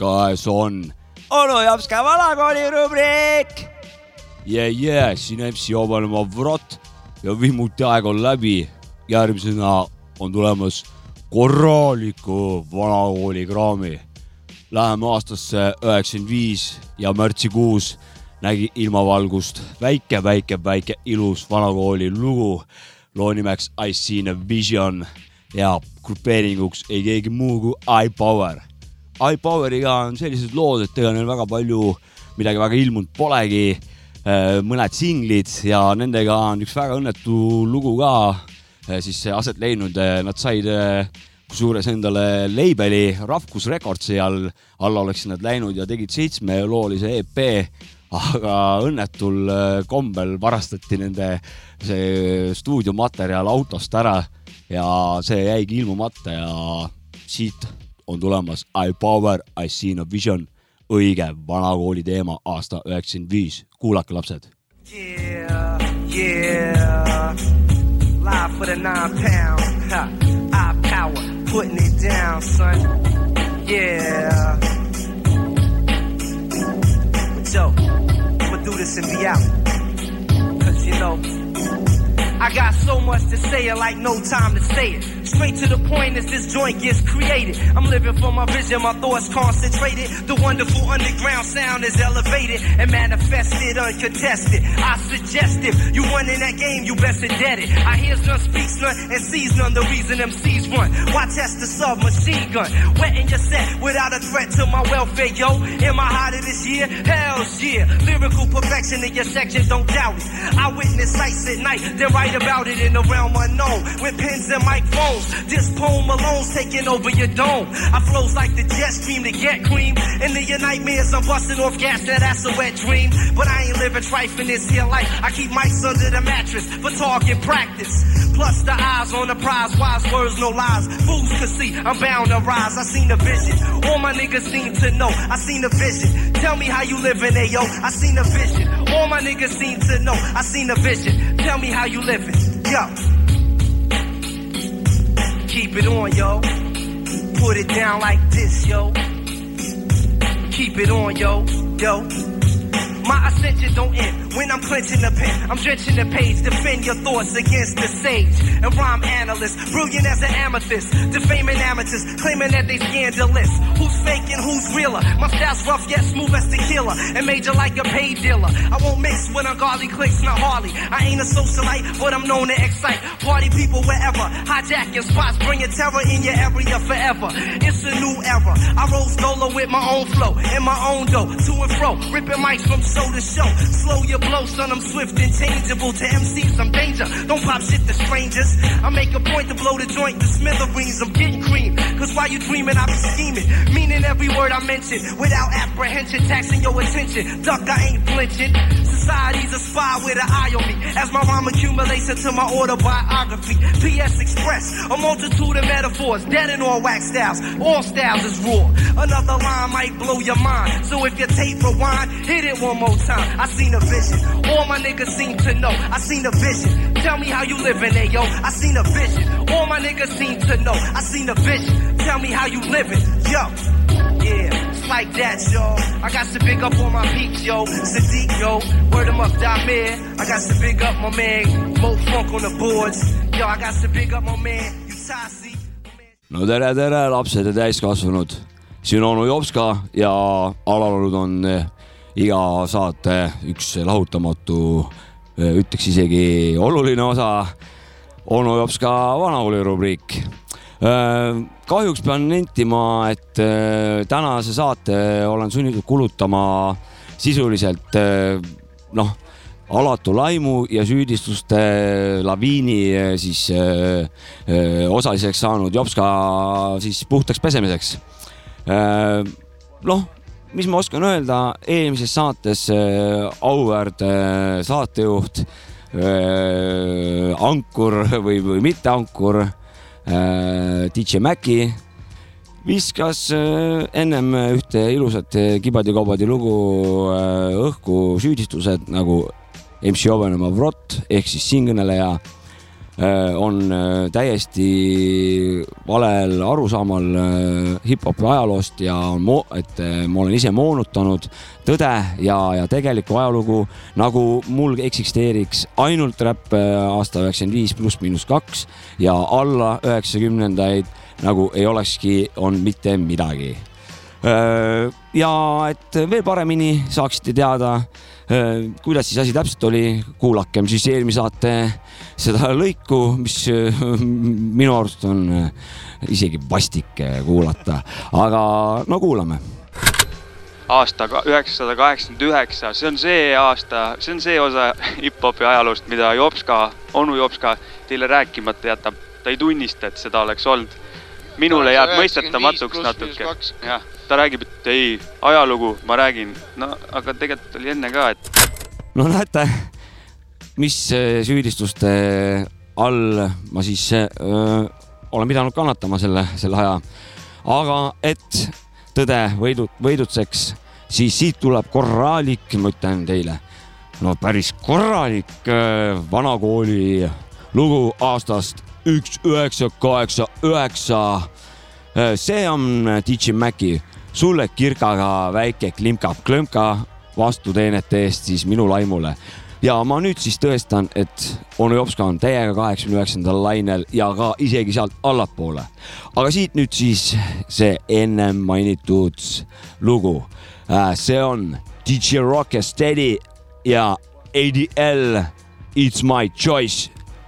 käes on onu Jopska vanakooli rubriik. Yeah, yeah, siin MC Obanema Vrot ja vihmuti aeg on läbi. järgmisena on tulemas korraliku vanakooli kraami. Läheme aastasse üheksakümmend viis ja märtsikuus nägi ilmavalgust väike, väike, väike ilus vanakooli lugu. loo nimeks I seen a vision ja grupeeringuks ei keegi muu kui iPower. iPoweriga on sellised lood, et ega neil väga palju midagi väga ilmunud polegi. mõned singlid ja nendega on üks väga õnnetu lugu ka siis aset leidnud. Nad said kusjuures endale label'i Ravkus Recordsi all, alla oleksid nad läinud ja tegid seitsmeloolise EP aga õnnetul kombel varastati nende see stuudiomaterjal autost ära ja see jäigi ilmumata ja siit on tulemas I power, I seen a vision, õige vanakooli teema aasta üheksakümmend viis. kuulake, lapsed. Yeah, yeah, live for the nine pound, ha, I power, putting it down, son. Yeah. So, I'ma do this and be out. Cause you know, I got so much to say, I like no time to say it. Straight to the point as this joint gets created. I'm living for my vision, my thoughts concentrated. The wonderful underground sound is elevated and manifested uncontested. I suggest if you run in that game, you best dead it. I hears none, speaks none, and sees none. The reason MCs run. Why test the submachine gun? Wetting your set without a threat to my welfare, yo. Am I hotter this year? Hell's yeah. Lyrical perfection in your section, don't doubt it. I witness sights at night, then write about it in the realm unknown. With pens and microphones, this poem alone's taking over your dome. I flows like the jet stream to get cream. And in your nightmares, I'm busting off gas, now that's a wet dream. But I ain't living trife in this here life. I keep mics under the mattress for talking practice. Plus the eyes on the prize, wise words, no lies. Fools can see, I'm bound to rise. I seen the vision. All my niggas seem to know. I seen the vision. Tell me how you living, ayo. I seen the vision. All my niggas seem to know. I seen the vision. Tell me how you living. Yo. Keep it on, yo. Put it down like this, yo. Keep it on, yo. Yo. My ascension don't end when I'm clenching the pen. I'm drenching the page, defend your thoughts against the sage. And rhyme analyst, brilliant as an amethyst. Defaming amateurs, claiming that they scandalous. Who's faking, who's realer? My style's rough yet smooth as tequila. And major like a paid dealer. I won't with ungodly clicks, not Harley. I ain't a socialite, but I'm known to excite. Party people wherever. Hijacking spots, bringing terror in your area forever. It's a new era. I roll solo with my own flow, and my own dough. To and fro, ripping mics from show to show. Slow your blow, son, I'm swift and changeable. To MCs, I'm danger. Don't pop shit to strangers. I make a point to blow the joint to smithereens. I'm getting cream. Cause while you dreaming, I be scheming. Meaning every word I mention. Without apprehension, taxing your attention. Duck, I ain't flinching. Society's a spy with an eye on me. As my rhyme accumulates into my autobiography. PS Express, a multitude of metaphors. Dead in all wax styles. All styles is raw. Another line might blow your mind. So if your tape rewind, hit it one more time. I seen a vision. All my niggas seem to know. I seen a vision. Tell me how you living, hey yo. I seen a vision. All my niggas seem to know. I seen a vision. Tell me how you living, yo. Yeah, it's like that, yo. I got to big up all my peeps, yo. Sadiq, yo. Word them up, Damir. I got to big up my man, Mo Funk on the boards. Yo, I got to big up my man, Utasi. no tere, tere, lapsed ja täiskasvanud. siin on onu Jopska ja alanud on eh, iga saate üks lahutamatu, eh, ütleks isegi oluline osa. onu Jopska vanakooli rubriik. Eh, kahjuks pean nentima, et tänase saate olen sunnitud kulutama sisuliselt noh alatu laimu ja süüdistuste laviini siis osaliseks saanud Jopska siis puhtaks pesemiseks. noh, mis ma oskan öelda, eelmises saates öö, auväärt öö, saatejuht, ankur või, või mitte ankur, DJ Maci viskas ennem ühte ilusat kibadi-kobadi lugu õhku süüdistused nagu MC Ovenemaa Vrot ehk siis siinkõneleja äh, on äh, täiesti valel arusaamal hip-hopi ajaloost ja mo-, et ma olen ise moonutanud tõde ja, ja tegelikku ajalugu, nagu mul eksisteeriks ainult räpp aasta üheksakümmend viis pluss miinus kaks ja alla üheksakümnendaid nagu ei olekski olnud mitte midagi. Ja et veel paremini saaksite teada, kuidas siis asi täpselt oli, kuulakem siis eelmise saate seda lõiku, mis minu arust on isegi vastik kuulata, aga no kuulame aasta üheksasada kaheksakümmend üheksa, see on see aasta, see on see osa hip-hopi ajaloost, mida Jopska, onu Jopska teile rääkimata jätab. ta ei tunnista, et seda oleks olnud. minule jääb mõistetamatuks natuke. jah ta räägib, et ei, ajalugu, ma räägin, no aga tegelikult oli enne ka, et. no näete, mis äh, süüdistuste all ma siis öö, äh, olen pidanud kannatama selle, selle aja. aga et tõde võidu, võidutseks, siis siit tuleb korralik, ma ütlen teile, no päris korralik äh, vanakooli lugu aastast üks üheksa kaheksa üheksa. see on DJ Maci sulle kirgaga väike klimkab-klõmka vastuteenete eest siis minu laimule. ja ma nüüd siis tõestan, et onu Jopska on täiega kaheksakümne üheksandal lainel ja ka isegi sealt allapoole. aga siit nüüd siis see ennem mainitud lugu. Äh, see on DJ Rock ja Steady ja ADL It's my choice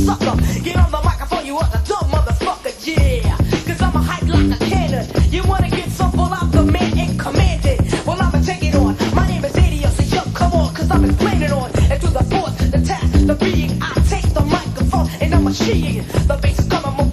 sucker. Get on the microphone, you are the dumb motherfucker, yeah. Cause I'm a hype like a cannon. You wanna get some full out the man and command it. Well, I'ma take it on. My name is Idiot, so yo, come on, cause I'm explaining on. And to the force, the task, the being, I take the microphone and I'm a machine. The bass is coming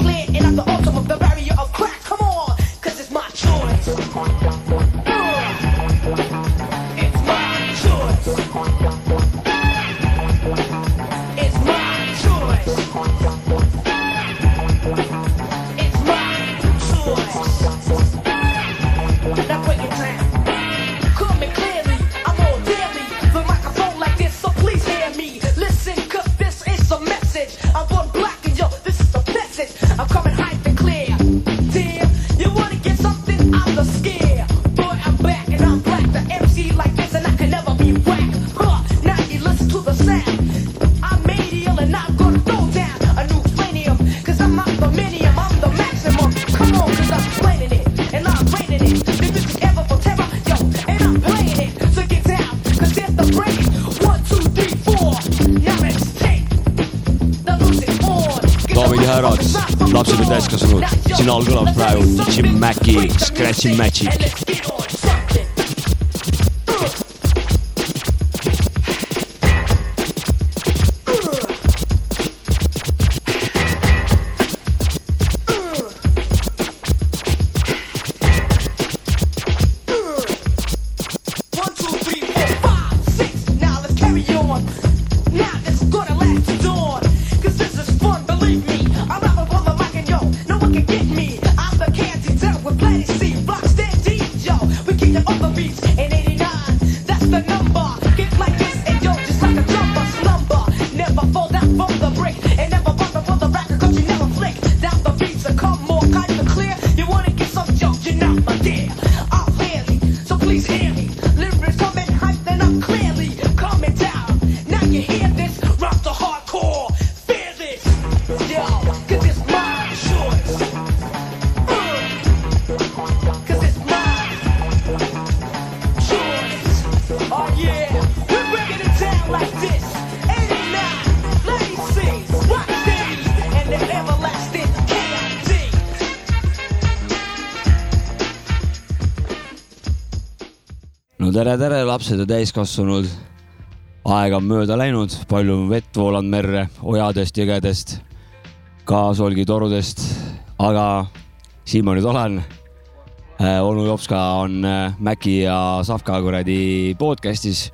all kõlab praegu Jim Maci Scratchy Magic. Tere, tere, lapsed ja täiskasvanud. aega on mööda läinud, palju vett voolanud merre, ojadest, jõgedest, kaasolgitorudest, aga siin ma nüüd olen. Äh, onu Jopska on äh, Mäki ja Savka kuradi podcast'is.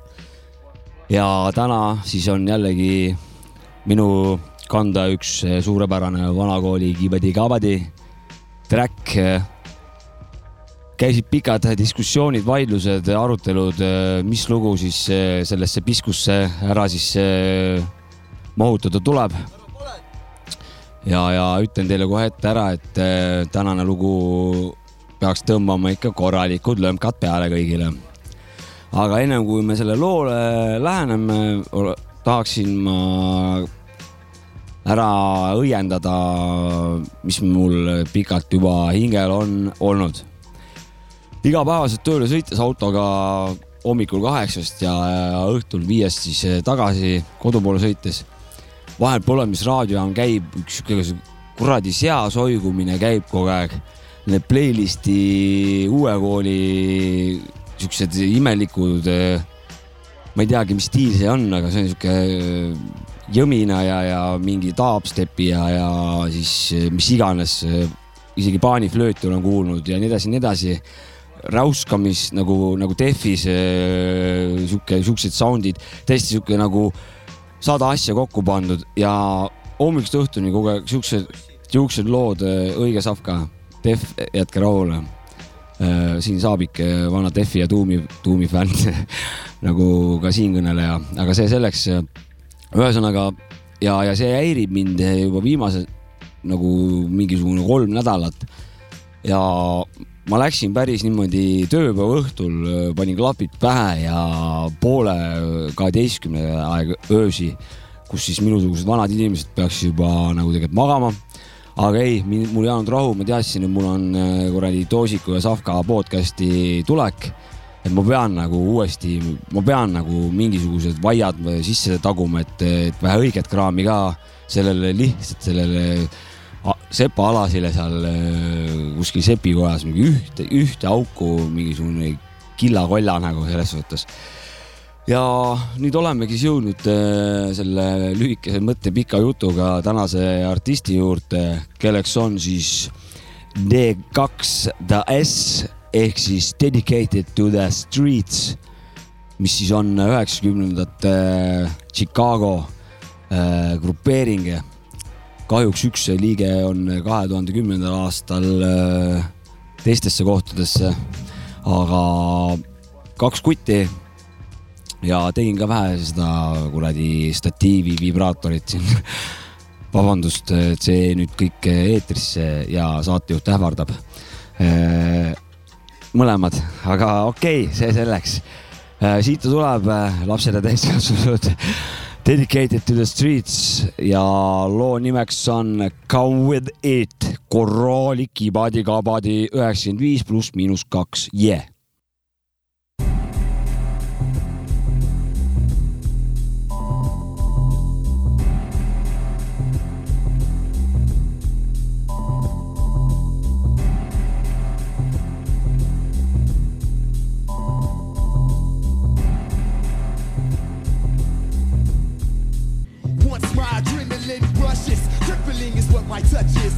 ja täna siis on jällegi minu kanda üks äh, suurepärane vanakooli Kibadi-Kabadi track käisid pikad diskussioonid, vaidlused, arutelud, mis lugu siis sellesse piskusse ära siis mahutada tuleb. ja, ja ütlen teile kohe ette ära, et tänane lugu peaks tõmbama ikka korralikud lömkad peale kõigile. aga ennem kui me selle loole läheneme, tahaksin ma ära õiendada, mis mul pikalt juba hingel on olnud igapäevaselt tööle sõites autoga hommikul kaheksast ja õhtul viiest siis eh, tagasi kodu poole sõites. vahel põlemisraadiojaam käib, üks kuradi sea soigumine käib kogu aeg. Need playlist'i uue kooli siuksed imelikud, eh, ma ei teagi, mis stiil see on, aga see on sihuke eh, jõmina ja, ja mingi dubstepi ja, ja siis mis iganes, isegi paaniflööti olen kuulnud ja nii edasi nii edasi räuskamis nagu, nagu Defis äh, sihuke, siuksed sound'id, täiesti sihuke nagu sada asja kokku pandud ja hommikust õhtuni kogu aeg siuksed, siuksed lood, äh, õige Savka, Def, jätke rahule äh,. siin Saabik, vana Defi ja Tuumi, Tuumi fänn nagu ka siinkõneleja, aga see selleks. ühesõnaga ja, ja see häirib mind juba viimased nagu mingisugune kolm nädalat ja ma läksin päris niimoodi tööpäeva õhtul, panin klapid pähe ja poole kaheteistkümne aeg öösi, kus siis minusugused vanad inimesed peaksid juba nagu tegelikult magama. aga ei, mul ei jäänud rahu, ma teadsin, et mul on äh, kuradi Toosiku ja Savka podcast'i tulek. et ma pean nagu uuesti, ma pean nagu mingisugused vaiad sisse taguma, et, et vähe õiget kraami ka sellele lihtsalt sellele sepa alasile seal äh, kuskil sepikojas mingi ühte, ühte auku mingisugune killakolla nagu selles suhtes. ja nüüd olemegi siis jõudnud äh, selle lühikese mõttepika jutuga tänase artisti juurde, kelleks on siis D2 The S ehk siis Dedicated to the Streets, mis siis on üheksakümnendate Chicago äh, grupeering kahjuks üks liige on kahe tuhande kümnendal aastal äh, teistesse kohtadesse, aga kaks kutti ja tegin ka vähe seda kuradi statiivi vibraatorit siin vabandust, et see nüüd kõik eetrisse ja saatejuht ähvardab. Äh, mõlemad, aga okei okay,, see selleks. Äh, siit ta tuleb, lapsed ja täiskasvanud Dedicated to the streets. Ja loo nimeks on Come with it, korraalik kibadi-kabadi üheksakümmend viis pluss miinus kaks, yeah.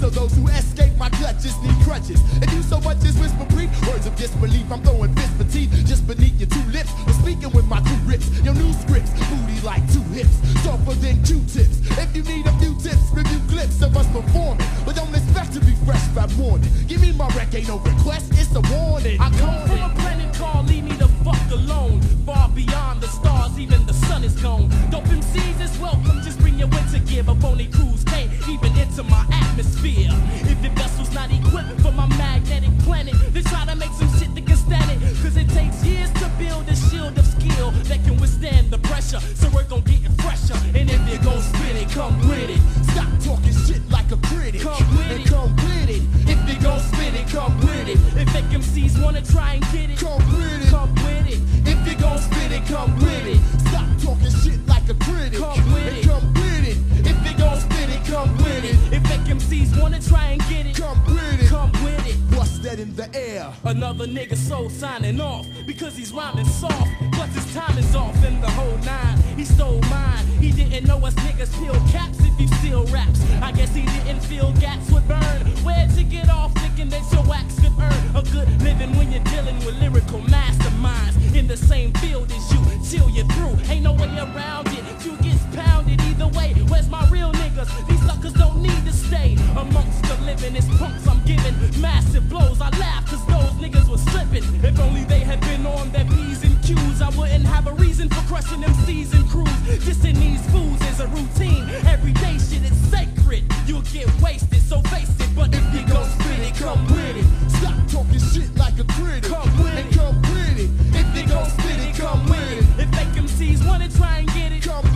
So those who escape my clutches need crutches. And you so much as whisper brief words of disbelief. I'm throwing fist for teeth just beneath your two lips. I'm speaking with my two rips. Your new scripts, booty like two hips, softer than Q-tips. If you need a few tips, review clips of us performing. But don't expect to be fresh by morning. Give me my wreck, ain't no request, it's a warning. I come from a planet called Leave Me Fuck Alone. Far beyond the stars, even the sun is gone. Dope MCs is welcome, just bring your winter gear. But phony crews can't even enter my atmosphere. If your vessel's not equipped for my magnetic planet, they try to make some shit that can stand it. Cause it takes years to build a shield of skill that can withstand the pressure. So we're gonna get it fresher. And if you go spin it, come with it. Stop talking shit like a critic. Come with and it. come with it. If you go spin it, come with it. If fake MCs wanna try and get it, Come with it. come with it. If you gon' spin it, come with it. Stop talking shit like a critic. Come with and it. come with it. If you gon' spin it, come with it. If fake MCs wanna try and get it, Come with it. come with it. Bust that in the air. Another nigga soul signing off because he's rhyming soft. Plus his time is off in the whole nine. He stole mine. He didn't know us niggas peel caps if you steal raps. I guess he didn't feel gaps would burn. Where'd you get off thinking that your wax could earn a good living when you're dealing with lyrical masterminds in the same field as you? Till you're through. Ain't no way around it. You gets pounded either way. Where's my real niggas? These suckers don't need to stay amongst the living. It's punks I'm giving massive blows. I laugh cause those niggas were slipping. If only they had been on their P's and Q's, I wouldn't have a reason for crushing them C's and crews. Dissing these fools is a routine. Everyday shit is sacred. You'll get wasted, so face it. But if you gon' spit it, come with it. Stop talking shit like a critic. Come with it. come with it. If they gon' spit it, come with it. If fake MCs wanna try and get it, Come with it. come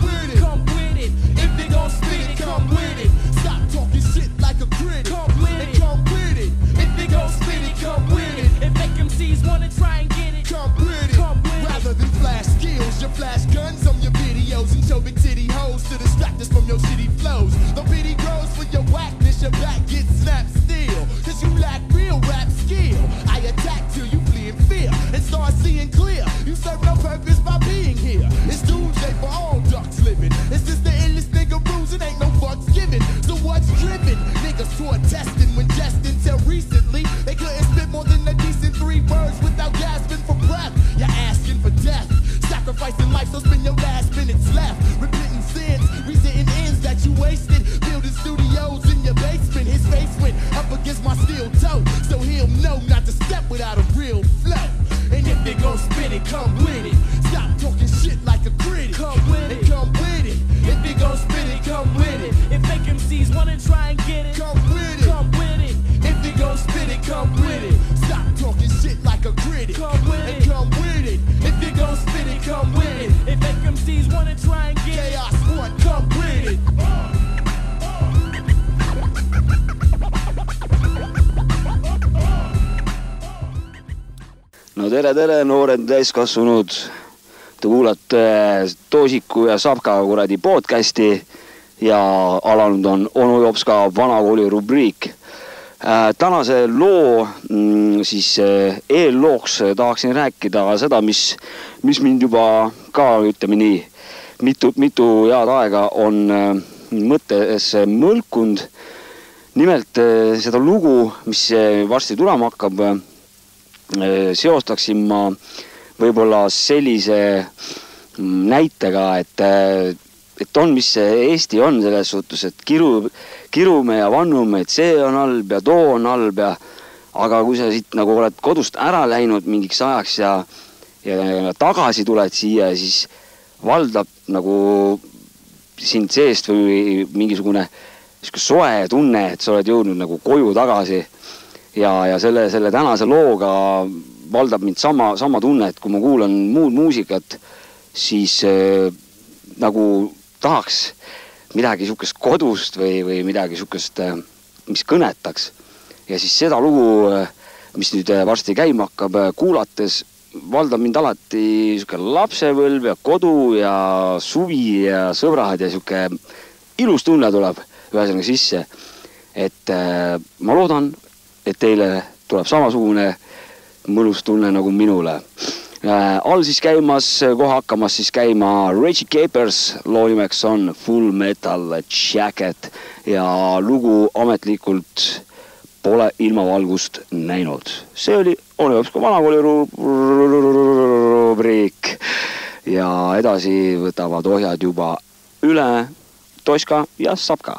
tere, tere, noored täiskasvanud. Te kuulate Toosiku ja Sapka kuradi podcast'i ja alanud on onu Jopska vanakooli rubriik. tänase loo mm, siis eh, eellooks tahaksin rääkida seda, mis, mis mind juba ka ütleme nii mitu, mitu head aega on eh, mõttes mõlkunud. nimelt seda lugu, mis varsti tulema hakkab seostaksin ma võib-olla sellise mm, näitega, et, eh, et on, mis see Eesti on selles suhtes, et kiru, kirume ja vannume, et see on halb ja too on halb ja aga kui sa siit nagu oled kodust ära läinud mingiks ajaks ja, ja, ja tagasi tuled siia, siis valdab nagu sind seest või mingisugune sihuke soe tunne, et sa oled jõudnud nagu koju tagasi ja, ja selle, selle tänase looga valdab mind sama, sama tunne, et kui ma kuulan muud muusikat, siis äh, nagu tahaks midagi sihukest kodust või, või midagi sihukest, mis kõnetaks. ja siis seda lugu, mis nüüd varsti käima hakkab, kuulates valdab mind alati sihuke lapsepõlv ja kodu ja suvi ja sõbrad ja sihuke ilus tunne tuleb ühesõnaga sisse. et äh, ma loodan, et teile tuleb samasugune mõnus tunne nagu minule äh,. all siis käimas, kohe hakkamas siis käima Reggie Capers, loo nimeks on Full Metal Jacket ja lugu ametlikult pole ilmavalgust näinud. see oli Onu Jopska vanakooli ru- rubriik ja edasi võtavad ohjad juba üle Toška ja Sapka.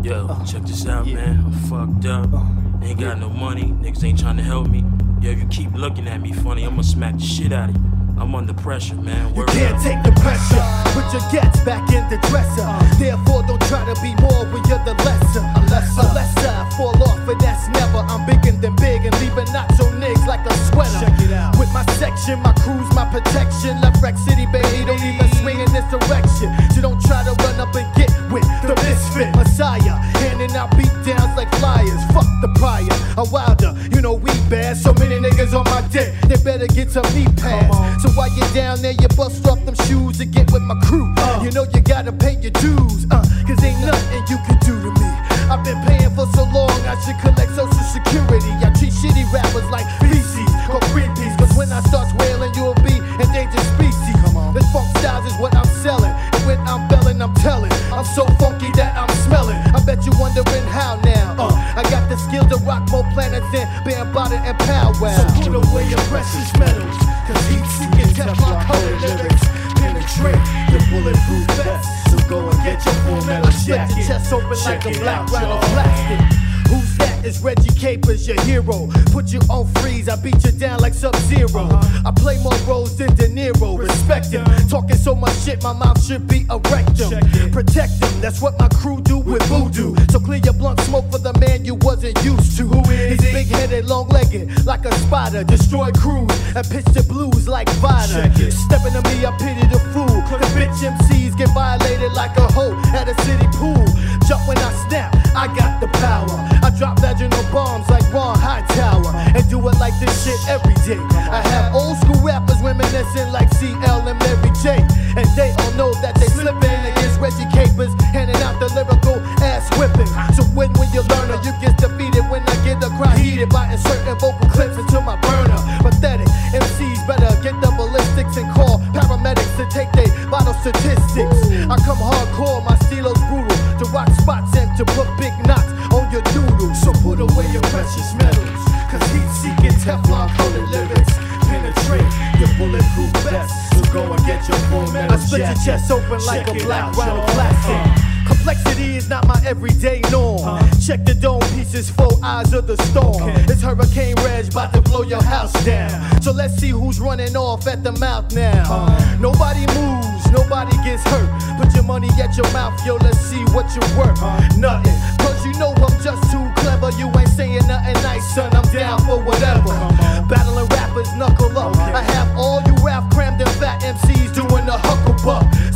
Yo, oh, check this out, man. I'm fucked up. Oh, ain't got no money. Niggas ain't trying to help me. Yo, if you keep looking at me funny. I'ma smack the shit out of you. I'm under pressure, man. You Word can't up. take the pressure. Put your gets back in the dresser. Therefore, don't try to be more when you're the lesser. Unless, unless I fall off, but that's never. I'm bigger than big and leaving nacho niggas like a sweater. Check it out. With my section, my crew's my protection. Left Wreck City, baby, don't even swing in this direction. So don't try to run up and get with the misfit Messiah. Handing out beat downs like flyers. Fuck the prior. A wilder, you know we bad. So many niggas on my dick, they better get some knee pads. So so while you're down there, you bust off them shoes and get with my crew. Uh, you know you gotta pay your dues, uh, cause ain't nothing you can do to me. I've been paying for so long, I should collect social security. I treat shitty rappers like feces or freebies, cause when I start wailing, you'll be endangered species. Come on. This funk style is what I'm selling, and when I'm belling, I'm telling. I'm so funky that I'm smelling. I bet you're wondering how now. Uh, I got the skill to rock more planets than bare and powwow. So put away your precious metals, cause Teflon coated lyrics penetrate your bulletproof vest. So go and get your full metal jacket. your chest open like a black of plastic. Who's that? It's Reggie Capers, your hero. Put you on freeze, I beat you down like Sub 0 I play more roles than De Niro. Respect him. Talking so much shit, my mouth should be a rectum. Protect him, that's what my crew do with voodoo. So clear your blunt smoke for the man you wasn't used to. Who is He's big headed, long legged, like a spider. Destroy crews and pitch the blues like Vida. Stepping to me, I pity the fool. The bitch MCs get violated like a hoe at a city pool. Jump when I snap, I got the power. I drop vaginal bombs like Ron Hightower and do it like this shit every day. I have old school rappers reminiscing like CL and Mary J. And they all know that they slipping against Reggie Capers, handing out the lyrical ass whipping. So when when you learn it, you get defeated when I get the crowd heated by inserting vocal clips into my burner. Pathetic MCs better get the ballistics and call paramedics to take vital statistics. I come hardcore, my stilo's brutal to rock spots and to put big knots on your doodle. So put away your precious metals, cause heat seeking Teflon coated lyrics penetrate your bulletproof vest. So go and get your full metal I split your chest open like Check a black round of plastic. Uh. Complexity is not my everyday norm. Check the dome pieces, four eyes of the storm. It's Hurricane Reg about to blow your house down. So let's see who's running off at the mouth now. Nobody moves, nobody gets hurt. Put your money at your mouth, yo, let's see what you're worth. Huh? Nothing, cause you know I'm just too clever. You ain't saying nothing nice, son, I'm down for whatever. Battling rappers, knuckle up. I have all you rap crammed and fat MCs doing the hucklebuck.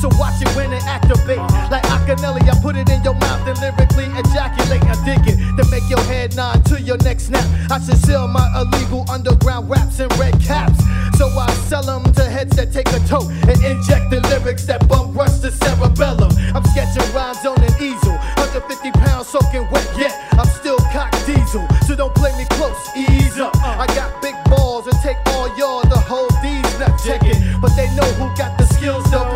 So watch it when it activate. Like Akinyele, I put it in your mouth and lyrically ejaculate. I dig it to make your head nod to your next snap. I should sell my illegal underground raps in red caps. So I sell them to heads that take a tote and inject the lyrics that bum rush the cerebellum. I'm sketching rhymes on an easel. 150 pounds soaking wet, yet I'm still cock diesel. So don't play me close, ease up. I got big balls and take all y'all to hold these nuts. Check it, but they know who got the skills though.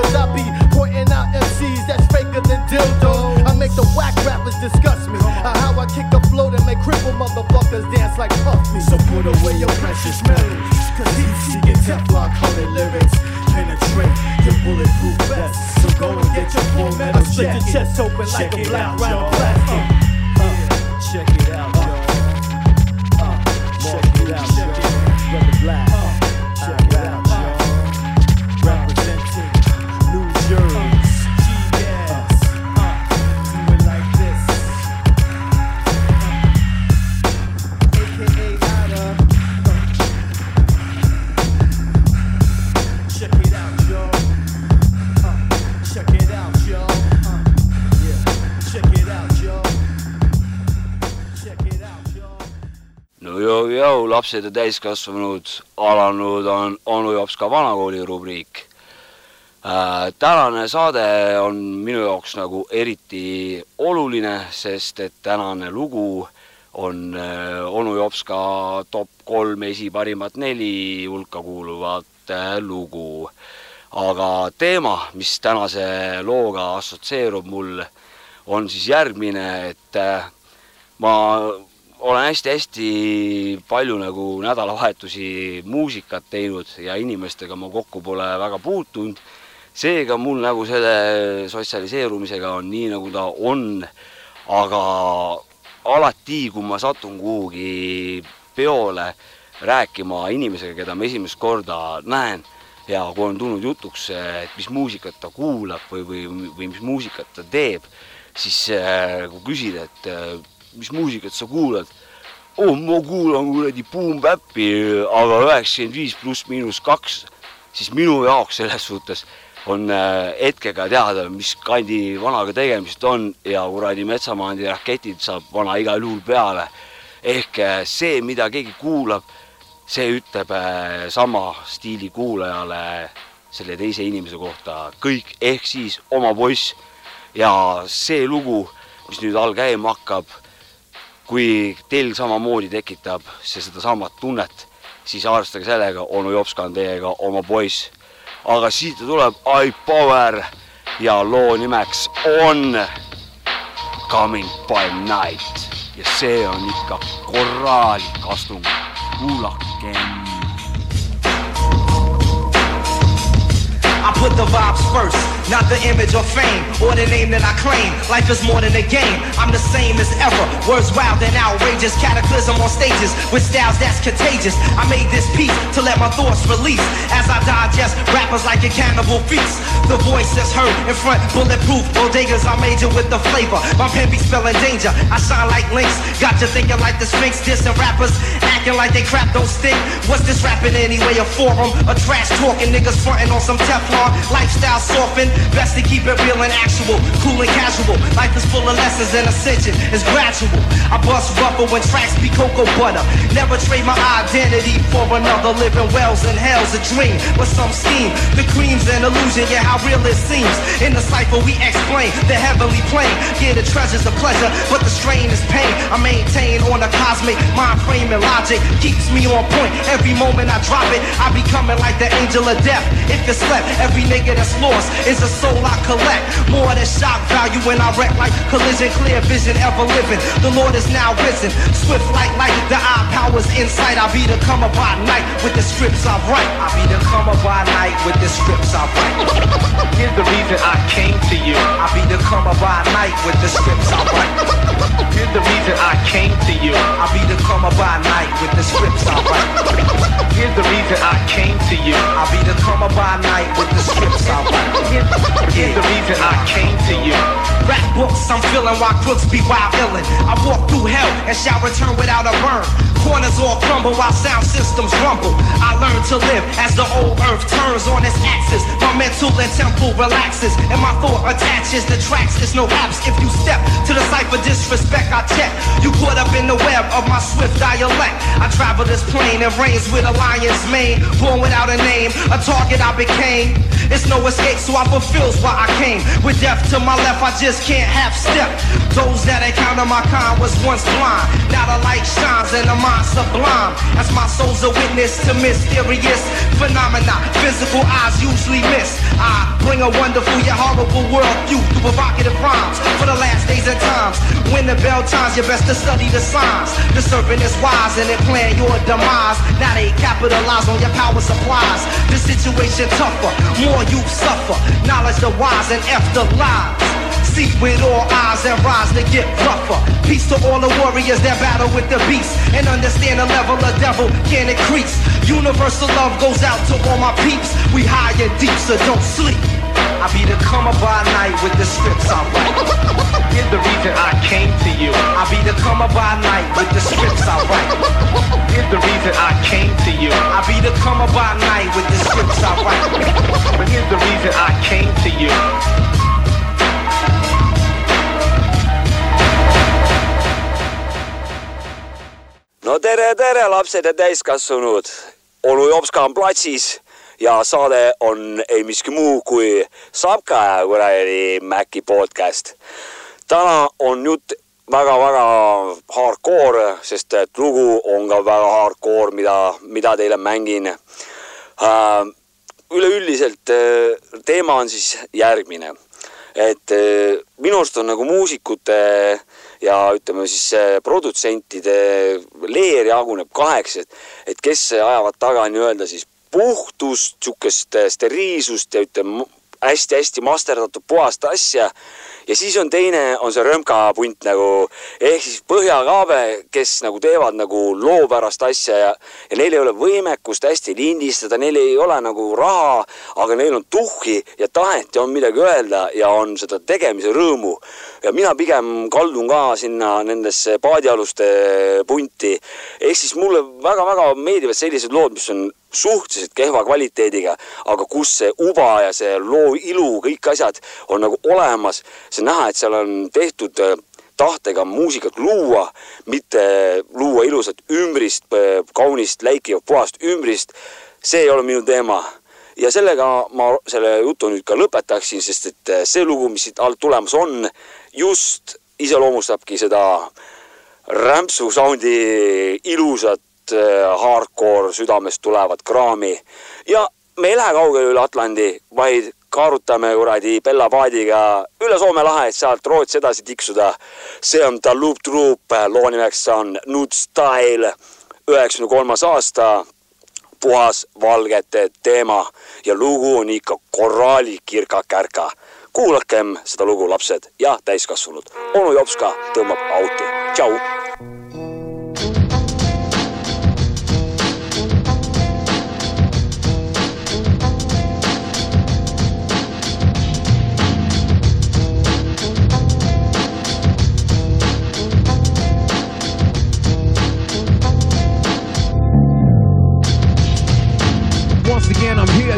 Dildo. I make the whack rappers disgust me. Uh, how I kick a flow that make cripple motherfuckers dance like Puffy. So put away your precious metals. Cause heat seeking Teflon coated lyrics penetrate your bulletproof vest. So go and get your full metal I split your chest open like a black round plastic. check it out, no jõu-jõu, lapsed ja täiskasvanud, alanud on onu jops ka vanakooli rubriik äh,. tänane saade on minu jaoks nagu eriti oluline, sest et tänane lugu on äh, onu Jopska top kolm esiparimat neli hulka kuuluvat äh, lugu. aga teema, mis tänase looga assotsieerub mul, on siis järgmine, et äh, ma olen hästi-hästi palju nagu nädalavahetusi muusikat teinud ja inimestega ma kokku pole väga puutunud. seega mul nagu selle sotsialiseerumisega on nii, nagu ta on. aga alati, kui ma satun kuhugi peole rääkima inimesega, keda ma esimest korda näen ja kui on tulnud jutuks, et mis muusikat ta kuulab või, või, või mis muusikat ta teeb, siis äh, kui küsida, et äh, mis muusikat sa kuulad? Oh,, ma kuulan kuradi Boom Bap'i, aga üheksakümmend viis pluss miinus kaks, siis minu jaoks selles suhtes on äh, hetkega teada, mis kandi vanaga tegemist on ja kuradi metsamaandi raketid saab vana igal juhul peale. ehk äh, see, mida keegi kuulab, see ütleb äh, sama stiili kuulajale selle teise inimese kohta kõik, ehk siis oma poiss. Ja see lugu, mis nüüd all käima hakkab, kui teil samamoodi tekitab see sedasamat tunnet, siis arvestage sellega, onu Jopska on teiega oma poiss. aga siit tuleb I Power ja loo nimeks on Coming by Night ja see on ikka korralik astung. kuulakem. I put the vibes first, not the image or fame or the name that I claim. Life is more than a game. I'm the same as ever. Words wild and outrageous, cataclysm on stages with styles that's contagious. I made this piece to let my thoughts release as I digest rappers like a cannibal feast. The voice that's heard in front, bulletproof bodegas. I major with the flavor. My pen be spelling danger. I shine like links. Got you thinking like the Sphinx, dissing rappers, acting like they crap don't stink. What's this rapping anyway? A forum, a trash talking niggas fronting on some Teflon. Lifestyle softened, best to keep it real and actual, cool and casual. Life is full of lessons and ascension is gradual. I bust rubber when tracks be cocoa butter. Never trade my identity for another. Living wells and hell's a dream, but some scheme. The cream's an illusion, yeah, how real it seems. In the cipher, we explain the heavenly plane. Yeah, the treasure's a pleasure, but the strain is pain. I maintain on a cosmic mind frame and logic keeps me on point. Every moment I drop it, I be coming like the angel of death. If it slept, every nigga that's lost is a soul I collect. More than shock value when I wreck like collision, clear vision, ever living. The Lord is now risen, swift like light. The eye powers insight. I be the comer by night with the scripts I write. I be the comer by night with the scripts I write. Here's the reason I came to you. I be the comer by night with the scripts I write. Here's the reason I came to you. I be the comer by night with the scripts I write. Here's the reason I came to you. I be the comer by night with the scripts I write. Here's the reason I came to you. Rap books I'm feeling while crooks be wild illin'. I walk through hell and shall return without a burn. Corners all crumble while sound systems rumble. I learn to live as the old earth turns on its axis. My mental and temple relaxes, and my thought attaches the tracks. There's no apps if you step to the cipher disrespect. I check you caught up in the web of my swift dialect. I travel this plane and reigns with a lion's mane. Born without a name, a target I became. It's no escape, so I fulfills why I came. With death to my left, I just can't half step. Those that encounter my kind was once blind. Now the light shines and the mind sublime. As my soul's a witness to mysterious phenomena. Physical eyes usually miss. I bring a wonderful yet horrible world view through provocative rhymes. For the last when the bell chimes, you best to study the signs. The serpent is wise and it plan your demise. Now they capitalize on your power supplies. The situation tougher, more you suffer. Knowledge the wise and F the lies. Seek with all eyes and rise to get rougher. Peace to all the warriors that battle with the beast. And understand the level of devil can increase. Universal love goes out to all my peeps. We high and deep, so don't sleep. I be the comer by night with the scripts I write. Here's the reason I came to you. I be the comer by night with the scripts I write. Here's the reason I came to you. I be the comer by night with the scripts I write. But here's the reason I came to you. no tere, tere, lapsed ja täiskasvanud. onu Jopska on platsis ja saade on ei miski muu kui Sapka ja kuradi Maci podcast. täna on jutt väga-väga hardcore, sest et lugu on ka väga hardcore, mida, mida teile mängin äh, üleüldiselt äh, teema on siis järgmine, et äh, minu arust on nagu muusikute ja ütleme siis äh, produtsentide leer jaguneb kaheks, et, et kes ajavad taga nii-öelda siis puhtust, niisugust steriilsust ja ütleme hästi-hästi masterdatud puhast asja ja siis on teine, on see römkapunt nagu ehk siis põhjakaabe, kes nagu teevad nagu loopärast asja ja, ja neil ei ole võimekust hästi lindistada, neil ei ole nagu raha, aga neil on tuhhi ja tahet ja on midagi öelda ja on seda tegemise rõõmu. Ja mina pigem kaldun ka sinna nendesse paadialuste punti. ehk siis mulle väga-väga meeldivad sellised lood, mis on suhteliselt kehva kvaliteediga, aga kus see uba ja see loo ilu, kõik asjad on nagu olemas. see on näha, et seal on tehtud äh, tahtega muusikat luua, mitte luua ilusat ümbrist, kaunist, läikivat, puhast ümbrist. see ei ole minu teema. ja sellega ma selle jutu nüüd ka lõpetaksin, sest et äh, see lugu, mis siit alt tulemas on, just iseloomustabki seda rämpsu soundi ilusat äh, hardcore südamest tulevat kraami ja me ei lähe kaugele üle Atlandi, vaid kaarutame kuradi Bella paadiga üle Soome lahe, et sealt Rootsi edasi tiksuda. see on The Loop Troop, loo nimeks on Nude Style, üheksakümne kolmas aasta, puhas valgete teema ja lugu on ikka korralik kirka-kärka. Kuulakem seda lugu, lapsed ja täiskasvanud. onu Jopska tõmbab auti. tšau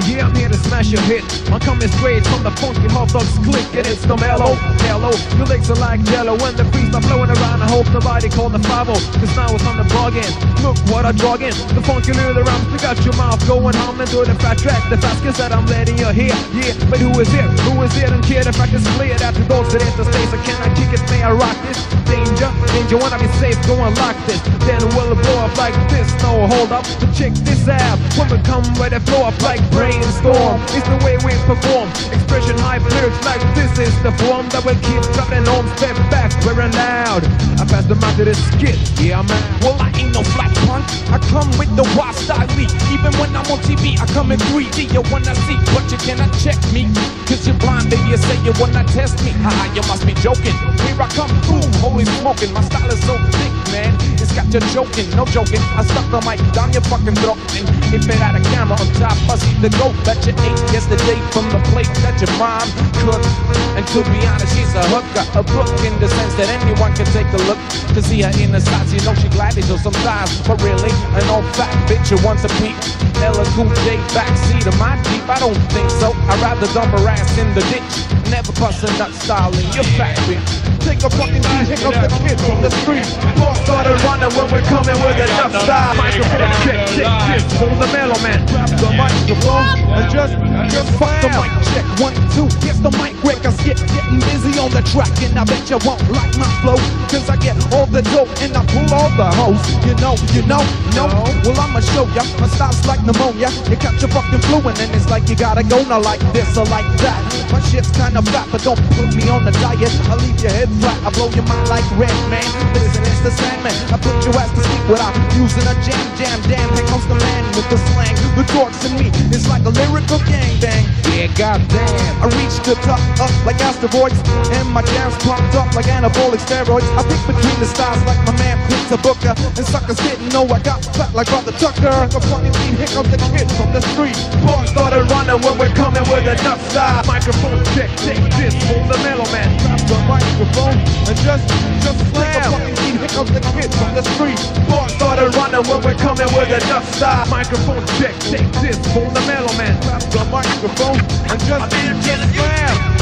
yeah, I'm here to smash your hit. I'm coming straight from the funky hot dogs click, and it's the mellow, mellow. Your legs are like jello when the breeze are blowing around. I hope nobody called the 5 cause now it's on the bargain. Look what I drug in, the funky little rhymes. We got your mouth going humming through the fat track, the fast kiss that I'm letting you hear. Yeah, but who is it? Who is here? Don't care the fact is clear that the doors that enter space. I cannot kick it, may I rock this? Danger, danger, wanna be safe, go and lock this. Then we'll blow up like this. No, hold up, so check this out. When we come where they blow up like brainstorm. It's the way we perform. Expression high lyrics like this is the form that will keep traveling on. Step back, we're allowed. I pass the mic to the skit. Yeah, man. Well, I ain't no flat punk. I come with the wild style. Even when I'm on TV, I come in 3D. You wanna see, but you cannot check me. Cause you're blind, baby. You say you wanna test me. Haha, you must be joking. Here I come, boom, holy smoking. My style is so thick, man. It's got you joking, no joking. I stuck the mic down your fucking throat. And if it had a camera on top, I see the goat that you ate yesterday from the plate that your mom cooked. And to be honest, she's a hooker, a book in the sense that anyone can take a look to see her in the sights. You know she glad to sometimes, but really, an old fat bitch who wants a peep. LL Cool J backseat of my Jeep. I don't think. I'd rather dump her ass in the ditch. Never bust a nut style in your fat bitch. Take a fucking pick up the kids from the street. Started running when we're coming with enough style. Microphone check, check this. Hold the mellow man. Grab the microphone and just, just fuck the mic check. One, two. Yes, the mic breakers get getting busy on the track. And I bet you won't like my flow. Cause I get all the dope and I pull all the hoes. You know, you know, no. Well, I'ma show ya. My style's like pneumonia. You catch your fucking flu and then it's like you gotta go now like this or like that. My shit's kinda fat, but don't put me on the diet. I leave your head flat. I blow your mind like red, man. Listen, it's the I put your ass to sleep without using a jam, jam, damn. Here comes the man with the slang. The torques in me is like a lyrical gangbang. Yeah, goddamn. I reach the top up like asteroids, and my jams pumped up like anabolic steroids. I pick between the stars like my man a booker, and suckers didn't know I got fat like Brother Tucker. A funny beat, here comes the kid from the street. Boys started running when we're coming with enough style. Microphone check, take this, hold the mellow man. Grab the microphone and just, just slam. A funny here comes the hit from the streets. Born thought and running when we're coming with a dust side. Microphone check, take this, phone the mailman, tap the microphone, and just I mean, get it slammed.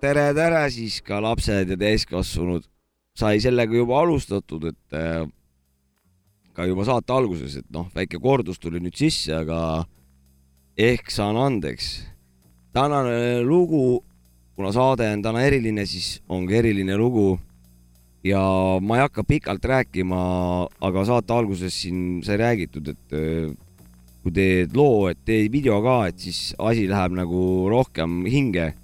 tere, tere siis ka lapsed ja täiskasvanud. sai sellega juba alustatud, et äh, ka juba saate alguses, et noh, väike kordus tuli nüüd sisse, aga ehk saan andeks. tänane lugu, kuna saade on täna eriline, siis ongi eriline lugu. ja ma ei hakka pikalt rääkima, aga saate alguses siin sai räägitud, et äh, kui teed loo, et teed video ka, et siis asi läheb nagu rohkem hinge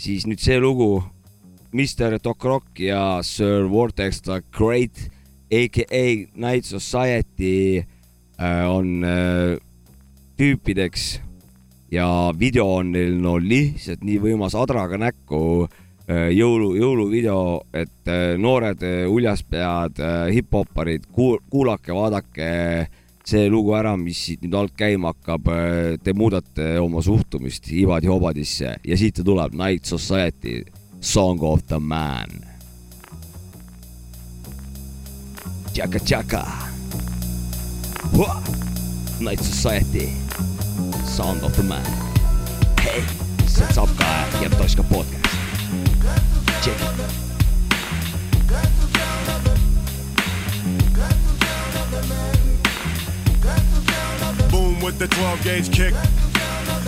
siis nüüd see lugu Mr Doc Rock ja Sir Vortex the Great aka Night Society äh, on äh, tüüpideks ja video on neil no lihtsalt nii võimas adraga näkku äh, jõulu, jõuluvideo, et noored uljaspead hip-hopparid kuul,, kuulake, vaadake see lugu ära, mis siit nüüd alt käima hakkab, te muudate oma suhtumist ibadi-hobadisse ja siit ta tuleb, Night Society, Song of the Man. Tšaka-tšaka. Night Society, Song of the Man. hei, sealt saab ka Jeptoška podcast. Check it. Boom with the 12 gauge kick.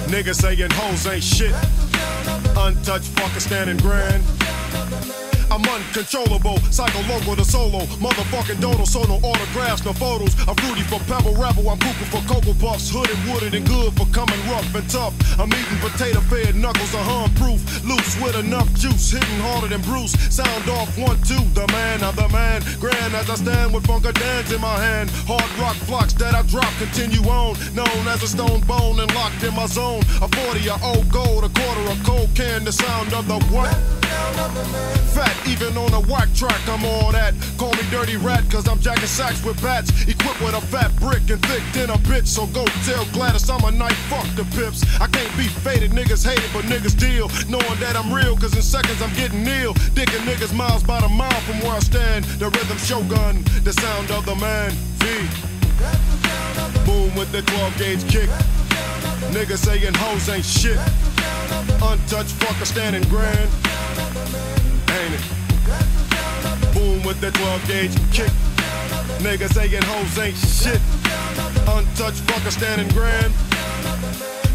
Niggas saying hoes ain't shit. Untouched fucker standing grand. I'm uncontrollable, psycho local to solo. Motherfucking dodo, so no autographs, no photos. I'm fruity for pebble rebel, I'm cuckoo for cocoa puffs. Hooded, wooded, and good for coming rough and tough. I'm eating potato fed knuckles, are harm proof. Loose with enough juice, hitting harder than Bruce. Sound off one, two, the man, I'm the man. Grand as I stand with funka dance in my hand. Hard rock flocks that I drop continue on. Known as a stone bone and locked in my zone. A 40, a old gold, a quarter, a cold can, the sound of the what? Fat, even on a whack track, I'm all that. Call me dirty rat, cause I'm jacking sacks with bats. Equipped with a fat brick and thick dinner bitch. So go tell Gladys I'm a night fuck the pips. I can't be faded, niggas hate it, but niggas deal. Knowing that I'm real, cause in seconds I'm getting ill. Dicking niggas miles by the mile from where I stand. The rhythm shogun, the sound of the man. V. Boom with the 12 gauge kick. Niggas saying hoes ain't shit. Untouched fucker standing grand. Ain't it? Boom with the 12 gauge kick. Niggas saying hoes ain't shit. Untouched fucker standing grand.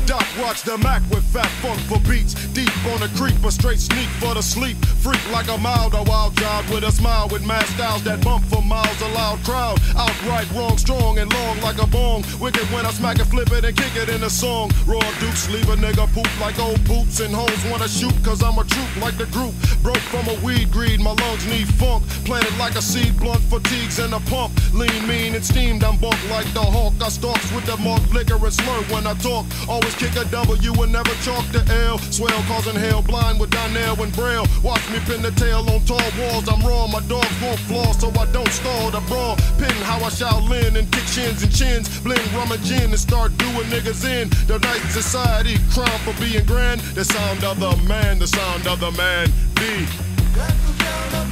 Doc rocks the Mac with fat funk for beats. Deep on the creep, a straight sneak for the sleep. Freak like a mild, a wild child with a smile with mad styles that bump for miles. A loud crowd, outright wrong, strong and long like a bong. Wicked when I smack it, flip it and kick it in a song. Raw dukes leave a nigga poop like old boots and hoes wanna shoot cause I'm a troop like the group. Broke from a weed greed, my lungs need funk. Planted like a seed blunt, fatigues and a pump. Lean, mean and steamed, I'm bunk like the hawk. I stalks with the malt liquor and slur when I talk. Always kick a W and never chalk the L. Swell causing hell, blind with Donnell and Braille. Watch me pin the tail on tall walls. I'm raw, my dogs won't flaw, so I don't stall the brawl. Pin how I Shaolin and kick shins and chins. Blend rum and gin and start doing niggas in. The night society crown for being grand. The sound of the man, the sound of the man. B.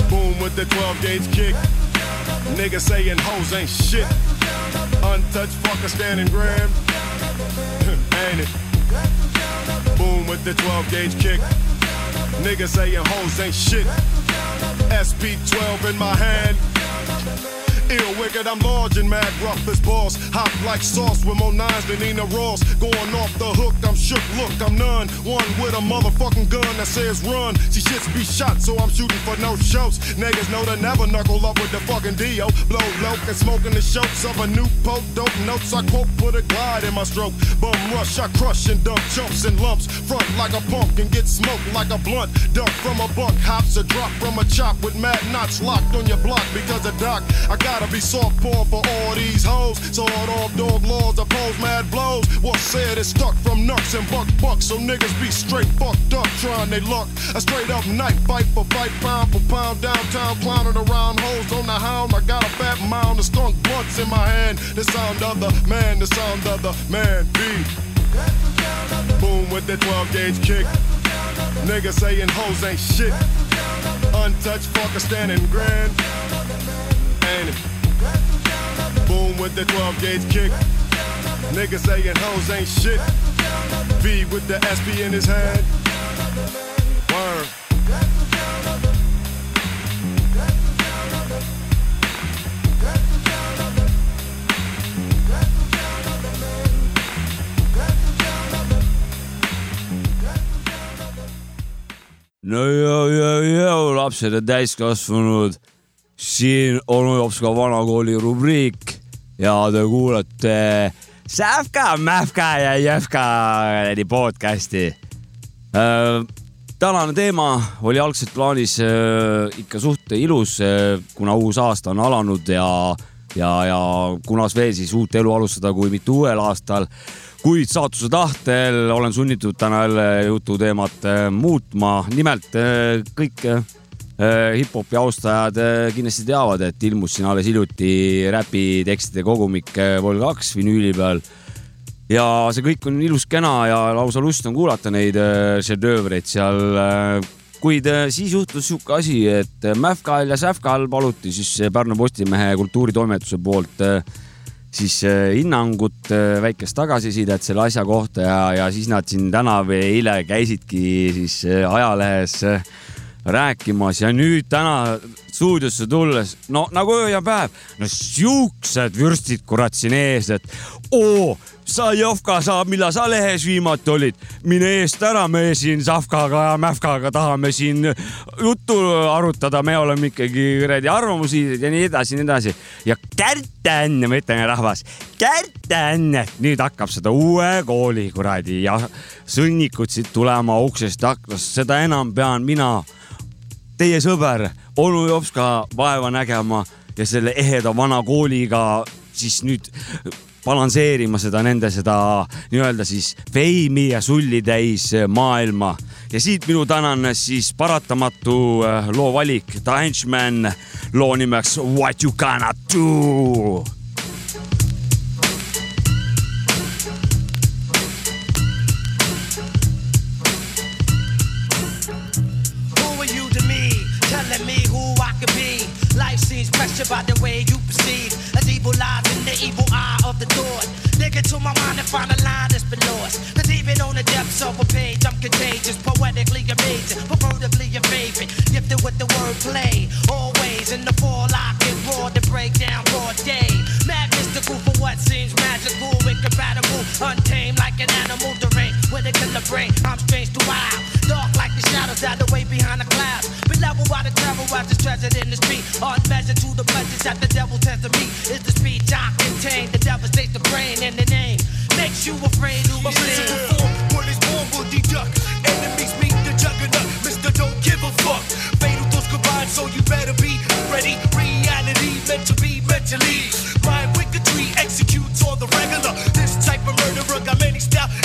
Boom with the 12 gauge kick. Niggas saying hoes ain't shit. Untouched fucker standing grand. ain't it? Boom with the 12 gauge kick. Niggas saying hoes ain't shit. SP 12 in my hand. Ill wicked, I'm large and mad rough as boss. Hot like sauce with more nines than Nina Ross. Going off the hook, I'm shook. Look, I'm none. One with a motherfucking gun that says run. She shits be shot, so I'm shooting for no shows. Niggas know to never knuckle up with the fucking Dio. Blow low and smoking the shots of a new poke. Dope notes I quote, put a glide in my stroke. Bum rush, I crush and dump chumps and lumps. Front like a punk and get smoked like a blunt. Dump from a buck, hops a drop from a chop with mad knots locked on your block because of Doc. I gotta be soft for all these hoes. Sawed off dog laws, oppose mad blows. What's said is stuck from nuts and buck bucks. So niggas be straight fucked up trying they luck. A straight up night fight for fight, pound for pound downtown, clowning around hoes on the hound. I got a fat mound of skunk blunts in my hand. The sound of the man, the sound of the man. B. Boom with the 12 gauge kick. Niggas saying hoes ain't shit. Untouched fucker standing grand. It? Boom with the 12 gauge kick. Niggas saying hoes ain't shit. V with the SP in his hand. Word. no jõu, jõu, jõu, lapsed ja täiskasvanud. Siin onu jops ka vanakooli rubriik ja te kuulate Sähka, Mähka ja Jõhka podcast'i äh,. tänane teema oli algselt plaanis äh, ikka suht ilus äh,, kuna uus aasta on alanud ja, ja, ja kunas veel siis uut elu alustada, kui mitte uuel aastal kuid saatuse tahtel olen sunnitud täna jälle jututeemat muutma. nimelt kõik hip-hopi austajad äh, kindlasti teavad, et ilmus siin alles hiljuti räpitekstide kogumik äh, Vol kaks vinüüli peal. ja see kõik on ilus-kena ja lausa lust on kuulata neid äh, šedöövreid seal äh, kuid äh, siis juhtus sihuke asi, et äh, Mähkal ja Sähkal paluti siis äh, Pärnu Postimehe kultuuritoimetuse poolt äh, siis äh, hinnangut, väikest tagasisidet selle asja kohta ja, ja siis nad siin täna või eile käisidki siis äh, ajalehes äh, rääkimas ja nüüd täna stuudiosse tulles, no nagu öö ja päev, no siuksed vürstid kurat siin ees, et oo, sa Jovka, sa, millal sa lehes viimati olid? mine eest ära, me siin Savkaga ja Mäfkaga tahame siin juttu arutada, me oleme ikkagi kuradi arvamusliidrid ja nii edasi ja nii edasi. ja Kärten, ma ütlen rahvas, Kärten, nüüd hakkab seda uue kooli kuradi ja sõnnikud siit tulema uksest ja aknast, seda enam pean mina, teie sõber, onu Jopska vaeva nägema ja selle eheda vana kooliga siis nüüd balansseerima seda nende seda nii-öelda siis feimi ja sulli täis maailma. ja siit minu tänane siis paratamatu äh, loo valik, The Henchman, loo nimeks What you gonna do. Pressure by the way you perceive. As evil lies in the evil eye of the thought. Dig into my mind and find a line that's been lost. Cause even on the depths of a page, I'm contagious, poetically amazing, preferably your favorite. Gifted with the wordplay. Always in the fall, I get raw to break down broad day. Mad mystical for what seems magical, incompatible, untamed like an animal deranged with a killer brain. I'm strange to wild, dark like the shadows that away behind the clouds. Beloved by the travel as it's treasured in the street. Unmeasured to the pleasures that the devil tends to meet. Is the speech I contain, the devastates the brain and the name makes you afraid to My physical form, what is born will deduct. Enemies meet the juggernaut. Mister, don't give a fuck. Fatal thoughts combined, so you better be ready. Reality meant to be mentally. My wickedry executes on the regular. This type of murderer got many style, etc. Predator,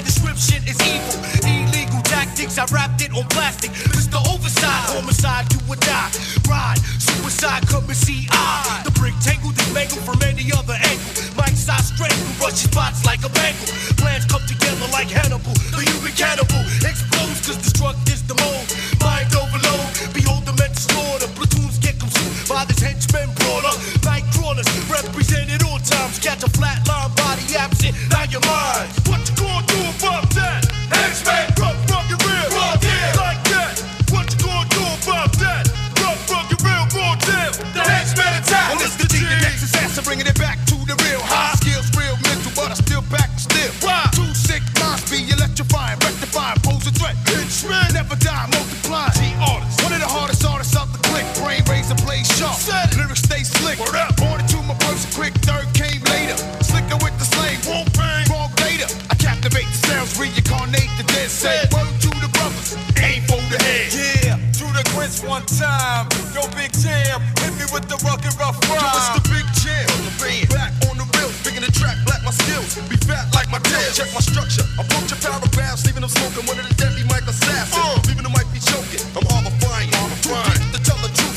my description is evil. Illegal tactics, I wrapped it on plastic. Mr. Overside, homicide, you would die. Ride, suicide, come and see I. The brick tangled is mangled from any other angle. Mike side strangle, rush spots like a bangle. Plans come together like Hannibal, the human cannibal. Explodes cause the drug is the mold. Mind overload, behold the mental slaughter. Platoons get consumed by this henchman brawler. Night crawlers represented all times. Catch a flat line body absent, now your mind. What you gonna do never die, multiply. G artist, one of the hardest artists out the click. Brain razor blade sharp, Set lyrics stay slick. Word up. Born into my person quick, third came later. Slicker with the slave, won't bang. Wrong data. I captivate the sounds, reincarnate the dead. Say word to the brothers, aim for the head. Yeah, through the grits one time. Yo, big jam, hit me with the rugged rough ride. Yo, it's the big jam. Back on the real, bigger the track, my skills. Be fat like my tail. Check my structure. Approach your paragraphs, leaving them smoking. One of the deadly mic assassins. Leaving them might be choking. I'm horrifying. Deep to tell the truth,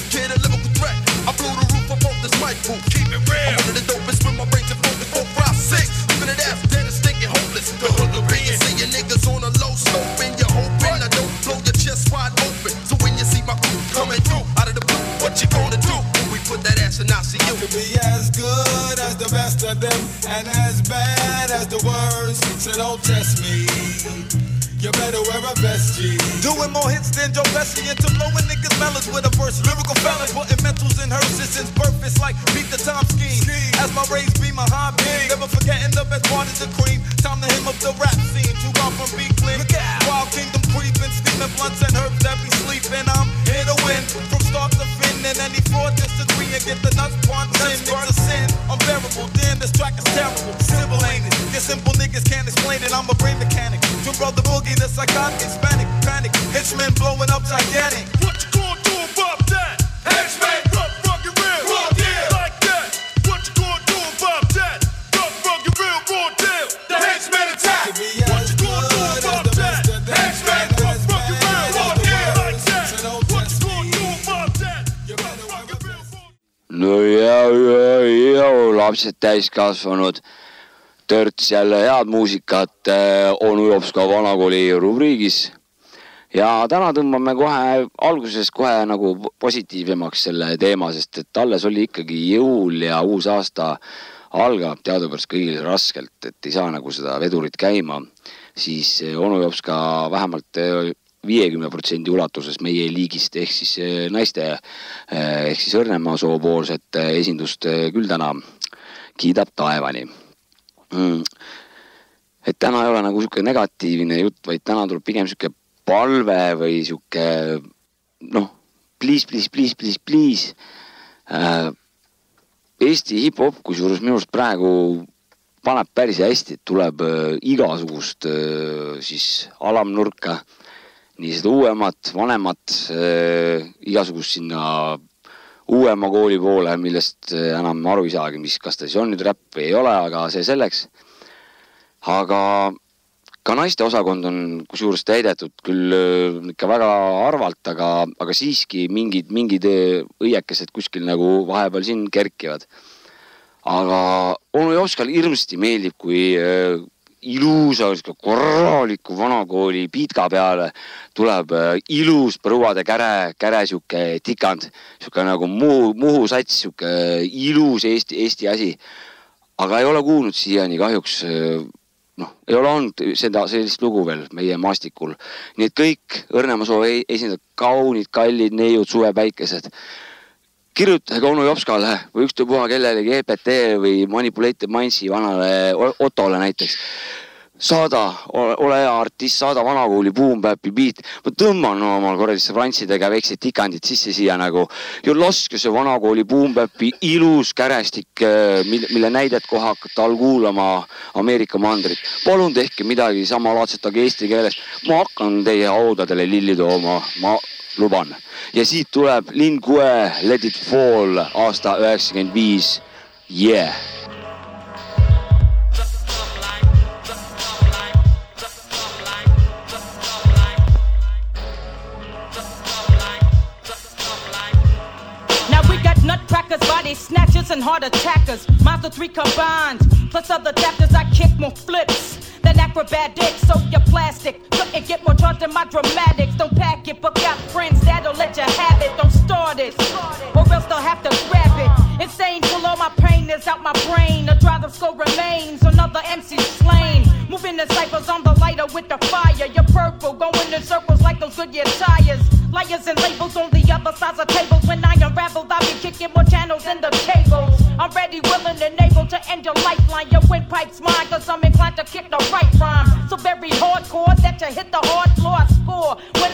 that ass in ICU? Be as good as the best of them and as bad as the worst. So don't test me. You better wear a vest, G. Doing more hits than Joe Pesci into blowing niggas melons with a verse. Lyrical felon, putting mentals in hearses since birth. It's like beat the time scheme. As my rays be my hobby. Never forgetting the best part is the cream. Time to him up the rap scene. Too far from be clean. Wild kingdom creeping, steaming blunts and herbs that be sleeping. I'm here to win from start to fin. And any fraud disagree and get the nuts punched in. It's a sin, unbearable. Damn, this track is terrible. Simple ain't it? Your simple niggas can't explain it. I'm a brain mechanic. Twin brother boogie, the psychotic, Hispanic, panic. Henchman blowing up gigantic. What you gonna do about that? Henchman, no ja, ja, ja lapsed täiskasvanud. törts jälle head muusikat äh, onu Jopska vanakooli rubriigis. ja täna tõmbame kohe alguses kohe nagu positiivsemaks selle teema, sest et alles oli ikkagi jõul ja uus aasta algab teadupärast kõigil raskelt, et ei saa nagu seda vedurit käima, siis äh, onu Jopska vähemalt äh, viiekümne protsendi ulatuses meie liigist ehk siis eh, naiste eh, ehk siis õrnema soopoolset eh, esindust küll täna kiidab taevani. mm, et täna ei ole nagu sihuke negatiivne jutt, vaid täna tuleb pigem sihuke palve või sihuke noh, please, please, please, please, please äh,. Eesti hip-hop, kusjuures minu arust praegu paneb päris hästi, tuleb äh, igasugust äh, siis alamnurka, nii seda uuemat, vanemat äh,, igasugust sinna uuema kooli poole, millest äh, enam aru ei saagi, mis, kas ta siis on nüüd räpp või ei ole, aga see selleks. aga ka naiste osakond on kusjuures täidetud küll äh, ikka väga harvalt, aga, aga siiski mingid, mingid äh, õiekesed kuskil nagu vahepeal siin kerkivad. aga onu Joskal hirmsasti meeldib, kui ilusa, korraliku vanakooli pitka peale tuleb äh, ilus põruade käre, käre sihuke tikand, sihuke nagu Muhu, Muhu sats, sihuke ilus Eesti, Eesti asi. aga ei ole kuulnud siiani kahjuks äh, noh, ei ole olnud seda, sellist lugu veel meie maastikul. nii et kõik Õrnemaa esindajad, kaunid, kallid neiud, suvepäikesed kirjutage onu Jopskale või ükstapuha kellelegi EPT või Manipulated Mindsi vanale Ottole näiteks. saada, ole hea artist, saada vanakooli Boom-Bap'i beat. ma tõmban no, omal korraliste frantsidega väiksed tikandid sisse siia nagu ja laske see vanakooli Boom-Bap'i ilus kärestik, mille, mille näidet kohe hakata all kuulama Ameerika mandrit. palun tehke midagi samalaadset, aga eesti keeles. ma hakkan teie haudadele lilli tooma, ma luban. ja siit tuleb Lin Que Let it fall aasta üheksakümmend viis. Yeah. Now we got nutcrackers, body snatchers, and heart attackers. Mazda 3 combined, plus other chapters I kick more flips than acrobatics. So you're plastic, couldn't get more charged than my dramatics. Don't pack it, but got friends that'll let you have it. Don't start it, or else they'll have to grab it. Insane till all my pain is out my brain. The drive of skull remains, another MC slain. Moving the ciphers on the lighter with the fire. You're purple, going in circles like those Goodyear tires. Liars and labels on the other sides of tables. When I unravel, I'll be kicking more channels than the cables. I'm ready, willing, and able to end your lifeline. Your windpipe's mine, cause I'm inclined to kick the right rhyme. So very hardcore that you hit the hard floor. Score. When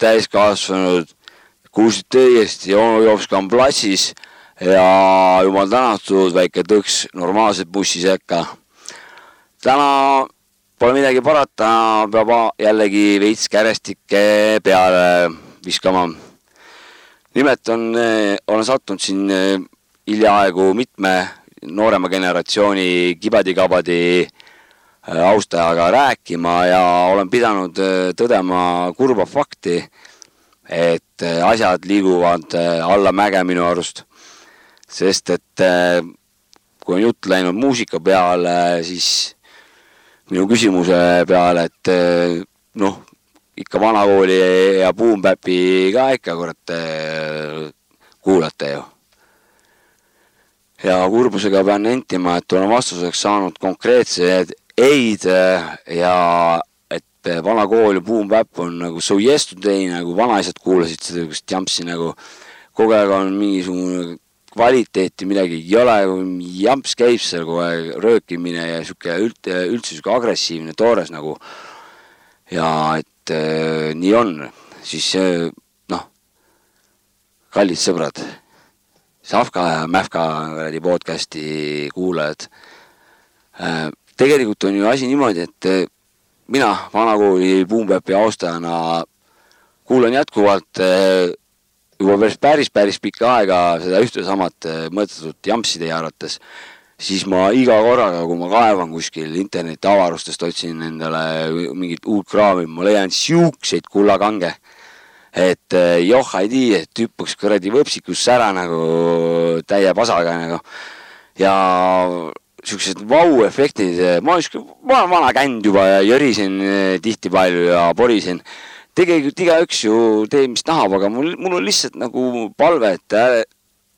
täiskasvanud, kuulsite õigesti, onu Jopska on platsis ja jumal tänatud, väike tõks normaalselt bussi sekka. täna pole midagi parata, peab jällegi veits kärestikke peale viskama. nimelt on, olen sattunud siin eh, hiljaaegu mitme noorema generatsiooni kibadi-kabadi austajaga rääkima ja olen pidanud äh, tõdema kurba fakti, et äh, asjad liiguvad allamäge minu arust. sest et kui on jutt läinud muusika peale, siis minu küsimuse peale, et noh, ikka vanakooli ja Boom Bapi ka ikka kurat kuulate ju ja kurbusega pean nentima, et olen vastuseks saanud konkreetseid ei-d ja et vana kool ja Boom Bap on nagu so yesterday nagu vanaisad kuulasid seda niisugust jampsi nagu kogu aeg on mingisugune kvaliteeti midagi ei ole, jamps käib seal kogu aeg, röökimine ja sihuke üld, üldse sihuke agressiivne, toores nagu. ja et äh, nii on, siis noh, kallid sõbrad Savka ja Mähka kuradi podcast'i kuulajad. Äh, tegelikult on ju asi niimoodi, et äh, mina vanakooli Boompäpi austajana kuulan jätkuvalt äh, juba päris, päris, päris pikka aega seda ühte samat mõttetut jampsi teie arvates, siis ma iga korraga, kui ma kaevan kuskil interneti avarustest, otsin endale mingit uut kraami, ma leian siukseid kullakange et eh, joh, ei tea, et hüppaks kuradi võpsikusse ära nagu täie pasaga nagu. ja siuksed vau-efektid, ma olen siuke, ma olen vana känd juba ja jörisen eh, tihti palju ja porisen. tegelikult igaüks ju teeb, mis tahab, aga mul, mul on lihtsalt nagu palve, et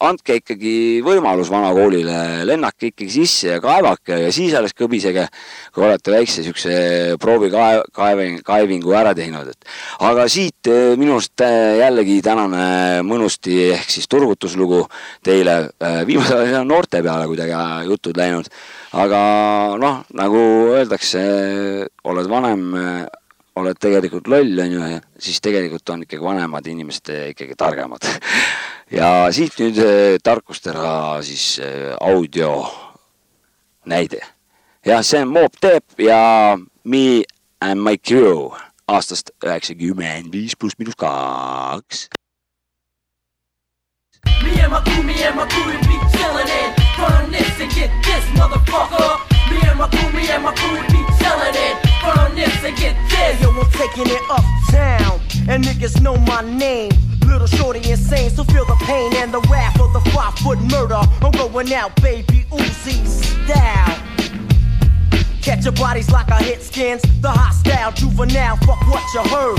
andke ikkagi võimalus vanakoolile, lennake ikkagi sisse ja kaevake ja siis alles kõbisege, kui olete väikse siukse proovi kaev, kaeving, kaevingu ära teinud, et. aga siit eh, minu arust eh, jällegi tänane mõnusti ehk siis turgutuslugu teile. Eh, viimasel ajal on noorte peale kuidagi jutud läinud, aga noh, nagu öeldakse, oled vanem oled tegelikult loll, on ju, ja siis tegelikult on ikkagi vanemad inimesed ikkagi targemad ja siit nüüd äh, tarkustera siis äh, audio näide. jah, see on Moop Deep ja Me and My Crew aastast üheksakümmend viis pluss miinus kaks. Me and my crew, me and my crew be chillin' in front of this and get this motherfucker. Me and my crew, me and my crew be chillin' in and. Yo, I'm taking it uptown and niggas know my name. Little shorty insane, so feel the pain and the wrath of the five foot murder. I'm going out, baby, Uzi style. Catch your bodies like I hit skins. The hostile juvenile, fuck what you heard.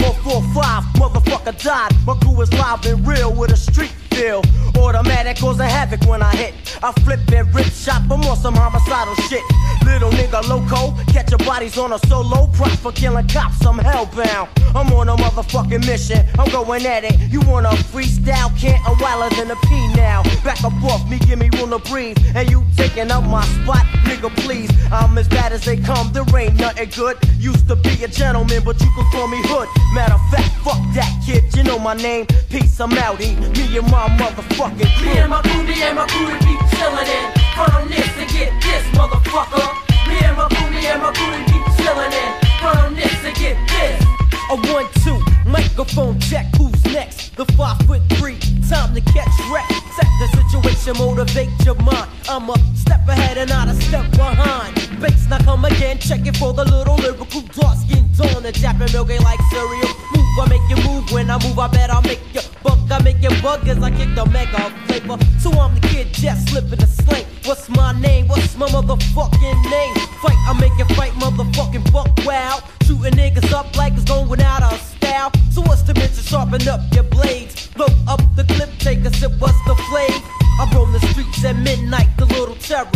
145, motherfucker died. My crew is live and real with a street feel. Automatic causing havoc when I hit. I flip and rip shot, but more some homicidal shit. Little nigga loco, catch your bodies on a solo. Prop for killing cops, I'm hellbound. I'm on a motherfucking mission, I'm going at it. You wanna freestyle, can't a wilder than a now. Back up off me, give me room to breathe. And you taking up my spot, nigga, please. I'm as bad as they come, there ain't nothing good. Used to be a gentleman, but you can call me hood. Matter of fact, fuck that kid, you know my name. Peace, I'm outie. Me and my motherfucking crew. Me and my crew, me and my crew to be chillin' in. From this to get this, motherfucker. Me and my crew, me and my crew to be chillin' in. From this to get this. A one, two, microphone check, who's next? The five foot three, time to catch wreck. Set the situation, motivate your mind. I'm a step ahead and not a step behind. Bass now come again, check it for the little lyrical dark skin tone. The Japan milky like cereal. Move, I make you move. When I move, I bet I'll make you buck. I make you bug as I kick the mega flavor. So I'm the kid just slipping the sling. What's my name? What's my motherfucking name? Fight, I make you fight, motherfucking buck wow. Shooting niggas up like it's going out of style. So what's the bitch sharpen up your blades? Load up the clip, take a sip, what's the I roam the streets at midnight, the little terror.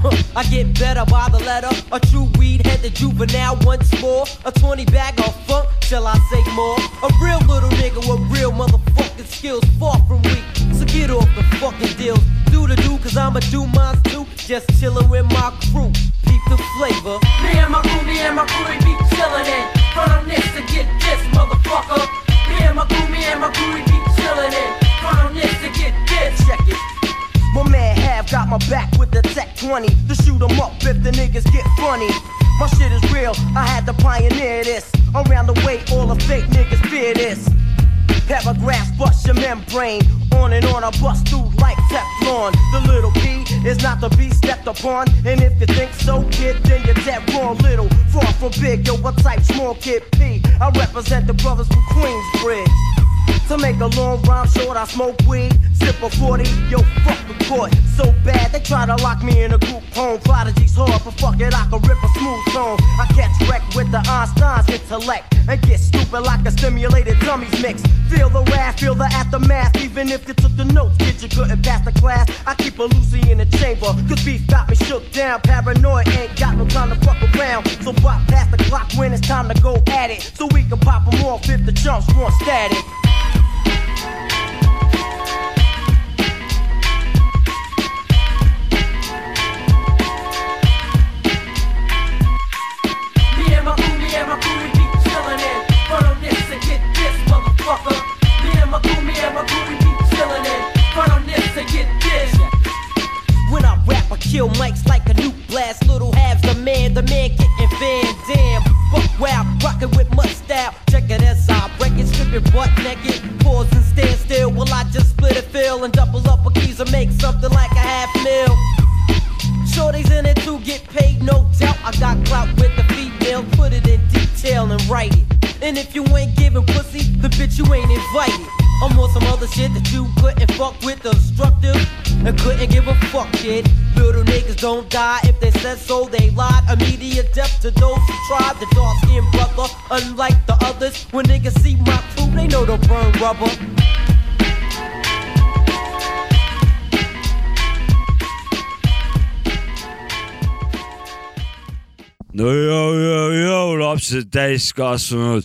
Huh, I get better by the letter. A true weed head, the juvenile once more. A 20 bag of funk, shall I say more? A real little nigga with real motherfucking skills, far from weak. So get off the fucking deals. Do the do, cause I'ma do mine too. Just chillin' with my crew. Peep the flavor. Me and my crew, me and my crew, be chillin' in. Front of this to get this, motherfucker. 20 to shoot 'em up if the niggas get funny. My shit is real, I had to pioneer this. Around the way, all the fake niggas fear this. Paragraphs bust your membrane. On and on, I bust through like Teflon. The little P is not to be stepped upon. And if you think so, kid, then you're dead wrong. Little, far from big, yo, what type small kid P? I represent the brothers from Queensbridge. To make a long rhyme short, I smoke weed, sip a 40, yo, fuck the court. So bad, they try to lock me in a group home. Prodigy's hard, but fuck it, I can rip a smooth tone. I catch wreck with the Einstein's intellect and get stupid like a stimulated dummies mix. Feel the wrath, feel the aftermath. Even if you took the notes, kid, you couldn't pass the class. I keep a Lucy in the chamber, cause beef got me shook down. Paranoid ain't got no time to fuck around. So pop past the clock when it's time to go at it. So we can pop them off if the jumps want static. Get this. When I rap, I kill mics like a nuke blast. Little halves the man, the man getting Van Damme. Buck wow, rockin' with much style. Check it as I break it, stripping butt naked. Pause and stand still while I just split a fill and double up a keys and make something like a half mil. Shorties in it to get paid, no doubt. I got clout with the female, put it in detail and write it. And if you ain't giving pussy, the bitch you ain't invited. I'm on some other shit that you couldn't fuck with, destructive, and couldn't give a fuck, kid. Little niggas don't die if they said so, they lied. Immediate death to those who tried. The dark skinned brother, unlike the others. When niggas see my crew, they know they'll burn rubber. No joo, joo, joo, lapsed, täiskasvanud.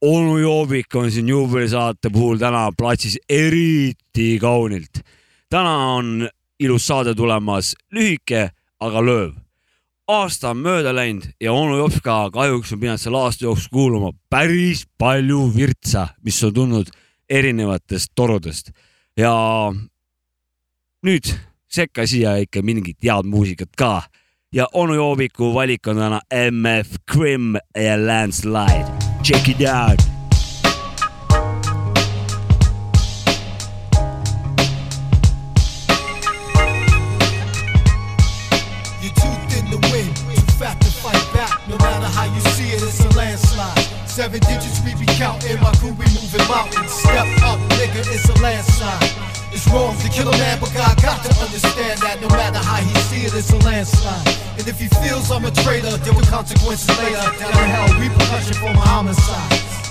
onu Joobik on siin juubelisaate puhul täna platsis eriti kaunilt. täna on ilus saade tulemas, lühike, aga lööv. aasta on mööda läinud ja onu Jopska kahjuks on pidanud selle aasta jooksul kuulama päris palju virtsa, mis on tulnud erinevatest torudest ja nüüd sekka siia ikka mingit head muusikat ka ja onu Jooviku valik on täna MF Grimm ja Landslide. Check it out. Seven digits we be counting, my crew we moving mountains. Step up, nigga, it's a landslide. It's wrong to kill a man, but God got to understand that no matter how he see it, it's a landslide. And if he feels I'm a traitor, there will consequences later. Down in hell, repercussion for my homicide.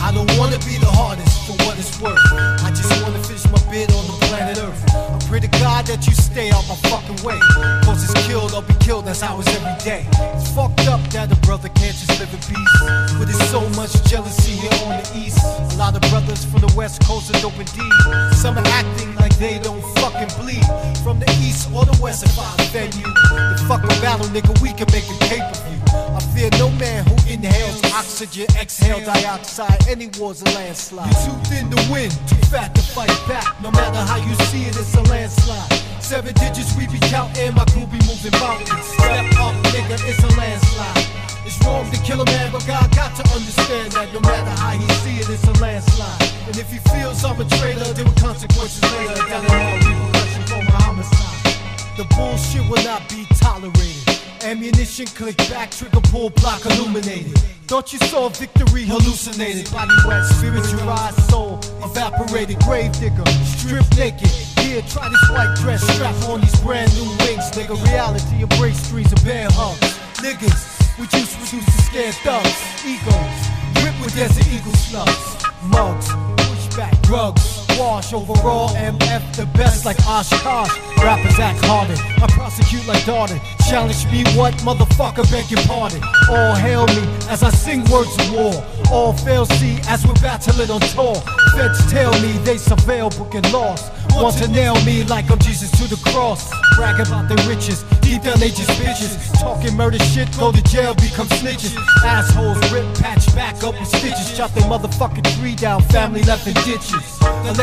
I don't wanna be the hardest for what it's worth. I just wanna finish my bid on the planet Earth. I pray to God that you stay out my fucking way. Cause it's killed, I'll be killed, that's how it's every day. It's fucked up that a brother can't just live in peace. But there's so much jealousy here on the east. A lot of brothers from the west coast are dope indeed. Some are acting like they don't fucking bleed. From the east or the west, if I offend you, the fuck fucking battle, nigga, we can make a pay per view. Fear no man who inhales oxygen, exhale dioxide. Any war's a landslide. You're too thin to win, too fat to fight back. No matter how you see it, it's a landslide. Seven digits we be counting, my crew be moving mountains. Step up, nigga, it's a landslide. It's wrong to kill a man, but God got to understand that no matter how he see it, it's a landslide. And if he feels I'm a traitor, there were consequences later. Repercussion for my homicide. The bullshit will not be tolerated. Ammunition click back, trigger pull, block illuminated. Thought you saw victory hallucinated. Body wet, spiritualized soul evaporated. Grave digger, strip naked. Here, try this white dress, strap on these brand new wings. Nigga, reality embrace streets of bear hugs. Niggas, we just reduced to scared thugs. Egos, ripped with desert eagle slugs. Mugs, pushback, drugs. Wash overall, MF the best like Oshkosh. Rappers act harder, I prosecute like Darden. Challenge me, what motherfucker, beg your pardon. All hail me as I sing words of war. All fail see as we're battling on tour. Feds tell me they surveil, booking lost. Want to nail me like I'm Jesus to the cross. Brag about their riches, deep down they just bitches. Talking murder shit, go to jail, become snitches. Assholes rip, patch back up with stitches. Chop their motherfucking tree down, family left in ditches.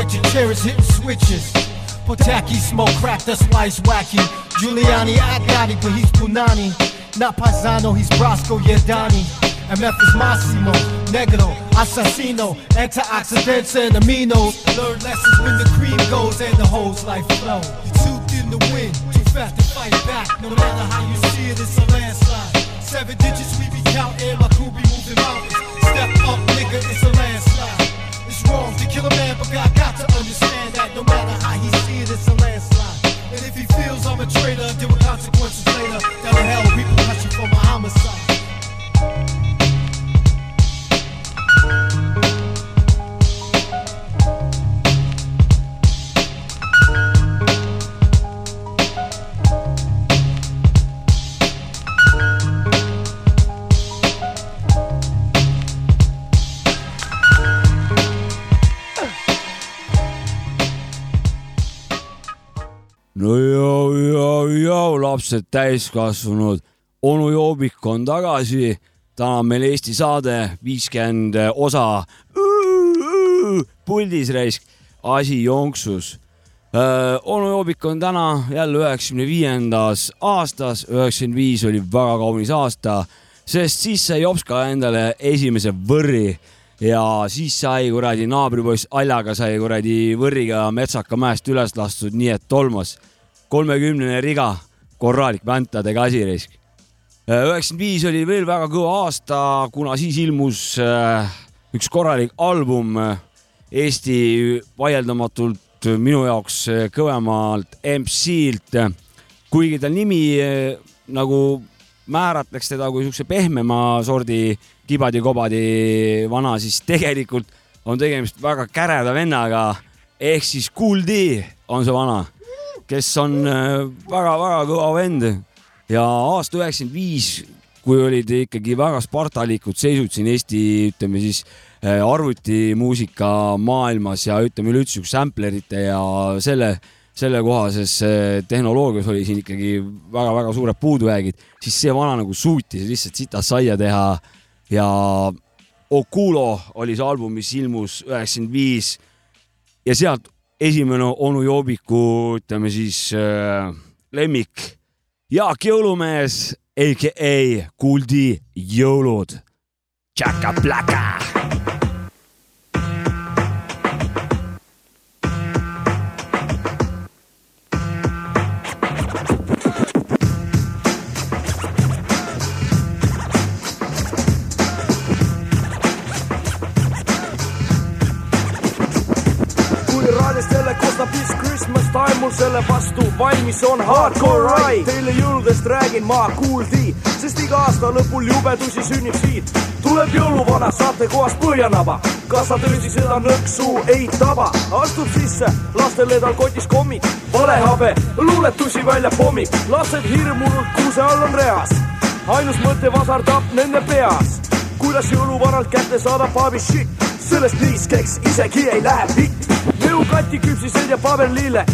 Electric chairs hitting switches. Tacky smoke, crack that's why it's wacky. Giuliani, I got it, but he's Punani. Not Paisano, he's Brasco, yeah, Donnie. MF is Massimo, Negro, Assassino, antioxidants and aminos. Learn lessons when the cream goes and the hoes life flow. You toothed in the wind, too fast to fight back. No matter how you see it, it's a landslide. Seven digits we be counting, my crew be moving mountains. Step up, nigga, it's a wrong to kill a man, but God got to understand that no matter how he see it, it's a landslide. And if he feels I'm a traitor, deal with consequences later. Down the hell, repercussion for my homicide. No joo, joo, joo, lapsed täiskasvanud, onu Joobik on tagasi. täna on meil Eesti saade viiskümmend osa. puldis raisk, asi jonksus. onu Joobik on täna jälle üheksakümne viiendas aastas, üheksakümmend viis oli väga kaunis aasta, sest siis sai Jopska endale esimese võrri ja siis sai kuradi naabripoiss Aljaga sai kuradi võrriga Metsaka mäest üles lastud, nii et tolmas kolmekümnene riga, korralik väntadega asi risk. üheksakümmend viis oli veel väga kõva aasta, kuna siis ilmus äh, üks korralik album äh, Eesti vaieldamatult minu jaoks äh, kõvemalt MC-lt, kuigi ta nimi äh, nagu määratleks teda kui siukse pehmema sordi kibadi-kobadi vana, siis tegelikult on tegemist väga käreda vennaga. Ehk siis Kool D on see vana, kes on väga-väga kõva vend. Ja aasta üheksakümmend viis, kui olid ikkagi väga spartalikud seisud siin Eesti, ütleme siis äh, arvutimuusika maailmas ja ütleme üleüldse siukse samplerite ja selle, sellekohases äh, tehnoloogias oli siin ikkagi väga-väga suured puudujäägid, siis see vana nagu suutis lihtsalt sitas saia teha ja Okulo oli see album, mis ilmus üheksakümmend viis ja sealt esimene onu Joobiku, ütleme siis äh, lemmik, Jaak Jõulumees, AKA D jõulud. Tšaka-plaka. Selle vastu valmis on hardcore ride. Teile jõuludest räägin ma kuuldi, sest iga aasta lõpul jubedusi sünnib siit. tuleb jõuluvana saatekohast Põhjanaba, kas sa tõesti seda nõksu ei taba? astub sisse, lastele tal kotis kommid, valehabe, luuletusi välja pommib, lapsed hirmunult kuuse all on reas. ainus mõte vasardab nende peas, kuidas jõuluvanalt kätte saada paabi shit, sellest niiskeks isegi ei lähe pikk. nõukati küpsised ja paberlille,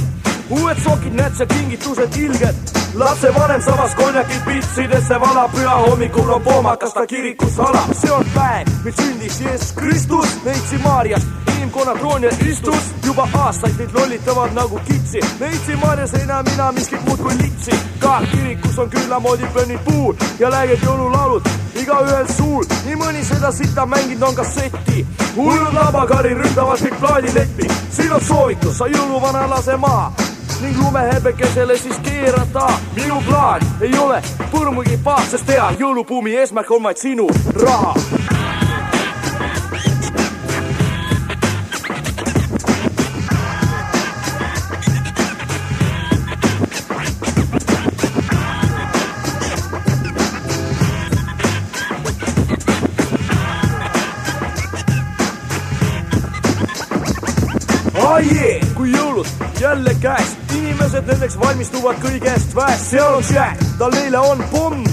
uued sokid, nätsad, kingitused ilged. lapsevanem samas konjakit pitsidesse valab, püha hommikul on poomakas ta kirikus salab. see on päev, mil sündis Jeesus Kristus, neitsi Maarjast, inimkonna troonil istus. juba aastaid neid lollitavad nagu kitsi, neitsi Maarjas ei näe mina miskit muud kui litsi. ka kirikus on küllamoodi põnnid puul ja läged jõululaulud igaühel suul, nii mõni seda sita mänginud on kasseti. hullud labakari ründavad kõik plaadileppi, siin on soovitus, sa jõuluvana lase maha ning lumehäbekesele siis keerata. minu plaan ei ole põrmugi paas, sest hea jõulubuumi eesmärk on vaid sinu raha. oh yeah! kui jõulud jälle käes, inimesed nendeks valmistuvad kõigest väest, seal on Jack, tal neile on pomm,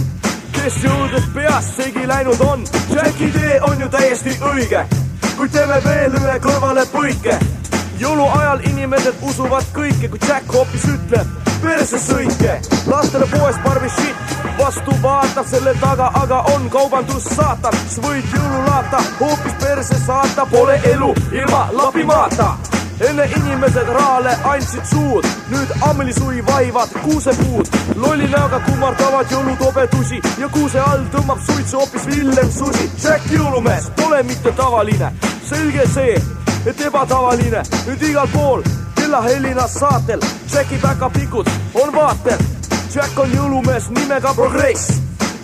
kes jõududest peast segi läinud on. Jacki tee on ju täiesti õige, kuid teeme veel ühe kõrvale põike. jõuluajal inimesed usuvad kõike, kui Jack hoopis ütleb perse sõitke, lastele poes Barbi shit, vastu vaatab selle taga, aga on kaubandus saatan, siis võid jõululaata hoopis perse saata, pole elu ilma lapimaata enne inimesed rahale andsid suud, nüüd ammelisui vaivad kuusepuud. lolli näoga kummardavad jõulutobedusi ja kuuse all tõmbab suitsu hoopis Villem Susi. Jack Jõulumees pole mitte tavaline, selge see, et ebatavaline nüüd igal pool kellahellinas saatel. Jacki päkapikud on vaatel. Jack on jõulumees nimega Progress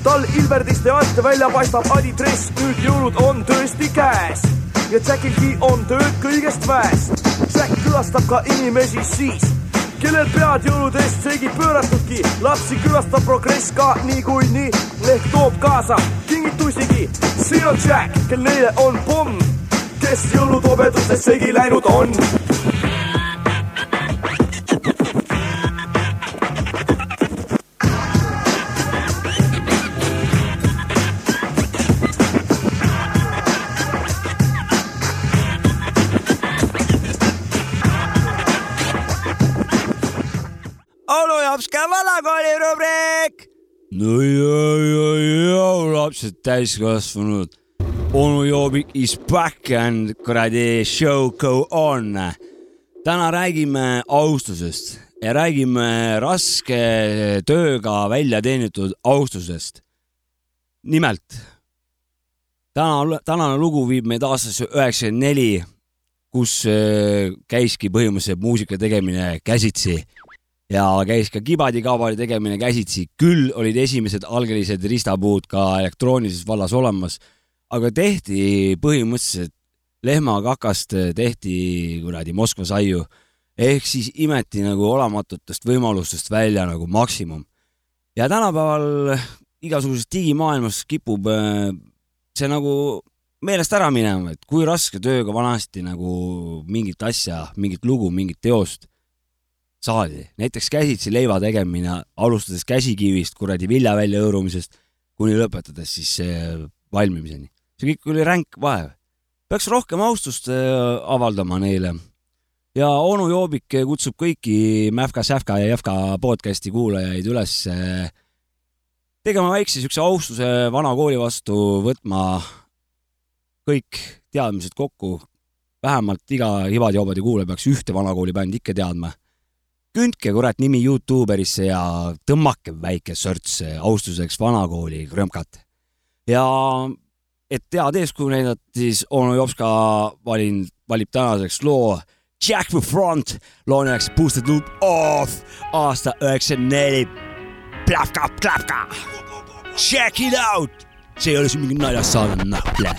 tal Ilverdiste alt välja paistab adidress, nüüd jõulud on tõesti käes ja Jackilgi on tööd kõigest väes. Jack külastab ka inimesi siis, kellel pead jõulude eest seegi pööratudki, lapsi külastab progress ka niikuinii ehk toob kaasa kingitusigi. see on Jack, kel neile on pomm, kes jõulutobedustes segi läinud on Jopska vanakooli rubriik. no ja, ja, ja lapsed täiskasvanud. onu Joobik is back and kuradi show go on. täna räägime austusest ja räägime raske tööga välja teenitud austusest. nimelt täna, tänane lugu viib meid aastasse üheksakümmend neli, kus äh, käiski põhimõtteliselt muusika tegemine käsitsi ja käis ka kibadi-kabadi tegemine käsitsi. küll olid esimesed algelised ristapuud ka elektroonilises vallas olemas, aga tehti põhimõtteliselt lehmakakast tehti kuradi Moskva saiu ehk siis imeti nagu olematutest võimalustest välja nagu maksimum. ja tänapäeval igasuguses digimaailmas kipub äh, see nagu meelest ära minema, et kui raske tööga vanasti nagu mingit asja, mingit lugu, mingit teost saadi. näiteks käsitsi leiva tegemine, alustades käsikivist, kuradi vilja väljahõõrumisest kuni lõpetades siis valmimiseni. see kõik oli ränk vaev. peaks rohkem austust äh, avaldama neile. ja onu Joobik kutsub kõiki Mäfka, Säfka ja Jäfka podcasti kuulajaid üles äh, tegema väikse siukse austuse vana kooli vastu, võtma kõik teadmised kokku. vähemalt iga Hibadi-Hobadi kuulaja peaks ühte vanakooli bändi ikka teadma kündke kurat nimi Youtuberisse ja tõmmake väike sörts austuseks vanakooli krõmkat. ja et head eeskuju näidata, siis onu Jopska valin, valib tänaseks loo Jack the Front, loo nimeks Boosted Loop Off aasta üheksakümmend neli. Plavka, plavka. Check it out. see ei ole siin mingi naljas saade, näple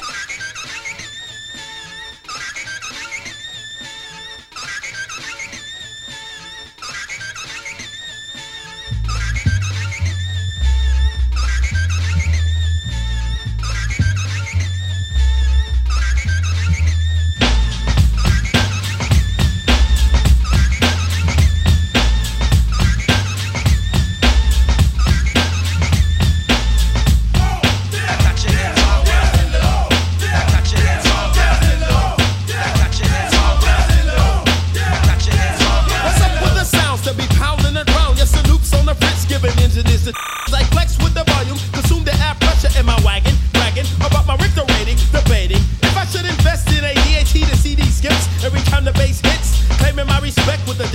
Respect with the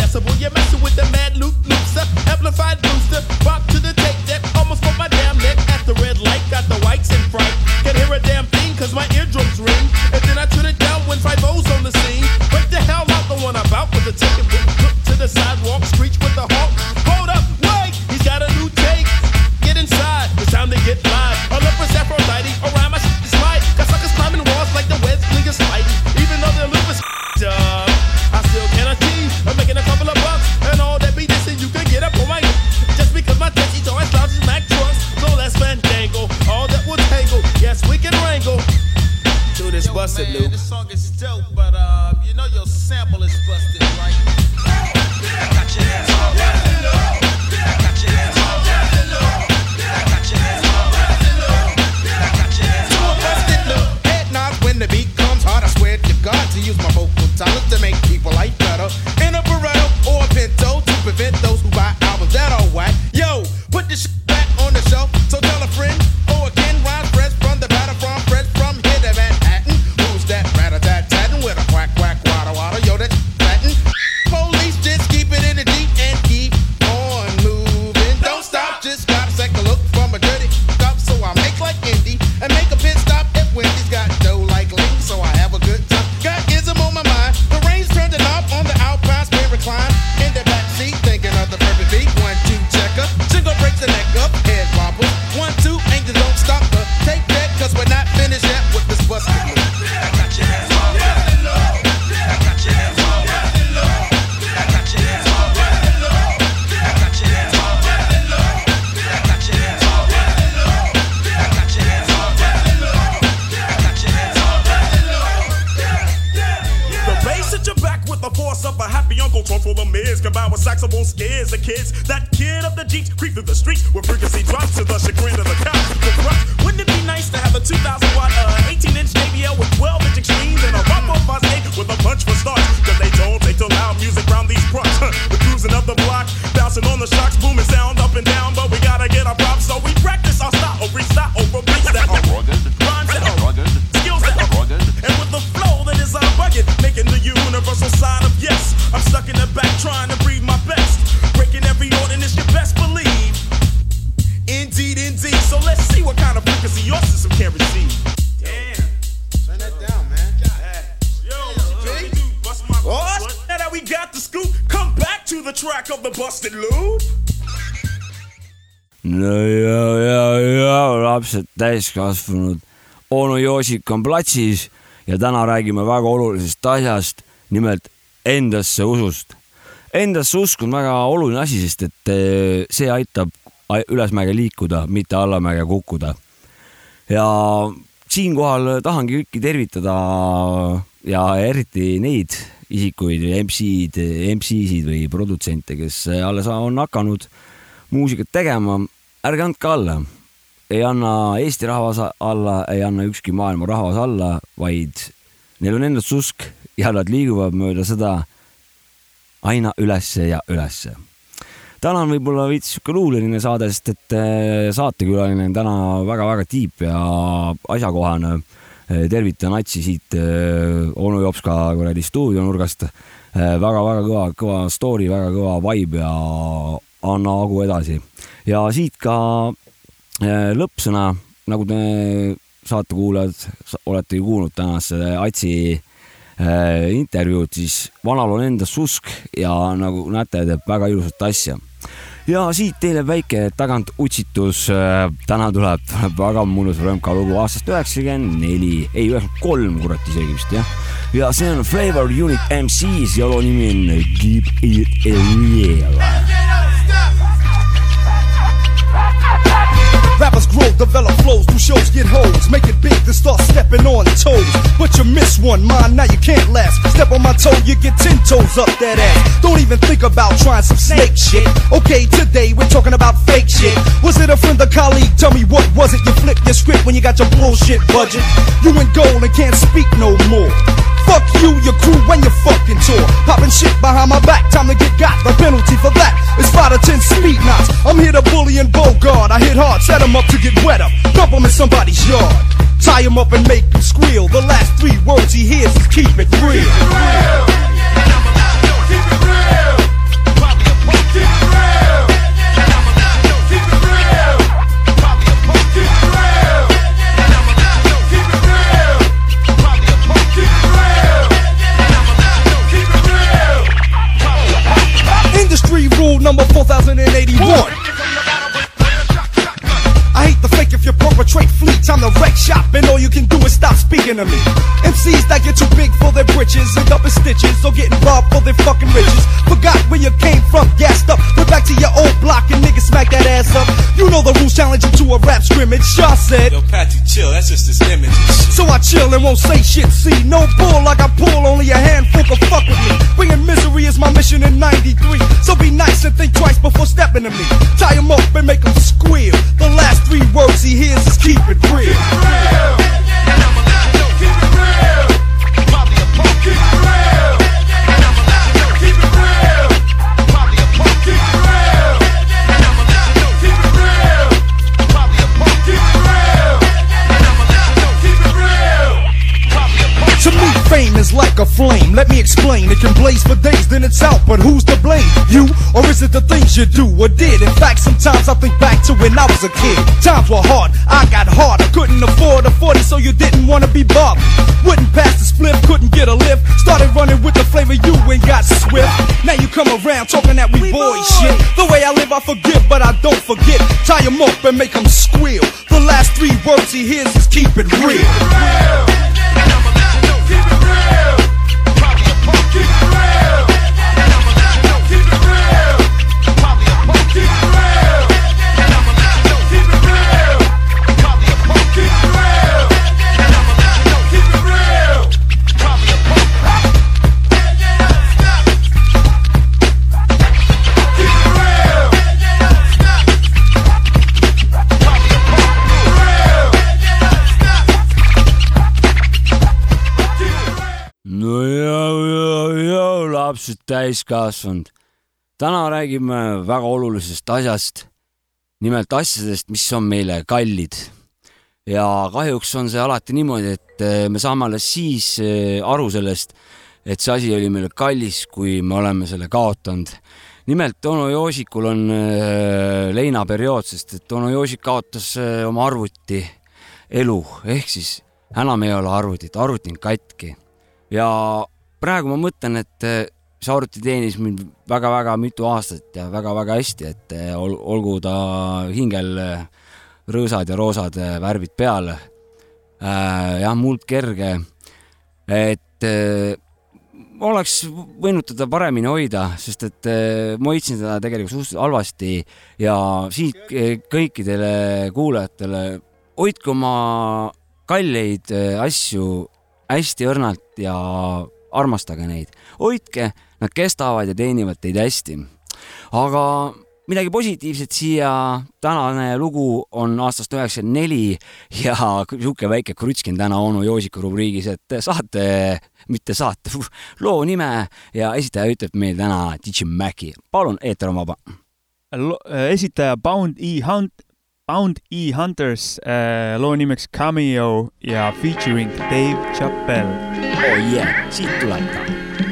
täiskasvanud. onu Joosik on platsis ja täna räägime väga olulisest asjast, nimelt endasse usust. Endasse usk on väga oluline asi, sest et eh, see aitab ülesmäge liikuda, mitte allamäge kukkuda. ja siinkohal tahangi kõiki tervitada ja eriti neid isikuid, MC-d, MC-sid või produtsente, kes alles on hakanud muusikat tegema, ärge andke alla. Ei anna Eesti rahvas alla, ei anna ükski maailma rahvas alla, vaid neil on endas usk ja nad liiguvad mööda seda aina ülesse ja ülesse. täna on võib-olla veits sihuke luuleline saade, sest et eh, saatekülaline on täna väga-väga tiip ja asjakohane. tervitan Atsi siit eh, onu Jopska kuradi stuudionurgast. väga-väga kõva, kõva story, väga kõva vibe ja anna hagu edasi. ja siit ka eh, lõppsõna, nagu te saatekuulajad sa- olete ju kuulnud tänast Atsi äh, intervjuud, siis vanal on endas usk ja nagu näete, teeb väga ilusat asja. ja siit teile väike tagant utsitus. täna tuleb, väga mõnus rõmka lugu aastast üheksakümmend neli, ei üheksakümmend kolm, kurat isegi vist jah. ja see on Flavor Unit MC-s ja loo nimi on Keep It Real. rap. Grow, develop flows, do shows, get hoes, make it big, then start stepping on toes. But you miss one, mine, now you can't last. Step on my toe, you get ten toes up that ass. Don't even think about trying some snake shit. Okay, today we're talking about fake shit. Was it a friend or colleague? Tell me what was it? You flipped your script when you got your bullshit budget. You in gold and can't speak no more. Fuck you, your crew, and your fucking tour. Popping shit behind my back, time to get got. The penalty for that is five to ten speed knots. I'm here to bully and bogard. I hit hard, set 'em up to get wet up. Dump 'em in somebody's yard. Tie 'em up and make 'em squeal. The last three words he hears is keep it real. Industry rule number 4081. I hate the if you perpetrate fleet. Time to wreck shop, and all you can do is stop speaking to me. MCs that get too big for their britches, end up in stitches, or getting robbed for their fucking riches. Forgot where you came from, gassed up. Went back to your old block and niggas smack that ass up. You know the rules, challenge you to a rap scrimmage. Shaw said, Yo, chill. That's just this image. so I chill and won't say shit. See, no bull like I pull, only a handful can fuck with me. Bringing misery is my mission in 93. So be nice and think twice before stepping to me. Tie him up and make him squeal. The last three words he hears is keep it real. Me explain. It can blaze for days, then it's out. But who's to blame? You? Or is it the things you do or did? In fact, sometimes I think back to when I was a kid. Times were hard. I got hard. I couldn't afford a 40, so you didn't want to be bothered. Wouldn't pass the split, couldn't get a lift. Started running with the flavor you and got swift. Now you come around talking that we, boy shit. The way I live, I forgive, but I don't forget. Tie him up and make him squeal. The last three words he hears is keep it real. fucking rain. Lapsed täiskasvanud. täna räägime väga olulisest asjast. nimelt asjadest, mis on meile kallid. ja kahjuks on see alati niimoodi, et eh, me saame alles siis eh, aru sellest, et see asi oli meile kallis, kui me oleme selle kaotanud. nimelt onu Joosikul on äh, leinaperiood, sest et onu Joosik kaotas oma arvuti elu ehk siis enam ei ole arvutit, arvuti on katki ja praegu ma mõtlen, et arvuti teenis mind väga-väga mitu aastat ja väga-väga hästi, et äh, ol, olgu ta hingel äh, rõõsad ja roosad äh, värvid peal äh,. jah, muld kerge, et äh, oleks võinud teda paremini hoida, sest et ma hoidsin teda tegelikult suhteliselt halvasti ja siit kõikidele kuulajatele, hoidke oma kalleid asju hästi õrnalt ja armastage neid, hoidke, nad kestavad ja teenivad teid hästi. aga midagi positiivset siia, tänane lugu on aastast üheksakümmend neli ja sihuke väike krutskin täna onu Joosiku rubriigis, et saate, mitte saate, loo nime ja esitaja ütleb meil täna DJ Maci. palun, eeter on vaba. esitaja Bound E Hunt, Bound E Hunters äh, loo nimeks Cameo ja featuring Dave Chappell. oh yeah, siit tuleb ta.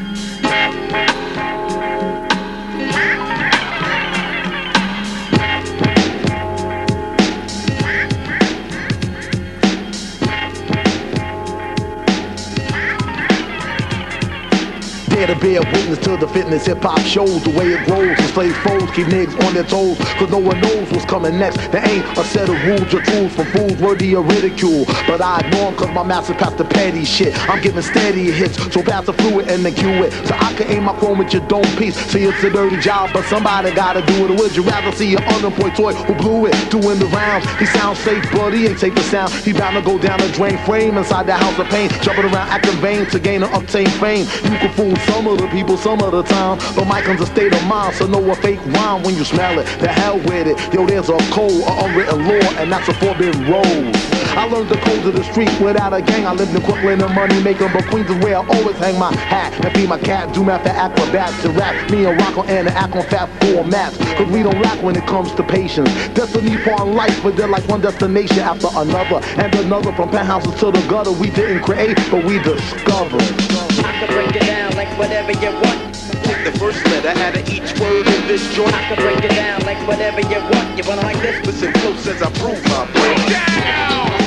Dare to bear witness to the fitness hip hop shows the way it grows. The slave foes keep niggas on their toes, cause no one knows what's coming next. There ain't a set of rules or tools for fools worthy of ridicule. But I ignore 'em cause my master passed the petty shit. I'm giving steady hits, so pass the fluid and then cue it. So I can aim my chrome with your dome piece. See, it's a dirty job, but somebody gotta do it. Or would you rather see an unemployed toy who blew it, doing the rounds? He sounds safe, but he ain't safe and sound. He bound to go down a drain frame inside that house of pain. Jumping around acting vain to gain an obtain fame. You can fool some of the people some of the time, but my comes a state of mind, so know a fake rhyme when you smell it. The hell with it. Yo, there's a code, a unwritten law, and that's a forbidden road. I learned the codes of the street without a gang. I lived in Brooklyn and money making, but Queens is where I always hang my hat. And be my cat, do math for acrobats to rap. Me and Rocco and act on fat formats. Cause we don't lack when it comes to patience. Destiny for life, but they're like one destination after another. And another from penthouses to the gutter. We didn't create, but we discovered. I could break it down like whatever you want. Take the first letter out of each word in this joint. I could break it down like whatever you want. You want it like this? Listen close as I prove my point. I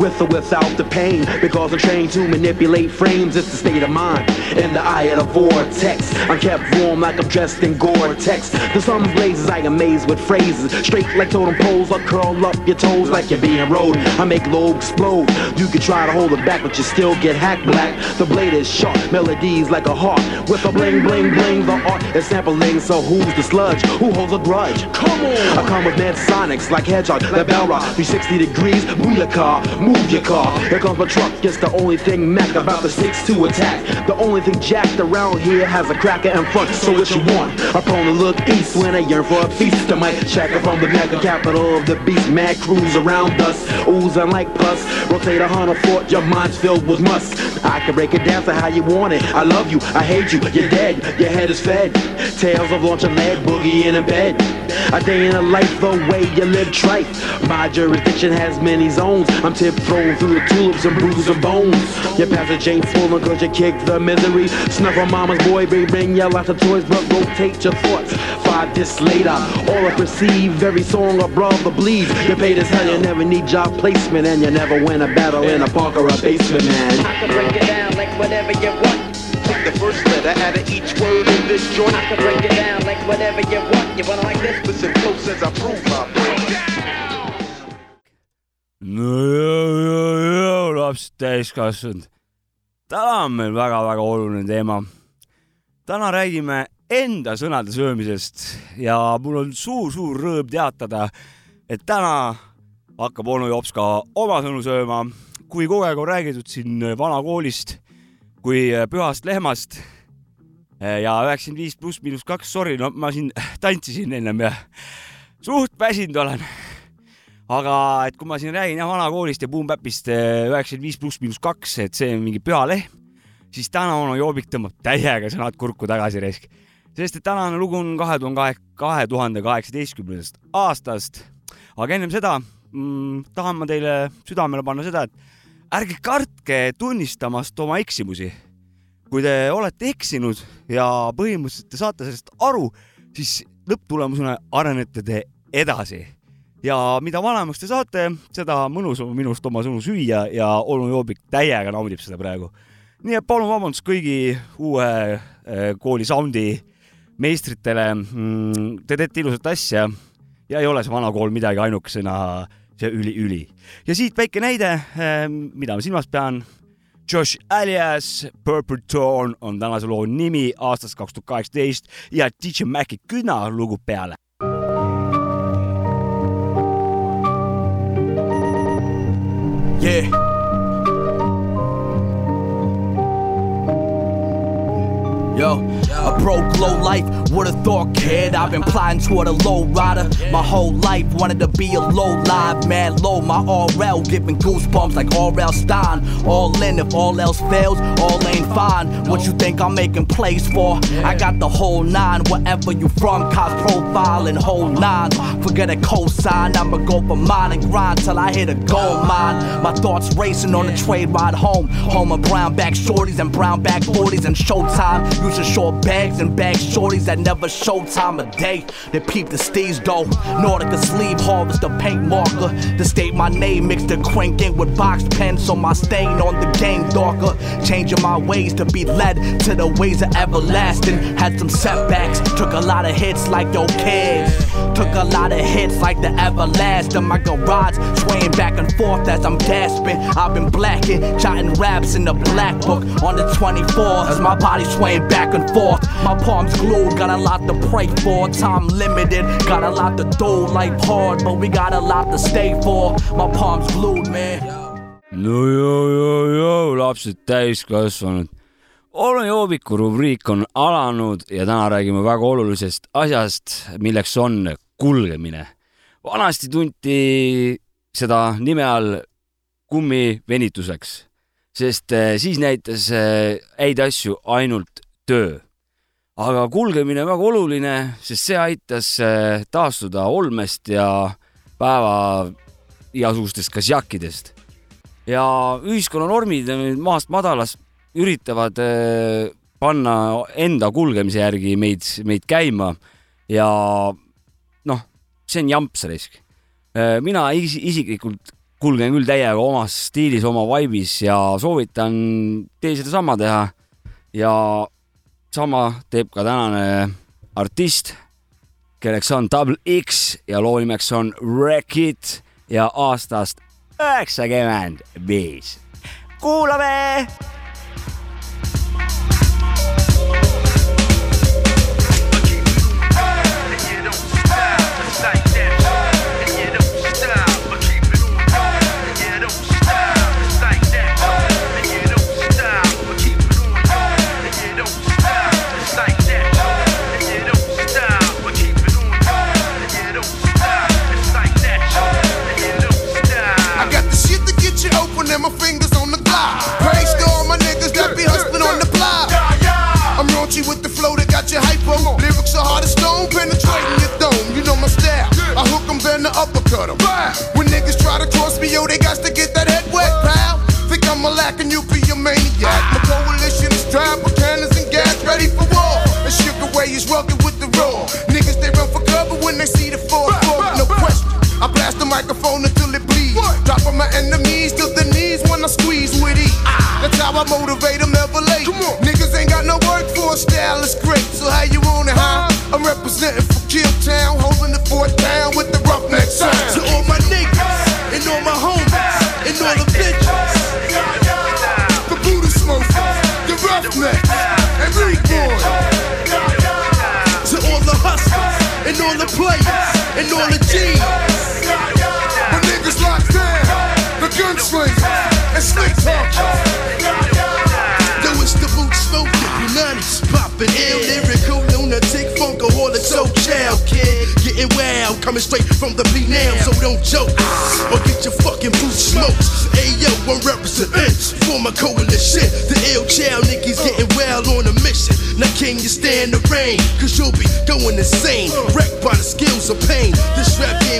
with or without the pain. Because I'm trained to manipulate frames, it's the state of mind. In the eye of the vortex, I'm kept warm like I'm dressed in Gore-Tex. The sun blazes, I amaze with phrases. Straight like totem poles, I curl up your toes like you're being rode. I make low explode. You can try to hold it back, but you still get hacked black. The blade is sharp, melodies like a heart. With a bling, bling, bling, the art is sampling. So who's the sludge? Who holds a grudge? Come on! I come with mad sonics like hedgehog, that bell rock. 360 degrees, car, move your car. Here comes my truck, it's the only thing Mac about the six to attack. The only thing jacked around here has a cracker in front. So what you want? I prone to look east when I yearn for a feast. The mic checker from the mecca capital of the beast. Mad crews around us, oozing like pus. Rotate a hundred fort, your mind's filled with must. I can break it down to how you want it. I love you, I hate you, you're dead, your head is fed. Tales of launching lead, boogie in a bed. A day in a life, the way you live trife. My jurisdiction has many zones. I'm tip thrown through the tulips and bruises and bones. Your passage ain't full cause you kick the misery. Snuff on mama's boy, baby, bring your lots of toys, but rotate your thoughts. Five this later, all I perceive, every song a brother bleeds. You paid as hell, you never need job placement, and you never win a battle in a park or a basement, man. I can break it down like whatever you want. Take the first letter out of each word in this joint. I can break it down like whatever you want. You want it like this? Listen close as I prove my point. No joo, lapsed täiskasvanud. täna on meil väga-väga oluline teema. täna räägime enda sõnade söömisest ja mul on suur-suur rõõm teatada, et täna hakkab onu Jops ka oma sõnu sööma. kui kogu aeg on räägitud siin vanakoolist kui pühast lehmast ja üheksakümmend viis pluss miinus kaks, sorry, no ma siin tantsisin ennem ja suht väsinud olen. Aga et kui ma siin räägin jah vanakoolist ja Boom Bapist üheksakümmend viis pluss miinus kaks, et see on mingi pühalehm, siis tänane joobik tõmbab täiega sõnad kurku tagasi raisk. sest et tänane lugu on kahe tuhande kahe tuhande kaheksateistkümnendast aastast. aga ennem seda mm, tahan ma teile südamele panna seda, et ärge kartke tunnistamast oma eksimusi kui te olete eksinud ja põhimõtteliselt te saate sellest aru, siis lõpptulemusena arenete te edasi. Ja mida vanemaks te saate, seda mõnusam on minust oma sõnu süüa ja onu joobik täiega naudib seda praegu. nii et palun vabandust kõigi uue eh, kooli soundi meistritele. Te teete ilusat asja ja ei ole see vana kool midagi ainukesena see üli-üli. ja siit väike näide, mida ma silmas pean Josh alias Purple Dawn on tänase loo nimi aastast kaks tuhat kaheksateist ja DJ Maci küna lugu peale. Yeah. A broke low life, would've thought kid. I've been plotting toward a low rider. My whole life wanted to be a low live man. Low My RL giving goosebumps like R.L. Stine. All in if all else fails, all ain't fine. What you think I'm making plays for? I got the whole nine, wherever you from Cops profiling, whole nines Forget a cosign, I'ma go for mine and grind Till I hit a gold mine. My thoughts racing on the trade ride home. Home of brown back shorties and brown back 40s and showtime. Using short bags and bag shorties that never show time of day. They peep the steez though. Nordica sleeve harvest a paint marker. To state my name mixed the cranking with box pens so my stain on the game darker. Changing my ways to be led to the ways of everlasting. Had some setbacks, took a lot of hits like yo kids. Took a lot of hits like the everlasting. My garage swaying back and forth as I'm gasping. I've been blacking, jotting raps in the black book on the 24 as my body swaying back and forth. My palms glued, got a lot to pray for. Time limited, got a lot to do. Life hard, but we got a lot to stay for. My palms glued, man. no joo, joo, joo, lapsed täiskasvanud. olen joobiku rubriik on alanud ja täna räägime väga olulisest asjast, milleks on kulgemine. vanasti tunti seda nime all kummivenituseks, sest eh, siis näitas eh, häid asju ainult töö. Aga kulgemine on väga oluline, sest see aitas eh, taastuda olmest ja päeva igasugustest kasjakkidest ja ühiskonnanormid on nüüd maast madalas üritavad äh, panna enda kulgemise järgi meid, meid käima ja noh, see on jamps risk. mina is isiklikult kulgen küll täiega omas stiilis, oma vaibis ja soovitan teil sedasama teha. ja sama teeb ka tänane artist, kelleks on Double X ja loo nimeks on Wreck It ja aastast üheksakümmend viis. kuulame. Got. Lyrics are hard as stone, penetrating your dome. You know my style. I hook 'em, then the uppercut 'em. When niggas try to cross me, yo, they got to get that head wet, pal. Think I'm a lack and you be a maniac. My coalition is dry, but cannons and gas ready for war. And Sugar Way is rugged with the raw. Niggas, they run for cover when they see the floor. No question. I blast the microphone until it bleeds. Drop on my enemies to the knees when I squeeze with ease. That's how I motivate them, never late. Niggas style, it's great. So how you want it, huh? I'm representing for Kill Town, holding the fort down with the roughneck sound. To all my niggas and all my homies and all the bitches. The Buddha smokers, the roughnecks, and Reed boys. To all the hustlers and all the players and all the G's. My niggas locked down, the gunslingers and slick talkers. Popping ill, lyrical, lunatic, funkaholic, so child kid, getting wild, coming straight from the P now, so don't joke or get your fucking boot smoked. Hey yo, I'm representing for my coalition. The ill child niggas getting wild on a mission. Now can you stand the rain? Cause you'll be going insane. Wrecked by the skills of pain.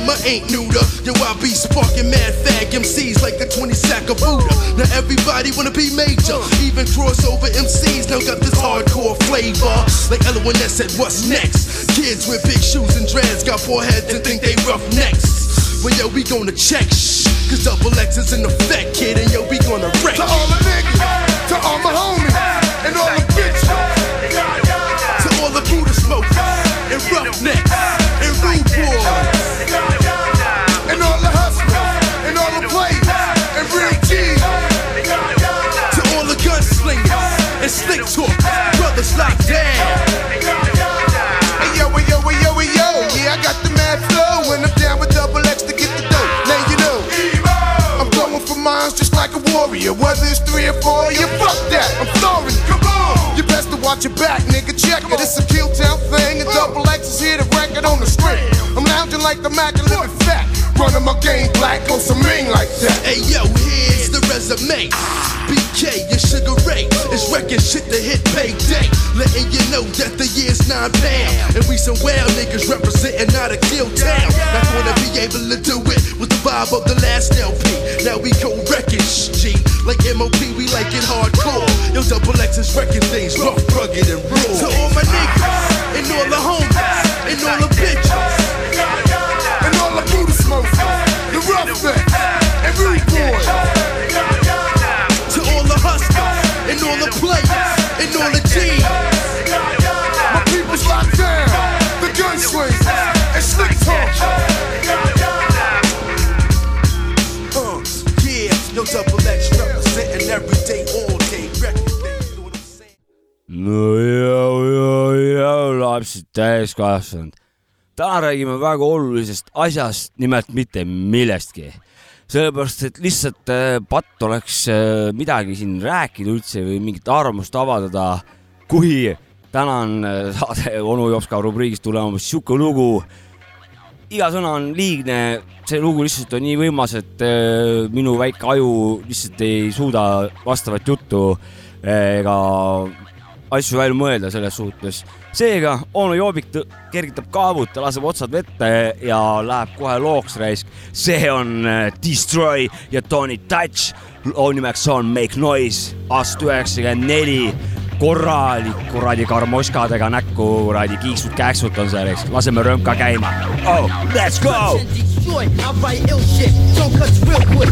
Game I ain't new to. Yo, I be sparking mad fag MCs like the 20 sack of Buddha. Now everybody wanna be major. Even crossover MCs now got this hardcore flavor. Like L1S said, what's next? Kids with big shoes and dreads got foreheads and think they rough necks. Well, yo, we gonna check, shh. Cause double X is in effect, kid, and yo, we gonna wreck. To all the niggas, to all my homies, and all the talk, brothers locked down. Hey yo, hey yo, hey yo, hey yo, yeah, I got the mad flow, and I'm down with double X to get the dough. Now you know, I'm going for mines just like a warrior. Whether it's three or four, you fuck that. I'm sorry, come on. You best to watch your back, nigga. Check it. It's a kill town thing, and double X is here to record on the string. I'm lounging like the Mac and living fat. Running my game black on some mean like that. Hey yo, here's the resume. BK, your sugar ray is wrecking shit to hit payday. Letting you know that the year's nine pound. And we some wild niggas representing not a kill town. Not gonna be able to do it with the vibe of the last LP. Now we go wrecking G. Like MOP, we like it hardcore. Yo, double X is wrecking things rough, rugged, and raw. To all my niggas, and all the homies, and all the bitches. And all the Buddha smokers, the roughnecks, and rude boys. To all the hustlers, and all the G's. My people's locked down, the gunslingers, and slick talk. Uh, yeah, yo, double X representing every day, all day, record. no jõu, jõu, jõu, lapsed täiskasvanud. täna räägime väga olulisest asjast, nimelt mitte millestki. sellepärast, et lihtsalt äh, patt oleks äh, midagi siin rääkida üldse või mingit arvamust avaldada, kui täna on äh, saade onu Jopska rubriigis tulemas sihuke lugu. iga sõna on liigne, see lugu lihtsalt on nii võimas, et minu väike aju lihtsalt ei suuda vastavat juttu ega asju välja mõelda selles suhtes. Seega onu Joobik kergitab kaabut ja laseb otsad vette ja läheb kohe looks raisk. see on äh, Destroy ja Tony Touch. loo nimeks on Make Noise aastast üheksakümmend neli korralik kuradi karmoškadega näkku, kuradi kiiksud-käiksud on seal, eks, laseme römka käima oh,. Let's go. I write ill shit, don't cuts real quick.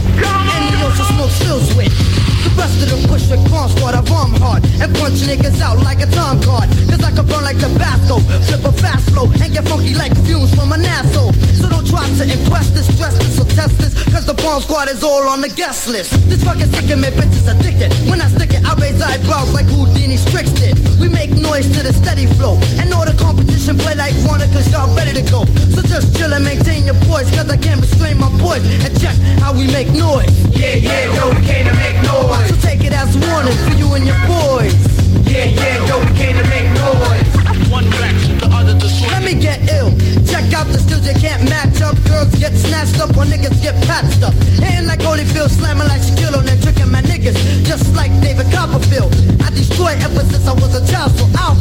Any else smoke fills with. The rest of them push the cross squad, I bomb hard and punch niggas out like a time card. Cause I can burn like Tabasco, flip a fast flow and get funky like fumes from an asshole. So don't try to impress this, stress this, or test this, cause the bomb squad is all on the guest list. This fucking sickin' me bitches addicted. When I stick it, I raise eyebrows like Houdini Strix did. We make noise to the steady flow and all the competition play like Warner cause y'all ready to go. So just chill and maintain your poise cause I can't restrain my voice and check how we make noise. Yeah, yeah, yo, we came to make noise. So take it as a warning for you and your boys. Yeah, yeah, yo, we came to make noise. One back, the other the Let me get ill. Check out the skills you can't match up. Girls get snatched up or niggas get patched up. Hitting like Holyfield, slamming like Shaquille O'Neal, tricking my niggas. Just like David Copperfield. I destroy ever since I was a child, so I'll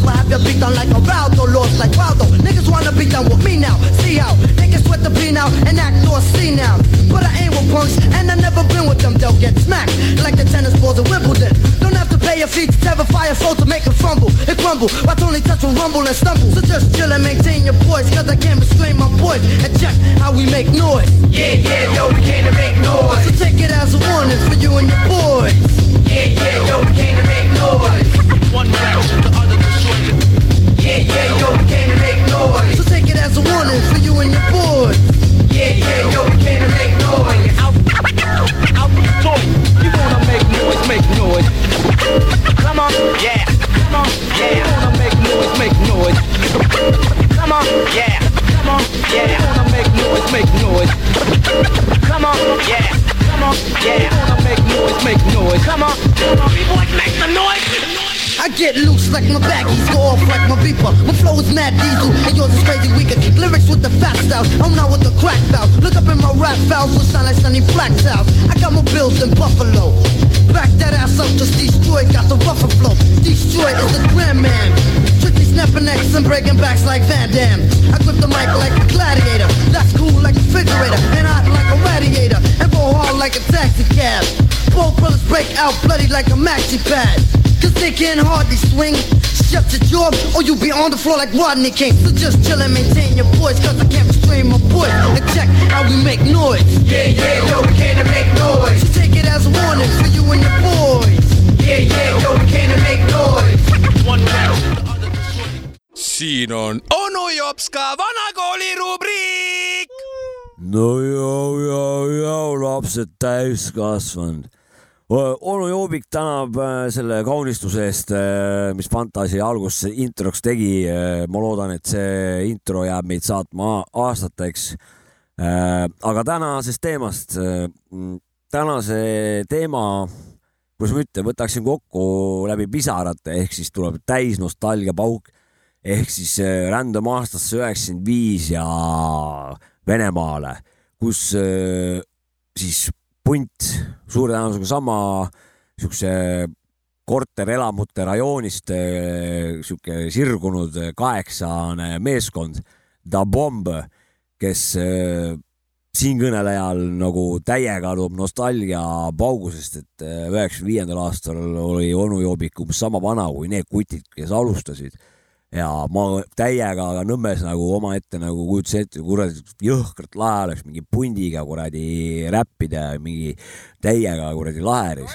fumble. It crumble. Only touch will rumble and stumble. So just chill and maintain your poise, cause I can't restrain my voice. And check how we make noise. Yeah, yeah, yo, we came to make noise. So take it as a warning for you and your boys. Yeah, yeah, yo, we came to make noise. One round, the other destroyed Yeah, yeah, yo, we came to make noise. So take it as a warning for you and your boys. Yeah, yeah, yo, we came to make noise. Out, out the door. You wanna make noise, make noise. Come on, yeah. Come on, yeah. Wanna make noise, make noise. Come on, yeah. Come on, yeah. Wanna make noise, make noise. Come on, yeah. Come on, yeah. Wanna make noise, make noise. Come on, come on. Boys, make the noise. I get loose like my baggies, go off like my beeper. My flow is mad diesel, and yours is crazy weaker. Lyrics with the fat style, I'm not with the crack style. Look up in my rap files, will sound like Sunny Black South. I got more bills than Buffalo. Back that ass up, just destroy, got the rougher flow. Destroy is the grand man. Strictly snapping necks and breaking backs like Van Damme. I grip the mic like a gladiator. That's cool like a refrigerator. And hot like a radiator. And go hard like a taxi cab. Both brothers break out bloody like a maxi pad. Cause they can hardly swing. Shut your jaw or you'll be on the floor like Rodney King. So just chill and maintain your voice. Cause I restrain my voice. And check how we make noise. Yeah, yeah, yo, we came to make noise. So take it as a warning for you and your boys. Yeah, yeah, yo, we came to make noise. One round. siin on onu jops ka vanakooli rubriik. no joo, joo, joo, lapsed täiskasvanud. Onu Joobik tänab äh, selle kaunistuse eest, mis Fantasi alguses introks tegi. ma loodan, et see intro jääb meid saatma aastateks. aga tänasest teemast, tänase teema, kuidas ma ütlen, võtaksin kokku läbi pisarate ehk siis tuleb täis nostalgiapauk ehk siis äh, rändame aastasse üheksakümmend viis ja Venemaale, kus äh, siis punt suure tõenäosusega sama siukse korterelamute rajoonist äh, sihuke sirgunud kaheksane meeskond, Da Bomb, kes äh, siinkõnelejal nagu täiega toob nostalgia paugu, sest et äh, üheksakümne viiendal aastal oli onu Joobik umbes sama vana kui need kutid, kes alustasid ja ma täiega Nõmmes nagu omaette nagu kujutasin ette, kuradi jõhkralt lahe oleks mingi pundiga kuradi räppida ja mingi täiega kuradi lahe.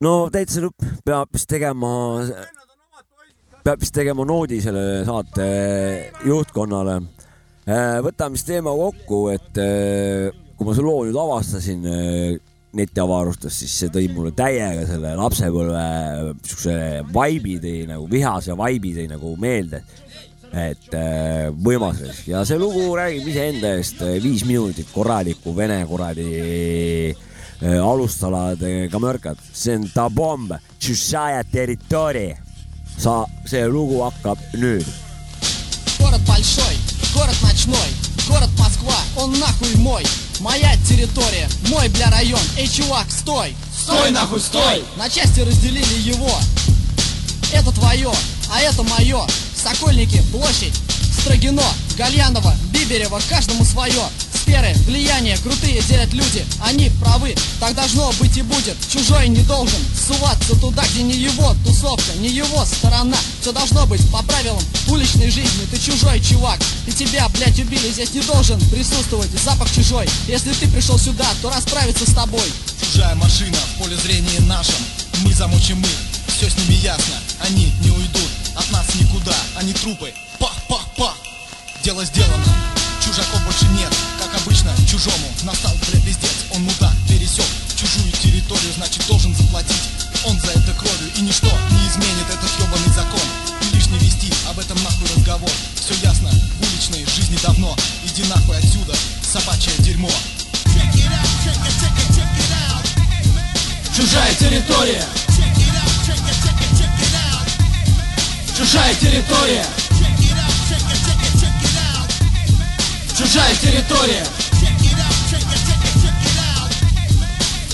no täitsa lõpp, peab vist tegema, peab vist tegema noodi selle saate juhtkonnale. võtame siis teema kokku, et eh, kui ma selle loo nüüd avastasin eh, netiavarustes, siis see tõi mulle täiega selle lapsepõlve siukse vibe'i tõi nagu vihase vibe'i tõi nagu meelde. et äh, võimas risk ja see lugu räägib iseenda eest, viis minutit korralikku vene kuradi äh, alustaladega mörkat, see on Ta Bomb, Tšušaja territoori. sa, see lugu hakkab nüüd Город большой, город ночной, город Москва, он нахуй мой. Моя территория, мой бля район. Эй, чувак, стой! Стой, нахуй, стой! На части разделили его. Это твое, а это мое. Сокольники, площадь, Строгино, Гальянова, Биберева, каждому свое. Сферы, влияние, крутые делят люди. Они правы, так должно быть и будет. Чужой не должен суваться туда, где не его тусовка, не его сторона. Все должно быть по правилам уличной жизни. Ты чужой чувак, и тебя, блядь, убили. Здесь не должен присутствовать запах чужой. Если ты пришел сюда, то расправиться с тобой. Чужая машина в поле зрения нашем Мы замучим мы, все с ними ясно Они не уйдут от нас никуда Они трупы, пах-пах-пах Дело сделано, чужаков больше нет Как обычно, чужому. Настал блядь пиздец Он мудак пересек чужую территорию Значит должен заплатить. Он за это кровью И ничто не изменит этот ебаный закон. И лишь не вести об этом нахуй разговор. Все ясно, в уличной жизни давно. Иди нахуй отсюда, собачье дерьмо. Чужая территория. Чужая территория. Чужая территория.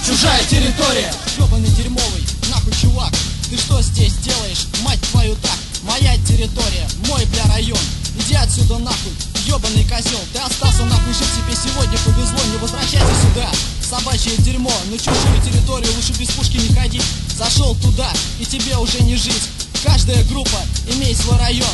Чужая территория. Ёбаный дерьмовый, нахуй чувак. Ты что здесь делаешь, мать твою так. Моя территория, мой бля район. Иди отсюда нахуй, ёбаный козел. Ты остался нахуй жить, тебе сегодня повезло Не возвращайся сюда, собачье дерьмо На чужую территорию лучше без пушки не ходить. Зашел туда, и тебе уже не жить. Каждая группа имеет свой район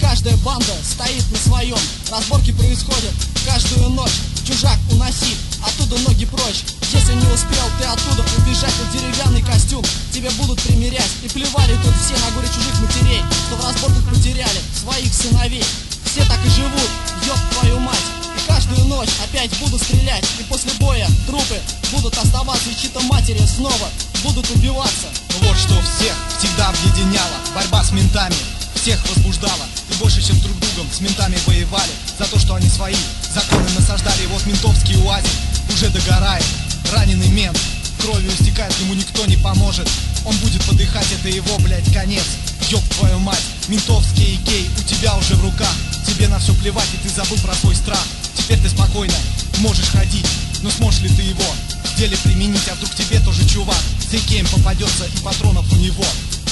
каждая банда стоит на своем. Разборки происходят каждую ночь. Чужак уноси, оттуда ноги прочь. Если не успел ты оттуда убежать в деревянный костюм Тебе будут примерять. И плевали тут все на горе чужих матерей Что в разборках потеряли своих сыновей. Все так и живут, ёб твою мать. И каждую ночь опять будут стрелять. И после боя трупы будут оставаться И чьи-то матери снова будут убиваться. Вот что всех всегда объединяло. Борьба с ментами всех возбуждала. И больше, чем друг другом с ментами воевали. За то, что они свои законы насаждали. Вот ментовский уазик уже догорает. Раненый мент. Кровью истекает, ему никто не поможет. Он будет подыхать, это его, блядь, конец. Ёб твою мать, ментовский икей у тебя уже в руках. Тебе на все плевать, и ты забыл про свой страх. Теперь ты спокойно можешь ходить Но сможешь ли ты его в деле применить А вдруг тебе тоже чувак с икеем попадется и патронов у него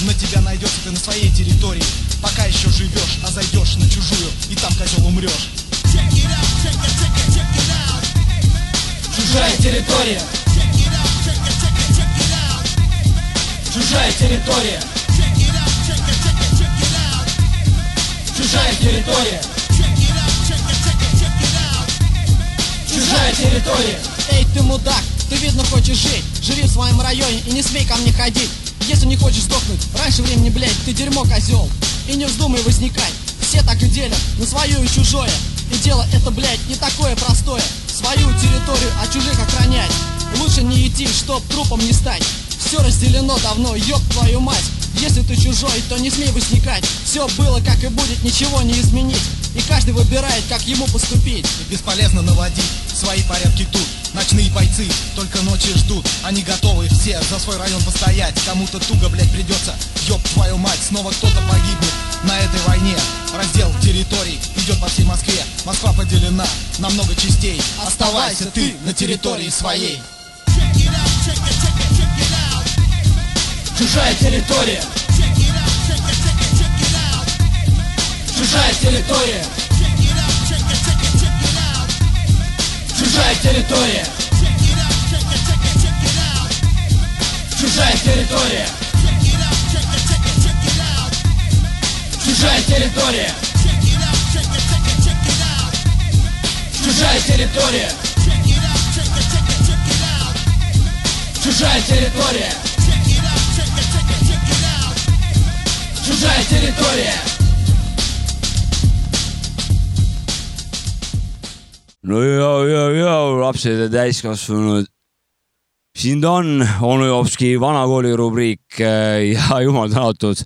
На тебя найдется ты на своей территории Пока еще живешь, а зайдешь на чужую И там, козел, умрешь Чужая территория. Чужая территория. Чужая территория. Чужая территория. Эй, ты мудак, ты видно хочешь жить. Живи в своем районе и не смей ко мне ходить. Если не хочешь сдохнуть, раньше времени, блядь, ты дерьмо козел. И не вздумай возникать, все так и делят На свое и чужое. И дело это, блядь, не такое простое. Свою территорию от чужих охранять. Лучше не идти, чтоб трупом не стать. Все разделено давно, ёб твою мать Если ты чужой, то не смей возникать. Все было как и будет, ничего не изменить. И каждый выбирает, как ему поступить. И бесполезно наводить свои порядки тут. Ночные бойцы только ночи ждут. Они готовы все за свой район постоять. Кому-то туго, блядь, придется Ёб твою мать, снова кто-то погибнет. На этой войне Раздел территорий идет по всей Москве. Москва поделена на много частей. Оставайся ты на территории своей Чужая территория. Чужая территория. Чужая территория. Чужая территория. Чужая территория. Чужая территория. Чужая территория. Чужая территория. no ja , ja , ja lapsed ja täiskasvanud . siin ta on , onu Jopski vanakooli rubriik äh, ja jumal tänatud .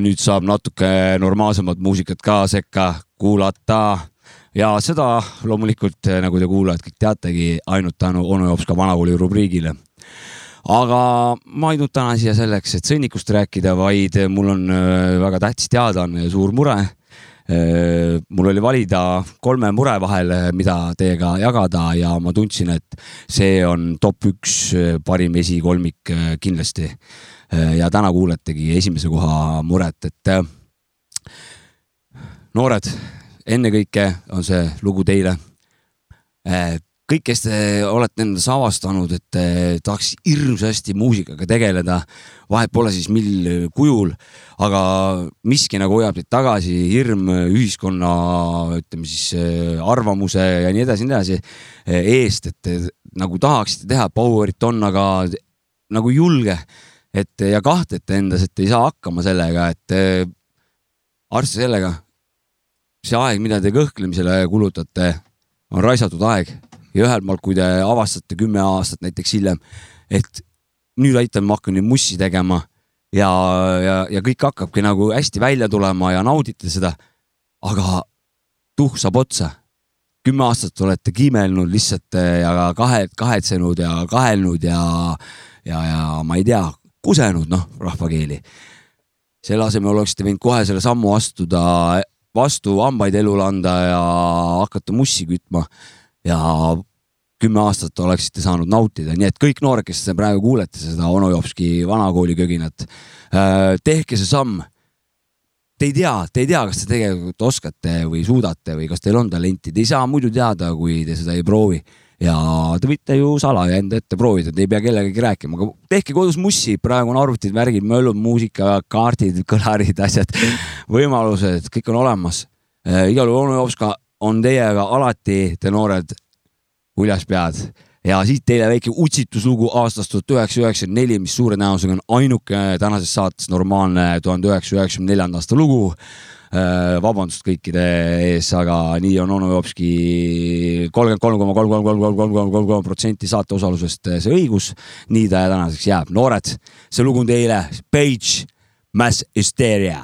nüüd saab natuke normaalsemat muusikat ka sekka kuulata ja seda loomulikult , nagu te kuulajad kõik teategi , ainult tänu onu Jopska vanakooli rubriigile aga ma ei tulnud täna siia selleks, et sõnnikust rääkida, vaid mul on äh, väga tähtis teadaanne ja suur mure. mul oli valida kolme mure vahel, mida teiega jagada ja ma tundsin, et see on top üks äh, parim esikolmik äh, kindlasti. ja täna kuuletegi esimese koha muret, et äh, noored, ennekõike on see lugu teile kõik, kes te olete endas avastanud, et tahaks hirmsasti muusikaga tegeleda, vahet pole siis mil kujul, aga miski nagu hoiab teid tagasi, hirm ühiskonna, ütleme siis äh, arvamuse ja nii edasi, nii edasi äh, eest, et nagu tahaksite teha, power'it on, aga nagu julge, et ja kahtlete endas, et ei saa hakkama sellega, et äh, arvestage sellega, see aeg, mida te kõhklemisele kulutate, on raisatud aeg ja ühelt poolt, kui te avastate kümme aastat näiteks hiljem, et nüüd aitan, ma hakkan nüüd mussi tegema ja, ja, ja kõik hakkabki nagu hästi välja tulema ja naudite seda. aga tuhk saab otsa. kümme aastat olete kiimelnud lihtsalt eh, ja kahe, kahetsenud ja kahelnud ja, ja, ja ma ei tea, kusenud, noh, rahvakeeli. selle asemel oleksite võinud kohe selle sammu astuda, vastu hambaid elule anda ja hakata mussi kütma ja kümme aastat oleksite saanud nautida, nii et kõik noored, kes praegu kuulete seda onu Jopski vanakooli köginat, tehke see samm. Te ei tea, te ei tea, kas te tegelikult oskate või suudate või kas teil on talenti, te ei saa muidu teada, kui te seda ei proovi ja te võite ju salaja enda ette proovida, te ei pea kellegagi rääkima, aga tehke kodus mussi, praegu on arvutid, värgid, möllud, muusika, kaardid, kõlarid, asjad, võimalused, kõik on olemas. igal juhul onu Jopska on teiega alati, te noored, uljas pead ja siit teile väike utsituslugu aastast tuhat üheksasada üheksakümmend neli, mis suure tõenäosusega on ainuke tänases saates normaalne tuhande üheksasaja üheksakümne neljanda aasta lugu. vabandust kõikide ees, aga nii on onu Jopski kolmkümmend kolm koma kolm, kolm, kolm, kolm, kolm, kolm, kolm, kolm protsenti saate osalusest see õigus. nii ta tänaseks jääb, noored, see lugu on teile, Page, Mass Hysteria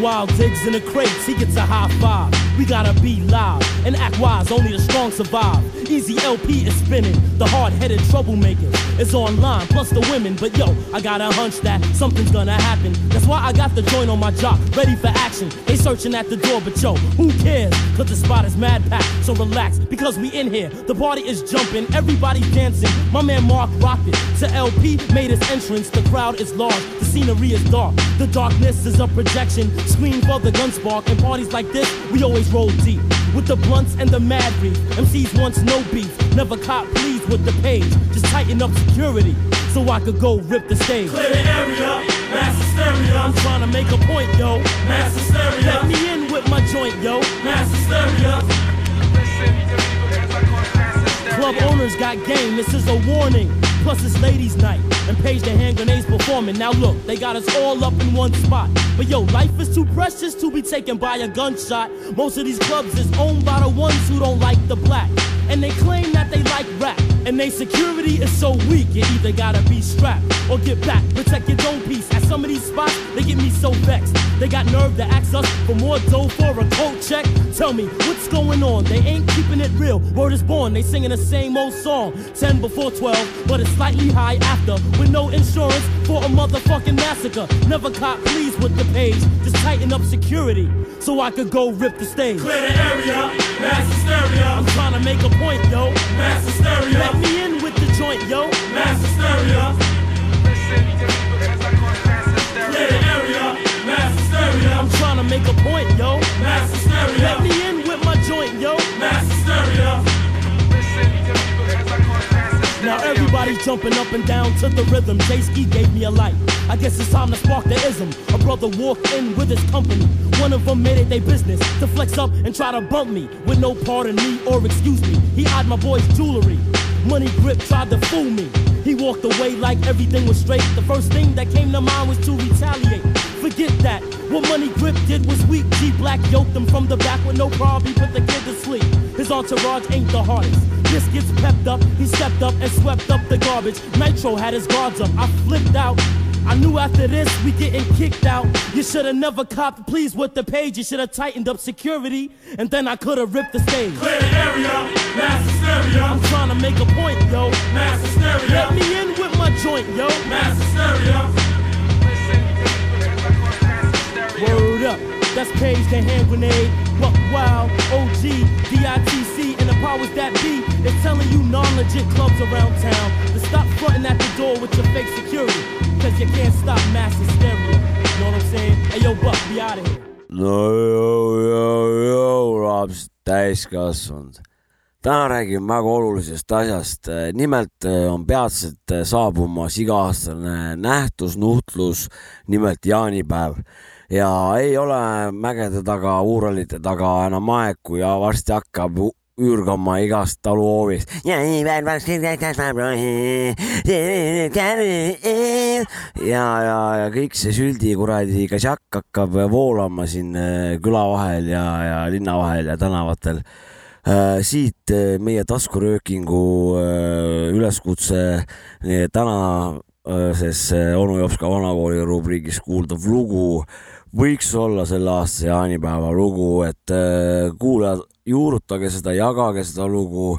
wild digs in the crates, he gets a high five. We gotta be loud and act wise, only the strong survive. Easy LP is spinning, the hard headed troublemaker is online, plus the women. But yo, I got a hunch that something's gonna happen. That's why I got the joint on my jock, ready for action. They searching at the door, but yo, who cares? Cause the spot is mad packed, so relax, because we in here. The party is jumping, everybody dancing. My man Mark rocked it. To LP made his entrance, the crowd is large, the scenery is dark. The darkness is a projection, screen for the gun spark. And parties like this, we always roll deep. With the blunts and the mad reef. MCs wants no beef, never cop please with the page. Just tighten up security, so I could go rip the stage. Clear the area, mass hysteria. I'm trying to make a point, yo. Mass hysteria. Let me in with my joint, yo. Mass hysteria. Club owners got game, this is a warning. Plus it's ladies' night, and Page the hand grenades performing. Now look, they got us all up in one spot. But yo, life is too precious to be taken by a gunshot. Most of these clubs is owned by the ones who don't like the black. And they claim that they like rap. And they security is so weak, you either gotta be strapped or get back. Protect your own peace. At some of these spots, they get me so vexed. They got nerve to ask us for more dough for a coat check. Tell me, what's going on? They ain't keeping it real. Word is born, they singing the same old song. 10 before 12, but it's slightly high after. With no insurance for a motherfucking massacre. Never caught pleased with the page. Just tighten up security so I could go rip the stage. Clear the area, mass hysteria. I'm trying to make a point, yo. Mass hysteria. Let me in with the joint, yo. Mass hysteria. Area, mass hysteria. I'm trying to make a point, yo. Mass hysteria. Let me in with my joint, yo. Mass hysteria. Now everybody's jumping up and down to the rhythm. Jay Ski gave me a light. I guess it's time to spark the ism. A brother walked in with his company. One of them made it their business to flex up and try to bump me with no pardon me or excuse me. He eyed my boy's jewelry. Money grip tried to fool me. He walked away like everything was straight. The first thing that came to mind was to retaliate. Forget that. What Money Grip did was weak. G Black yoked him from the back with no problem. He put the kid to sleep. His entourage ain't the hardest. This gets pepped up. He stepped up and swept up the garbage. Nitro had his guards up. I flipped out. I knew after this we getting kicked out. You should have never copped please with the page. You should have tightened up security, and then I could have ripped the stage. Clear the area, mass hysteria. I'm trying to make a point, yo. Mass hysteria. Let me in with my joint, yo. Mass hysteria. Word up, that's Page the hand grenade. Buck Wild, OG, DITC, and the powers that be. They're telling you non-legit clubs around town to stop fronting at the door with your fake security. Cause you can't stop mass hysteria. You know what I'm saying? Hey yo, Buck, be out of here. no joo, joo, joo, lapsed täiskasvanud. täna räägime väga olulisest asjast. nimelt eh, on peatselt eh, saabumas iga-aastane nähtus, nuhtlus, nimelt jaanipäev. ja ei ole mägede taga, uuralite taga enam aegu ja varsti hakkab üürgama igast taluhoovist. ja, ja, ja kõik see süldi kuradi kasjakk hakkab voolama siin äh, küla vahel ja, ja linna vahel ja tänavatel. siit äh, meie taskuröökingu äh, üleskutse äh, tänases äh, onu Jopska vanakooli rubriigis kuuldav lugu võiks olla selle aasta jaanipäeva lugu, et äh, kuulajad, juurutage seda, jagage seda lugu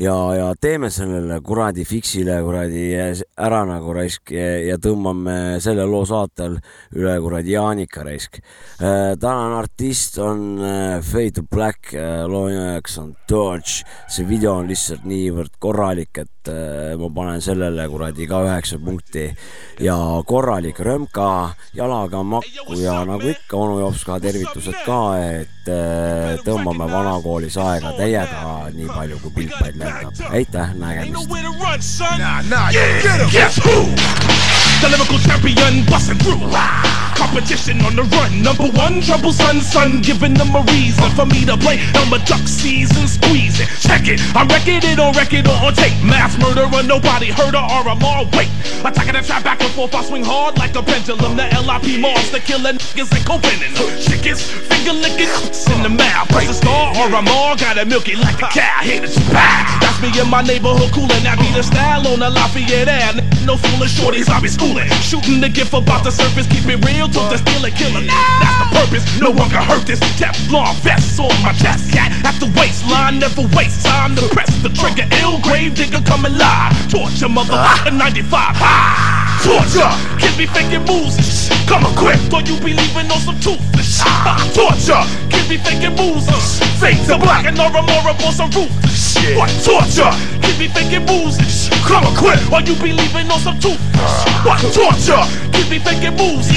ja, ja teeme sellele kuradi fiksile kuradi ära nagu raisk ja, ja tõmbame selle loo saatel üle kuradi Jaanika raisk. tänane artist on äh, Fade to Black, äh, loo nimeks on Dodge, see video on lihtsalt niivõrd korralik, et äh, ma panen sellele kuradi ka üheksa punkti ja korralik römka, jalaga makku ja nagu ikka onu Jopska tervitused ka, et äh, tõmbame vanakoolis aega täiega nii palju kui pilpaid lendab. aitäh, nägemist. Nah, nah, yeah. get him. Guess who? The lyrical champion busting through. Competition on the run. Number one, troublesome son, son giving them a reason for me to play. Elmer Duck season, squeeze it. Check it. I record it on record or on tape. Mass murderer, nobody heard or I'm all wait. Attacking the trap back and forth, I swing hard like a pendulum. The LIP monster killing niggas and covenant. Chickens, finger licking in the mouth. Press a star or I'm all gotta milk it like a cow. Hit it, back. That's me in my neighborhood coolin'. That be the style on the Lafayette Ave. No fooling shorties, I be schooling. Shooting the gift about the surface, keep it real dope that's still a killer. That's the purpose. No one can hurt this Teflon vest on my chest. Cat at the waistline, never waste time to press the trigger. Ill grave digger coming live. Torture motherfucker 95. Ah, torture. Kids be faking moves. Come equipped, or you be leaving on some toothless. Ah, torture. Kids be faking moves. Fake to black and aura more on some roof. What torture? Kids be faking moves. Come equipped, or you be leaving on some toothless. shit. What torture? Kids be faking moves.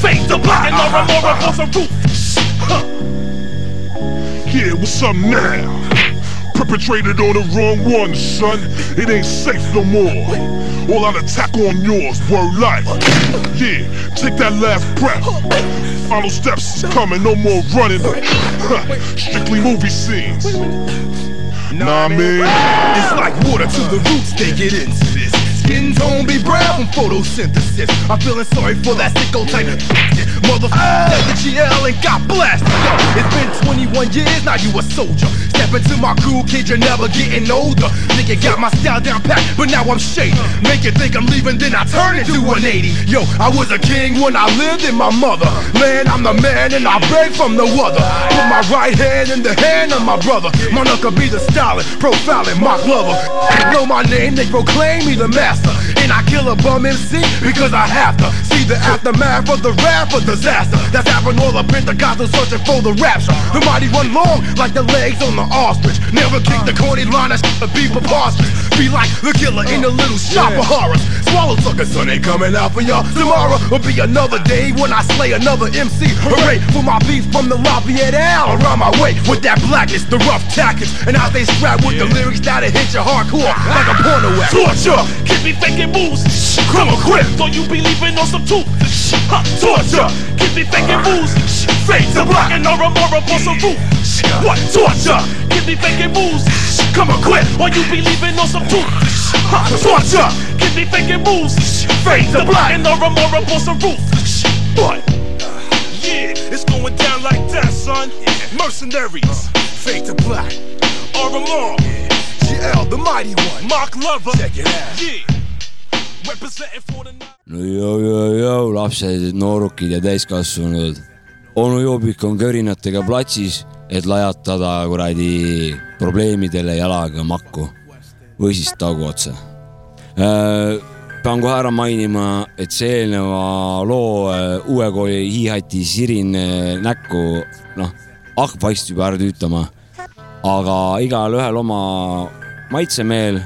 Fake to black and aura more on some roof. Huh. Yeah, what's up now? Perpetrated on the wrong one, son. It ain't safe no more. All out attack on yours, word life. Yeah, take that last breath. Final steps is coming, no more running. Strictly movie scenes. Nah, man. It's like water to the roots, they get this. Skin tone be brown from photosynthesis. I'm feeling sorry for that sicko type Motherfucker, the GL and got blasted. Yo, it's been 21 years, now you a soldier. Step into my cool kid, you're never getting older. Nigga got my style down pat, but now I'm shady. Make you think I'm leaving, then I turn into an 80. Yo, I was a king when I lived in my mother. Man, I'm the man and I beg from no other. Put my right hand in the hand of my brother. Monica be the styling, profiling, mock lover. Know my name, they proclaim me the master. And I kill a bum MC because I have to. See the aftermath of the rap of disaster. That's happened all the Pentecostals searching for the rapture. The mighty run long like the legs on the ostrich. Never kick the corny line, that shit be preposterous. Be like the killer in the little shop of horrors. Swallow sucker, son ain't coming out for y'all. Tomorrow will be another day when I slay another MC. Hooray for my beef from the Lafayette Al around my way with that blackness, the rough tactics, and how they strap with the lyrics that'll hit your hardcore like a porno act. Torture, kids be faking moves. Come equipped, or you be leaving on some tooth. Huh, Torture, kids be faking moves. Fake to black and aura more on some roof. What torture? Kids be faking moves. Come equipped, or you be leaving on some tooth. Huh, Torture, kids be faking moves. Fake to black and aura more on some roof. What? Yeah, it's going down like that, son. Mercenaries, Fade to Black. Aramar, GL, the mighty one. Mark Lover, check it out. Yeah, for no joo, joo, joo, lapsed, noorukid ja täiskasvanud. onu Joobik on körinatega platsis, et lajatada kuradi probleemidele jalaga makku või siis taguotsa. pean kohe ära mainima, et see eelneva loo äh, uue kooli hiihati sirin äh, näkku, noh, hakkab vaikselt juba ära tüütama. aga igalühel oma maitsemeel,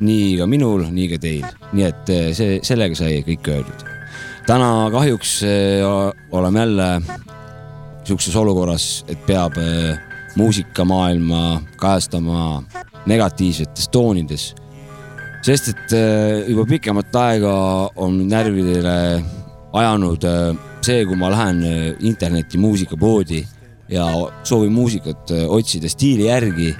nii ka minul, nii ka teil, nii et äh, see, sellega sai kõik öeldud. täna kahjuks äh, oleme jälle sihukeses olukorras, et peab äh, muusikamaailma kajastama negatiivsetes toonides sest et juba pikemat aega on närvidele ajanud see, kui ma lähen äh, interneti muusikapoodi ja soovin muusikat otsida stiili järgi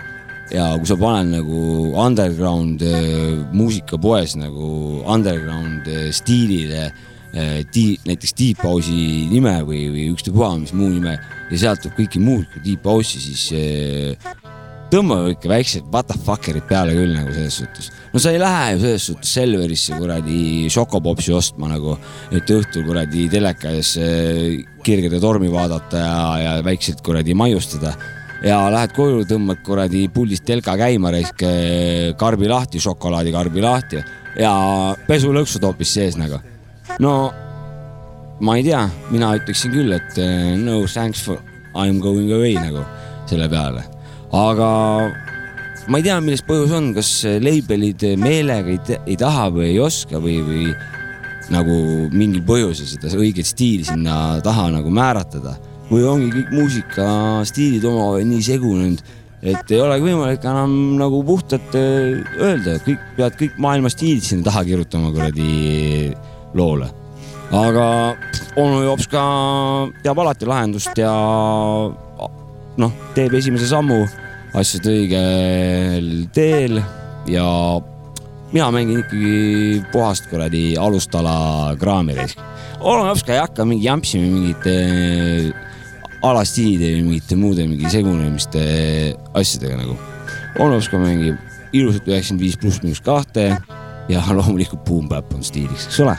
ja kui sa paned nagu underground äh, muusikapoes nagu underground äh, stiilile äh, di- näiteks Deep House'i nime või, või ükstapuha mis muu nime ja sealt tuleb kõiki muud Deep House'i, siis tõmbame ikka väiksed what the fucker'id peale küll nagu selles suhtes. no sa ei lähe ju selles suhtes Selverisse kuradi šokopopsi ostma nagu, et õhtul kuradi teleka ees äh, kirgede tormi vaadata ja, ja väikselt kuradi maiustada. Ja lähed koju, tõmbad kuradi puldist telka käima, raisk äh, karbi lahti, šokolaadikarbi lahti. Ja pesulõksud hoopis sees nagu. no ma ei tea, mina ütleksin küll, et eh, no thanks for I m going away nagu selle peale, aga ma ei tea, milles põhjus on, kas label'id meelega ei, ei taha või ei oska või, või nagu mingil põhjusel seda õiget stiili sinna taha nagu määratleda või ongi kõik muusikastiilid omavahel nii segunenud, et ei olegi võimalik enam nagu puhtalt eh, öelda, kõik peavad kõik maailma stiilid sinna taha kirjutama kuradi loole aga onu Jops ka teab alati lahendust ja noh, teeb esimese sammu asjade õigel teel ja mina mängin ikkagi puhast kuradi alustala kraami raisk. onu Jops ka ei hakka mingi jampsima mingite alastiilide või mingite muude mingi segunemiste asjadega nagu. onu Jops ka mängib ilusat üheksakümmend viis pluss miinus kahte ja loomulikult Boom Bap on stiiliks, eks ole.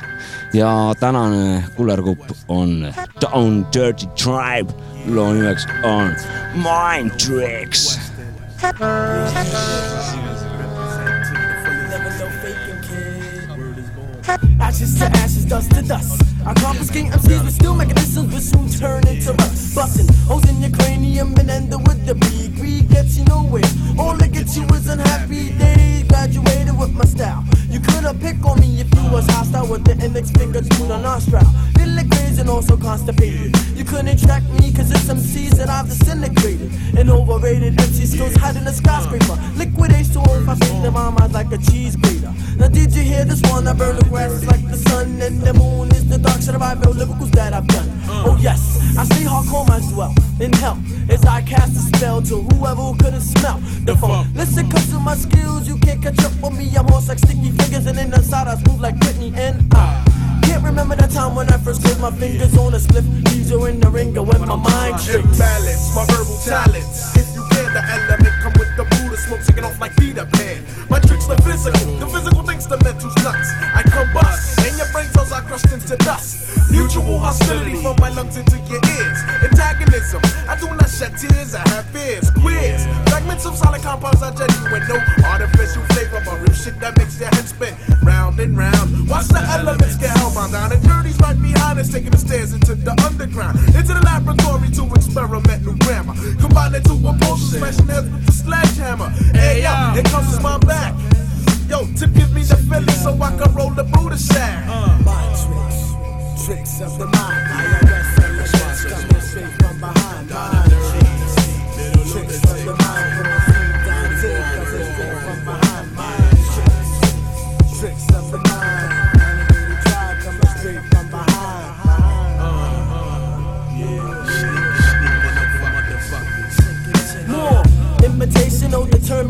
ja tänane kullergrupp on Down Dirty Tribe, loo nimeks on Mind Tricks. Ashes to ashes, dust to dust. I confiscate MCs with steel mechanisms, will soon turn into rust. Busting holes in your cranium and end up with the beat. Greed gets you nowhere. All that gets you is unhappy days. Graduated with my style. You couldn't pick on me if you was hostile with the index finger to the nostril. Feel like and also constipated. You couldn't track me cause it's MCs that I've disintegrated. And overrated MC skills hiding a skyscraper. Liquidate to if I think my mind like a cheese grater. Now did you hear this one? I burn the grass like the sun and the moon is the dark my real lyricals that I've done. Uh. Oh yes, I stay hardcore myself in hell as I cast a spell to whoever couldn't smell the funk. Listen, cause of my skills, you can't catch up with me. I'm horse like sticky fingers and in the side I smooth like Britney and I. Can't remember the time when I first closed my fingers on a slip. These are in the ringer when my mind tricks. Imbalance, my verbal talents. If you can, the element smoke, taking off like Peter Pan. My tricks the physical, the physical thinks the mental's nuts. I combust, and your brain cells are crushed into dust. Mutual hostility from my lungs into your ears. Antagonism, I do not shed tears, I have fears. Queers, fragments of solid compounds are genuine. No artificial flavor, but real shit that makes your head spin round and round. Watch the elements get hellbound down, and dirty's right behind us, taking the stairs into the underground, into the laboratory to experiment new grammar. Combine it to a potion, smashing heads with the sledgehammer. Hey yo, here comes my back. Yo, to give me the feeling so I can roll the Buddha sack. Mind tricks, tricks of the mind. IRS elements coming straight from behind. Mind tricks, tricks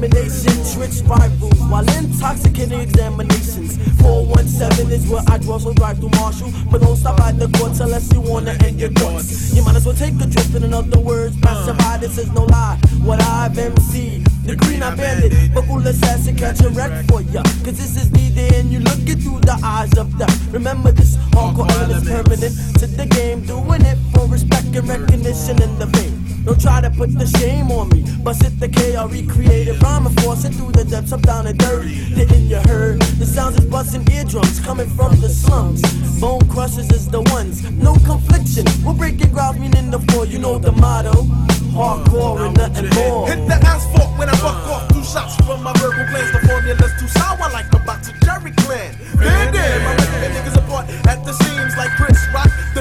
or determination, tricks rivals while intoxicating examinations. 417 is where I draw, so drive through Marshall. But don't stop at the courts unless you wanna end your thoughts. You might as well take a trip, in other words, passing by, this is no lie. What I've MC, the green I've bandit, but cool assassin catch a wreck for ya. Cause this is needed, and you look it through the eyes of death. Remember this, hardcore element is permanent to the game, doing it for respect and recognition in the vein. Don't try to put the shame on me. Bust it the K, I recreated rhyme and forcing through the depths of down and dirty. Didn't you heard? The sounds is busting eardrums coming from the slums. Bone crushers is the ones. No confliction. We're breaking ground, meaning the floor. You know the motto. Hardcore and nothing more. Hit the asphalt when I buck off two shots from my verbal glands. The formula's too sour like the box of Jerry Clan. Van Damme, I'm ripping niggas apart at the seams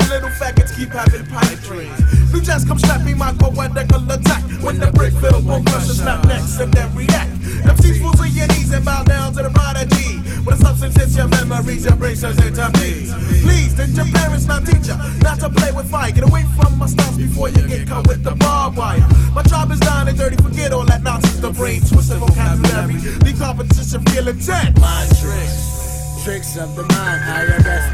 little faggots keep having pipe dreams. New jazz come snapping my poetical attack. When the brick fill won't crush and snap necks and then react. MCs fall to your knees and bow down to the prodigy. When the substance hits your memories, your brain turns into beats. Please, did your parents not teach you not to play with fire? Get away from my styles before you get caught with the barbed wire. My job is down and dirty, forget all that nonsense. The brain twisted vocabulary. The competition feel intense. Mind tricks, tricks of the mind. IRS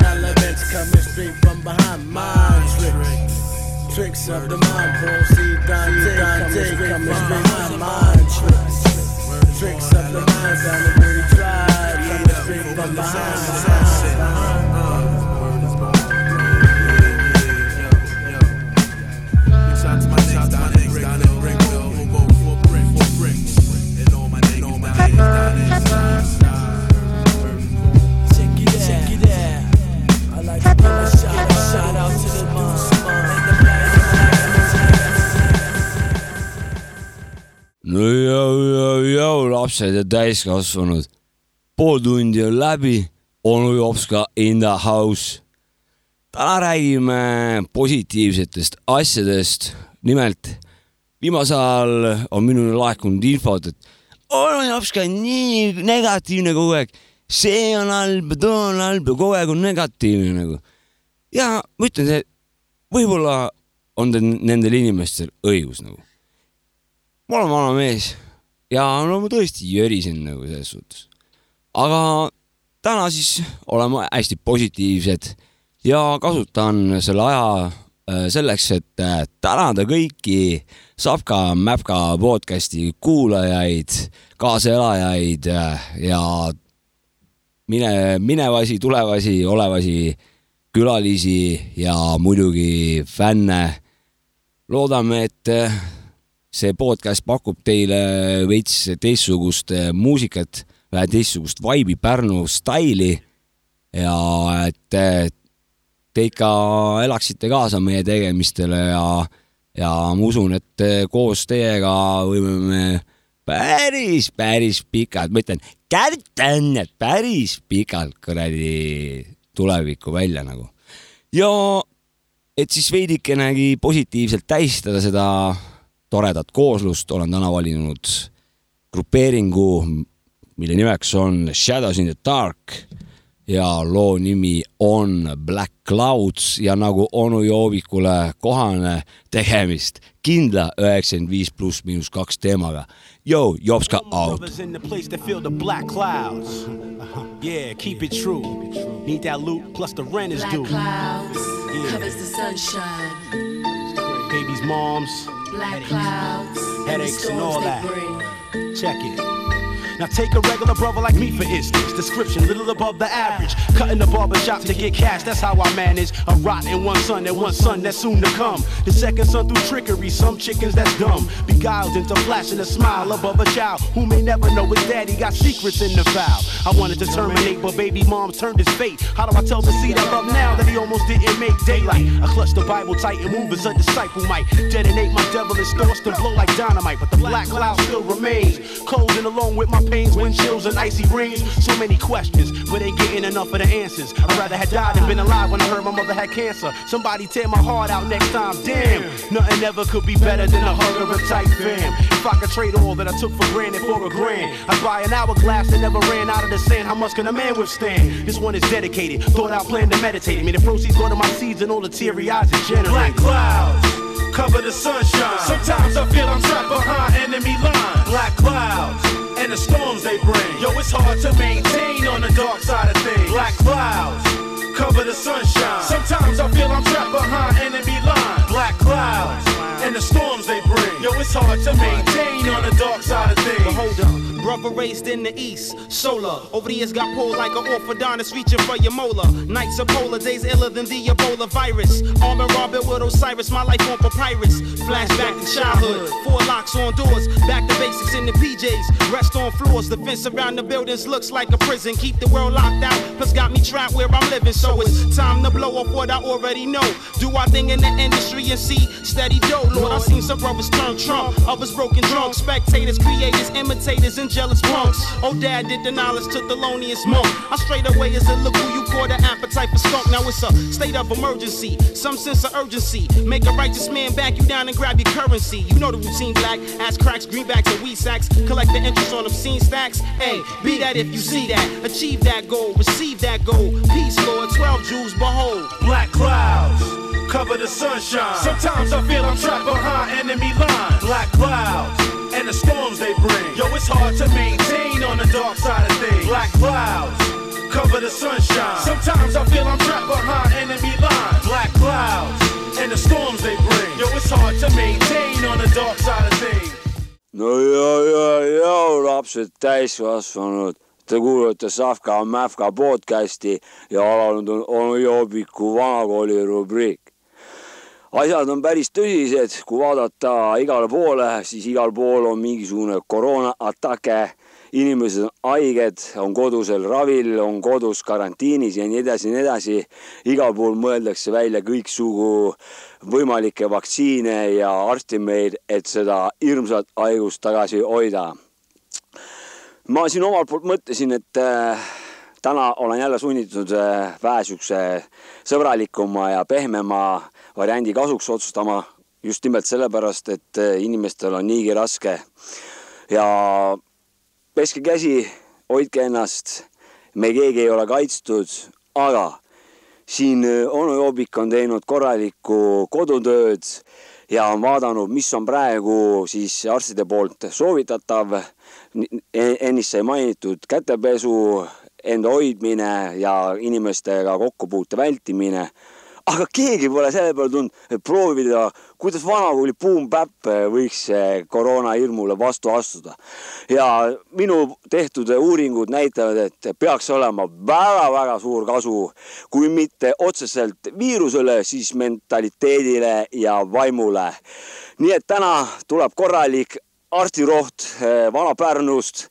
elements coming straight from behind. Mind tricks, tricks of the mind. Proceed Dante, Dante coming straight from mind tricks, tricks of the mind. Down the dirty drive coming straight from behind. My down in Brickville, who go for brick, for brick. And all my niggas down in no jõu, jõu, jõu, lapsed ja täiskasvanud. pool tundi on läbi, onu Jops ka in the house. täna räägime positiivsetest asjadest. nimelt viimasel ajal on minule laekunud infot, et onu Jops ka on nii negatiivne kogu aeg. see on halb, too on halb ja kogu aeg on negatiivne nagu. ja ma ütlen, võib-olla on nendel inimestel õigus nagu ma olen vana mees ja no ma tõesti jörisen nagu selles suhtes. aga täna siis oleme hästi positiivsed ja kasutan selle aja äh, selleks, et äh, tänada kõiki Sapka Mäpka podcasti kuulajaid, kaaselajaid äh, ja mine, minevasi, tulevasi, olevasi külalisi ja muidugi fänne. loodame, et see podcast pakub teile veits teistsugust äh, muusikat, vähe teistsugust vibe'i, Pärnu staili ja et äh, te ikka elaksite kaasa meie tegemistele ja, ja ma usun, et äh, koos teiega võime me päris, päris pikalt, ma ütlen, kärtan, et päris pikalt kuradi tulevikku välja nagu. ja et siis veidikenegi positiivselt tähistada seda toredat kooslust, olen täna valinud grupeeringu, mille nimeks on Shadows in the Dark ja loo nimi on Black Clouds ja nagu onu Joovikule kohane tegemist kindla üheksakümmend viis pluss miinus kaks teemaga. Yo, Jopska out. Brothers in the place that feel the black clouds. Yeah, keep it true. Need that loot plus the rent is Black due. clouds Yeah. covers the sunshine. Moms, Black clouds. Headaches and all that. Check it. Now take a regular brother like me for instance. Description little above the average. Cutting the barber shop to get cash, that's how I manage. A rotten one son and one son that's soon to come. The second son through trickery, some chickens that's dumb. Beguiled into flashing a smile above a child who may never know his daddy got secrets in the vow. I wanted to terminate, but baby mom turned his fate. How do I tell the seed I love now that he almost didn't make daylight? I clutch the Bible tight and move as a disciple might. Detonate my devilish thoughts to blow like dynamite, but the black cloud still remains. Closing along with my pains, wind chills and icy rains. So many questions, but ain't getting enough of the answers. I'd rather have died than been alive when I heard my mother had cancer. Somebody tear my heart out next time, damn. Nothing ever could be better than a hug of a tight fam. If I could trade all that I took for granted for a grand, I'd buy an hourglass that never ran out of the sand. How much can a man withstand? This one is dedicated, thought out, plan to meditate. May the proceeds go to my seeds and all the teary eyes it generates. Black clouds cover the sunshine. Sometimes I feel I'm trapped behind enemy lines. Black clouds and the storms they bring. Yo, it's hard to maintain on the dark side of things. Black clouds cover the sunshine. Sometimes I feel I'm trapped behind enemy lines. Black clouds and the storms they bring. Yo, it's hard to maintain on the dark side of things. But hold up. Brother raised in the east, solar. Over the years got pulled like an orthodontist reaching for your molar. Nights are polar, days iller than the Ebola virus. Arm and Robin with Osiris, my life on papyrus. Flashback to childhood, four locks on doors. Back to basics in the PJs. Rest on floors, the fence around the buildings looks like a prison. Keep the world locked out, plus got me trapped where I'm living. So it's time to blow up what I already know. Do our thing in the industry and see steady dough. Lord, I seen some brothers turn Trump, others broken drunk. Spectators, creators, imitators, and jealous punks. Oh, dad did the knowledge to Thelonious Monk. I straight away as a look who you caught an appetite for skunk. Now it's a state of emergency, some sense of urgency. Make a righteous man back you down and grab your currency. You know the routine, black ass cracks, greenbacks, and weed sacks. Collect the interest on obscene stacks. Hey, be that if you see that. Achieve that goal, receive that goal. Peace, Lord, 12 Jews, behold. Black clouds cover the sunshine. Sometimes I feel I'm trapped behind enemy lines. Black clouds and the storms they bring. Yo, it's hard to maintain on the dark side of things. Black clouds cover the sunshine. Sometimes I feel I'm trapped behind enemy lines. Black clouds and the storms they bring. Yo, it's hard to maintain on the dark side of things. no ja, ja, ja lapsed täiskasvanud, te kuulate Savka Mäfka podcasti ja alanud on onu Joobiku vanakooli rubriik. Asjad on päris tõsised, kui vaadata igale poole, siis igal pool on mingisugune koroonaatake, inimesed on haiged, on kodusel ravil, on kodus karantiinis ja nii edasi ja nii edasi. igal pool mõeldakse välja kõiksugu võimalikke vaktsiine ja arstimeid, et seda hirmsat haigust tagasi hoida. ma siin omalt poolt mõtlesin, et äh, täna olen jälle sunnitud äh, vähe siukse sõbralikuma ja pehmema variandi kasuks otsustama just nimelt sellepärast, et äh, inimestel on niigi raske ja peske käsi, hoidke ennast, me keegi ei ole kaitstud, aga siin äh, onu Joobik on teinud korralikku kodutööd ja on vaadanud, mis on praegu siis arstide poolt soovitatav. ennist sai mainitud kätepesu, enda hoidmine ja inimestega kokkupuute vältimine. Aga keegi pole selle peale tulnud, et proovida, kuidas vanakooli Boom-Bap võiks eh, koroona hirmule vastu astuda. ja minu tehtud uuringud näitavad, et peaks olema väga-väga suur kasu, kui mitte otseselt viirusele, siis mentaliteedile ja vaimule. nii et täna tuleb korralik arstiroht eh, Vana-Pärnust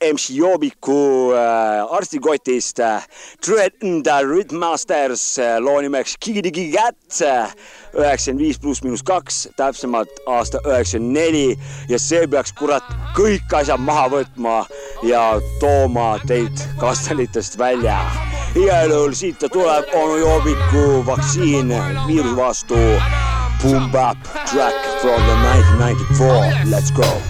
MC Joobiku äh, arstikotist äh, the Rhythmasters äh, loo nimeks Kigidigi Cat äh, üheksakümmend viis pluss miinus kaks, täpsemalt aasta üheksakümmend neli ja see peaks kurat kõik asjad maha võtma ja tooma teid kastanitest välja. igal juhul siit ta tuleb, onu Joobiku vaktsiin viiruse vastu. Boom Bap track from the nineteen ninety four, let's go.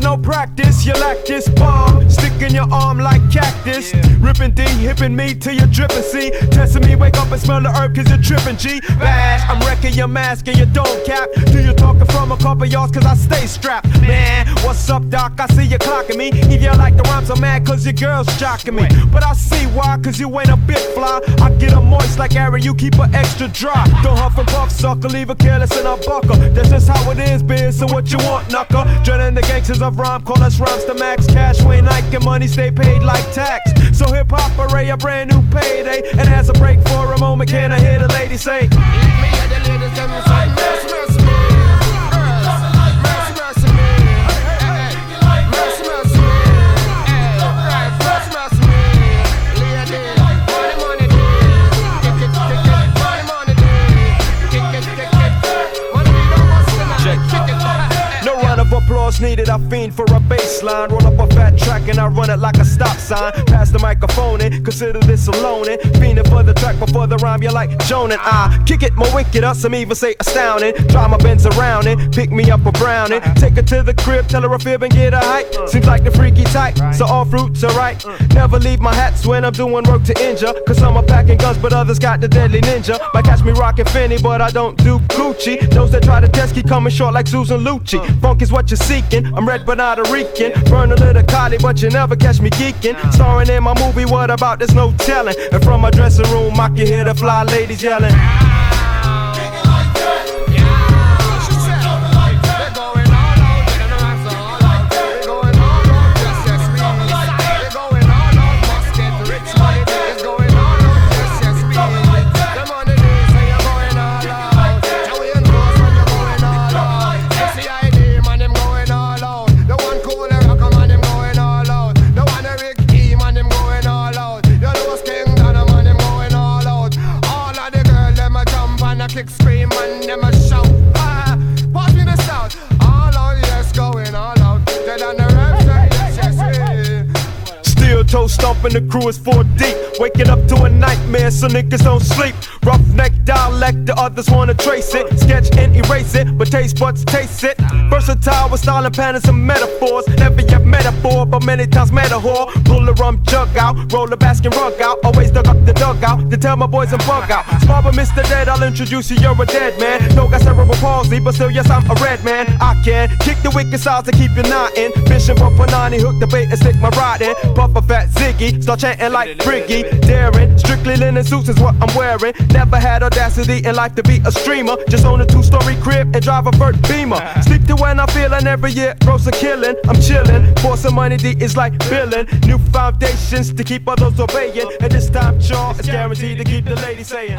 No practice. You lack this bomb, stick in your arm like cactus. Ripping D, hipping me till you're dripping. See, testing me, wake up and smell the herb cause you're tripping. G, bash, I'm wrecking your mask and your don't cap. Do you talking from a couple yards cause I stay strapped? Man, what's up, doc? I see you clocking me. If you like the rhymes, I'm mad cause your girl's jocking me. But I see why, cause you ain't a bit fly. I get her moist like Aaron, you keep her extra dry. Don't huff and puff, sucker, leave a careless in a buckle. That's just how it is, biz. So what you want, knuckle? Dreading the gangsters of rhyme, call us rhymes to max. Cash, Wayne, Nike, and money stay paid like tax. So hip hop array a brand new payday. And as a break for a moment, can I hear the lady say? Needed, I fiend for a baseline. Roll up a fat track and I run it like a stop sign. Pass the microphone in, consider this a loaning. Fiending for the track before the rhyme, you're like Joan and I. Kick it more wicked, up, some even say astounding. Drive my Benz around it, pick me up a brownie. Take her to the crib, tell her a fib and get a hike. Seems like the freaky type, so all fruits are right. Never leave my hats when I'm doing work to injure. Cause some are packing guns, but others got the deadly ninja. Might catch me rocking Finny, but I don't do Gucci. Those that try to test keep coming short like Susan Lucci. Funk is what you're seeking. I'm red but not a Rican. Burn a little Cali, but you never catch me geeking. Starring in my movie, what about? There's no telling. And from my dressing room, I can hear the fly ladies yelling. Stomping, the crew is four deep. Waking up to a nightmare, so niggas don't sleep. Roughneck dialect, the others wanna trace it. Sketch and erase it, but taste buds taste it. Versatile with style and patterns and metaphors. Never yet metaphor, but many times metaphor. Pull a rum jug out, roll a basket rug out. Always dug up the dugout to tell my boys and bug out. Small but Mr. Dead, I'll introduce you, you're a dead man. No got cerebral palsy, but still, yes, I'm a red man. I can kick the wicked sides to keep you knotting. Bishop up Panani, hook the bait and stick my rod in. Puff a fat Ziggy, start chanting like Briggy. Daring, strictly linen suits is what I'm wearing. Never had audacity in life to be a streamer. Just own a two story crib and drive a vert beamer. Sleep to when I'm feeling every year, gross a killing. I'm chilling, for some money, D is like billing. New foundations to keep others obeying. And this time, Charles is guaranteed to keep the lady saying.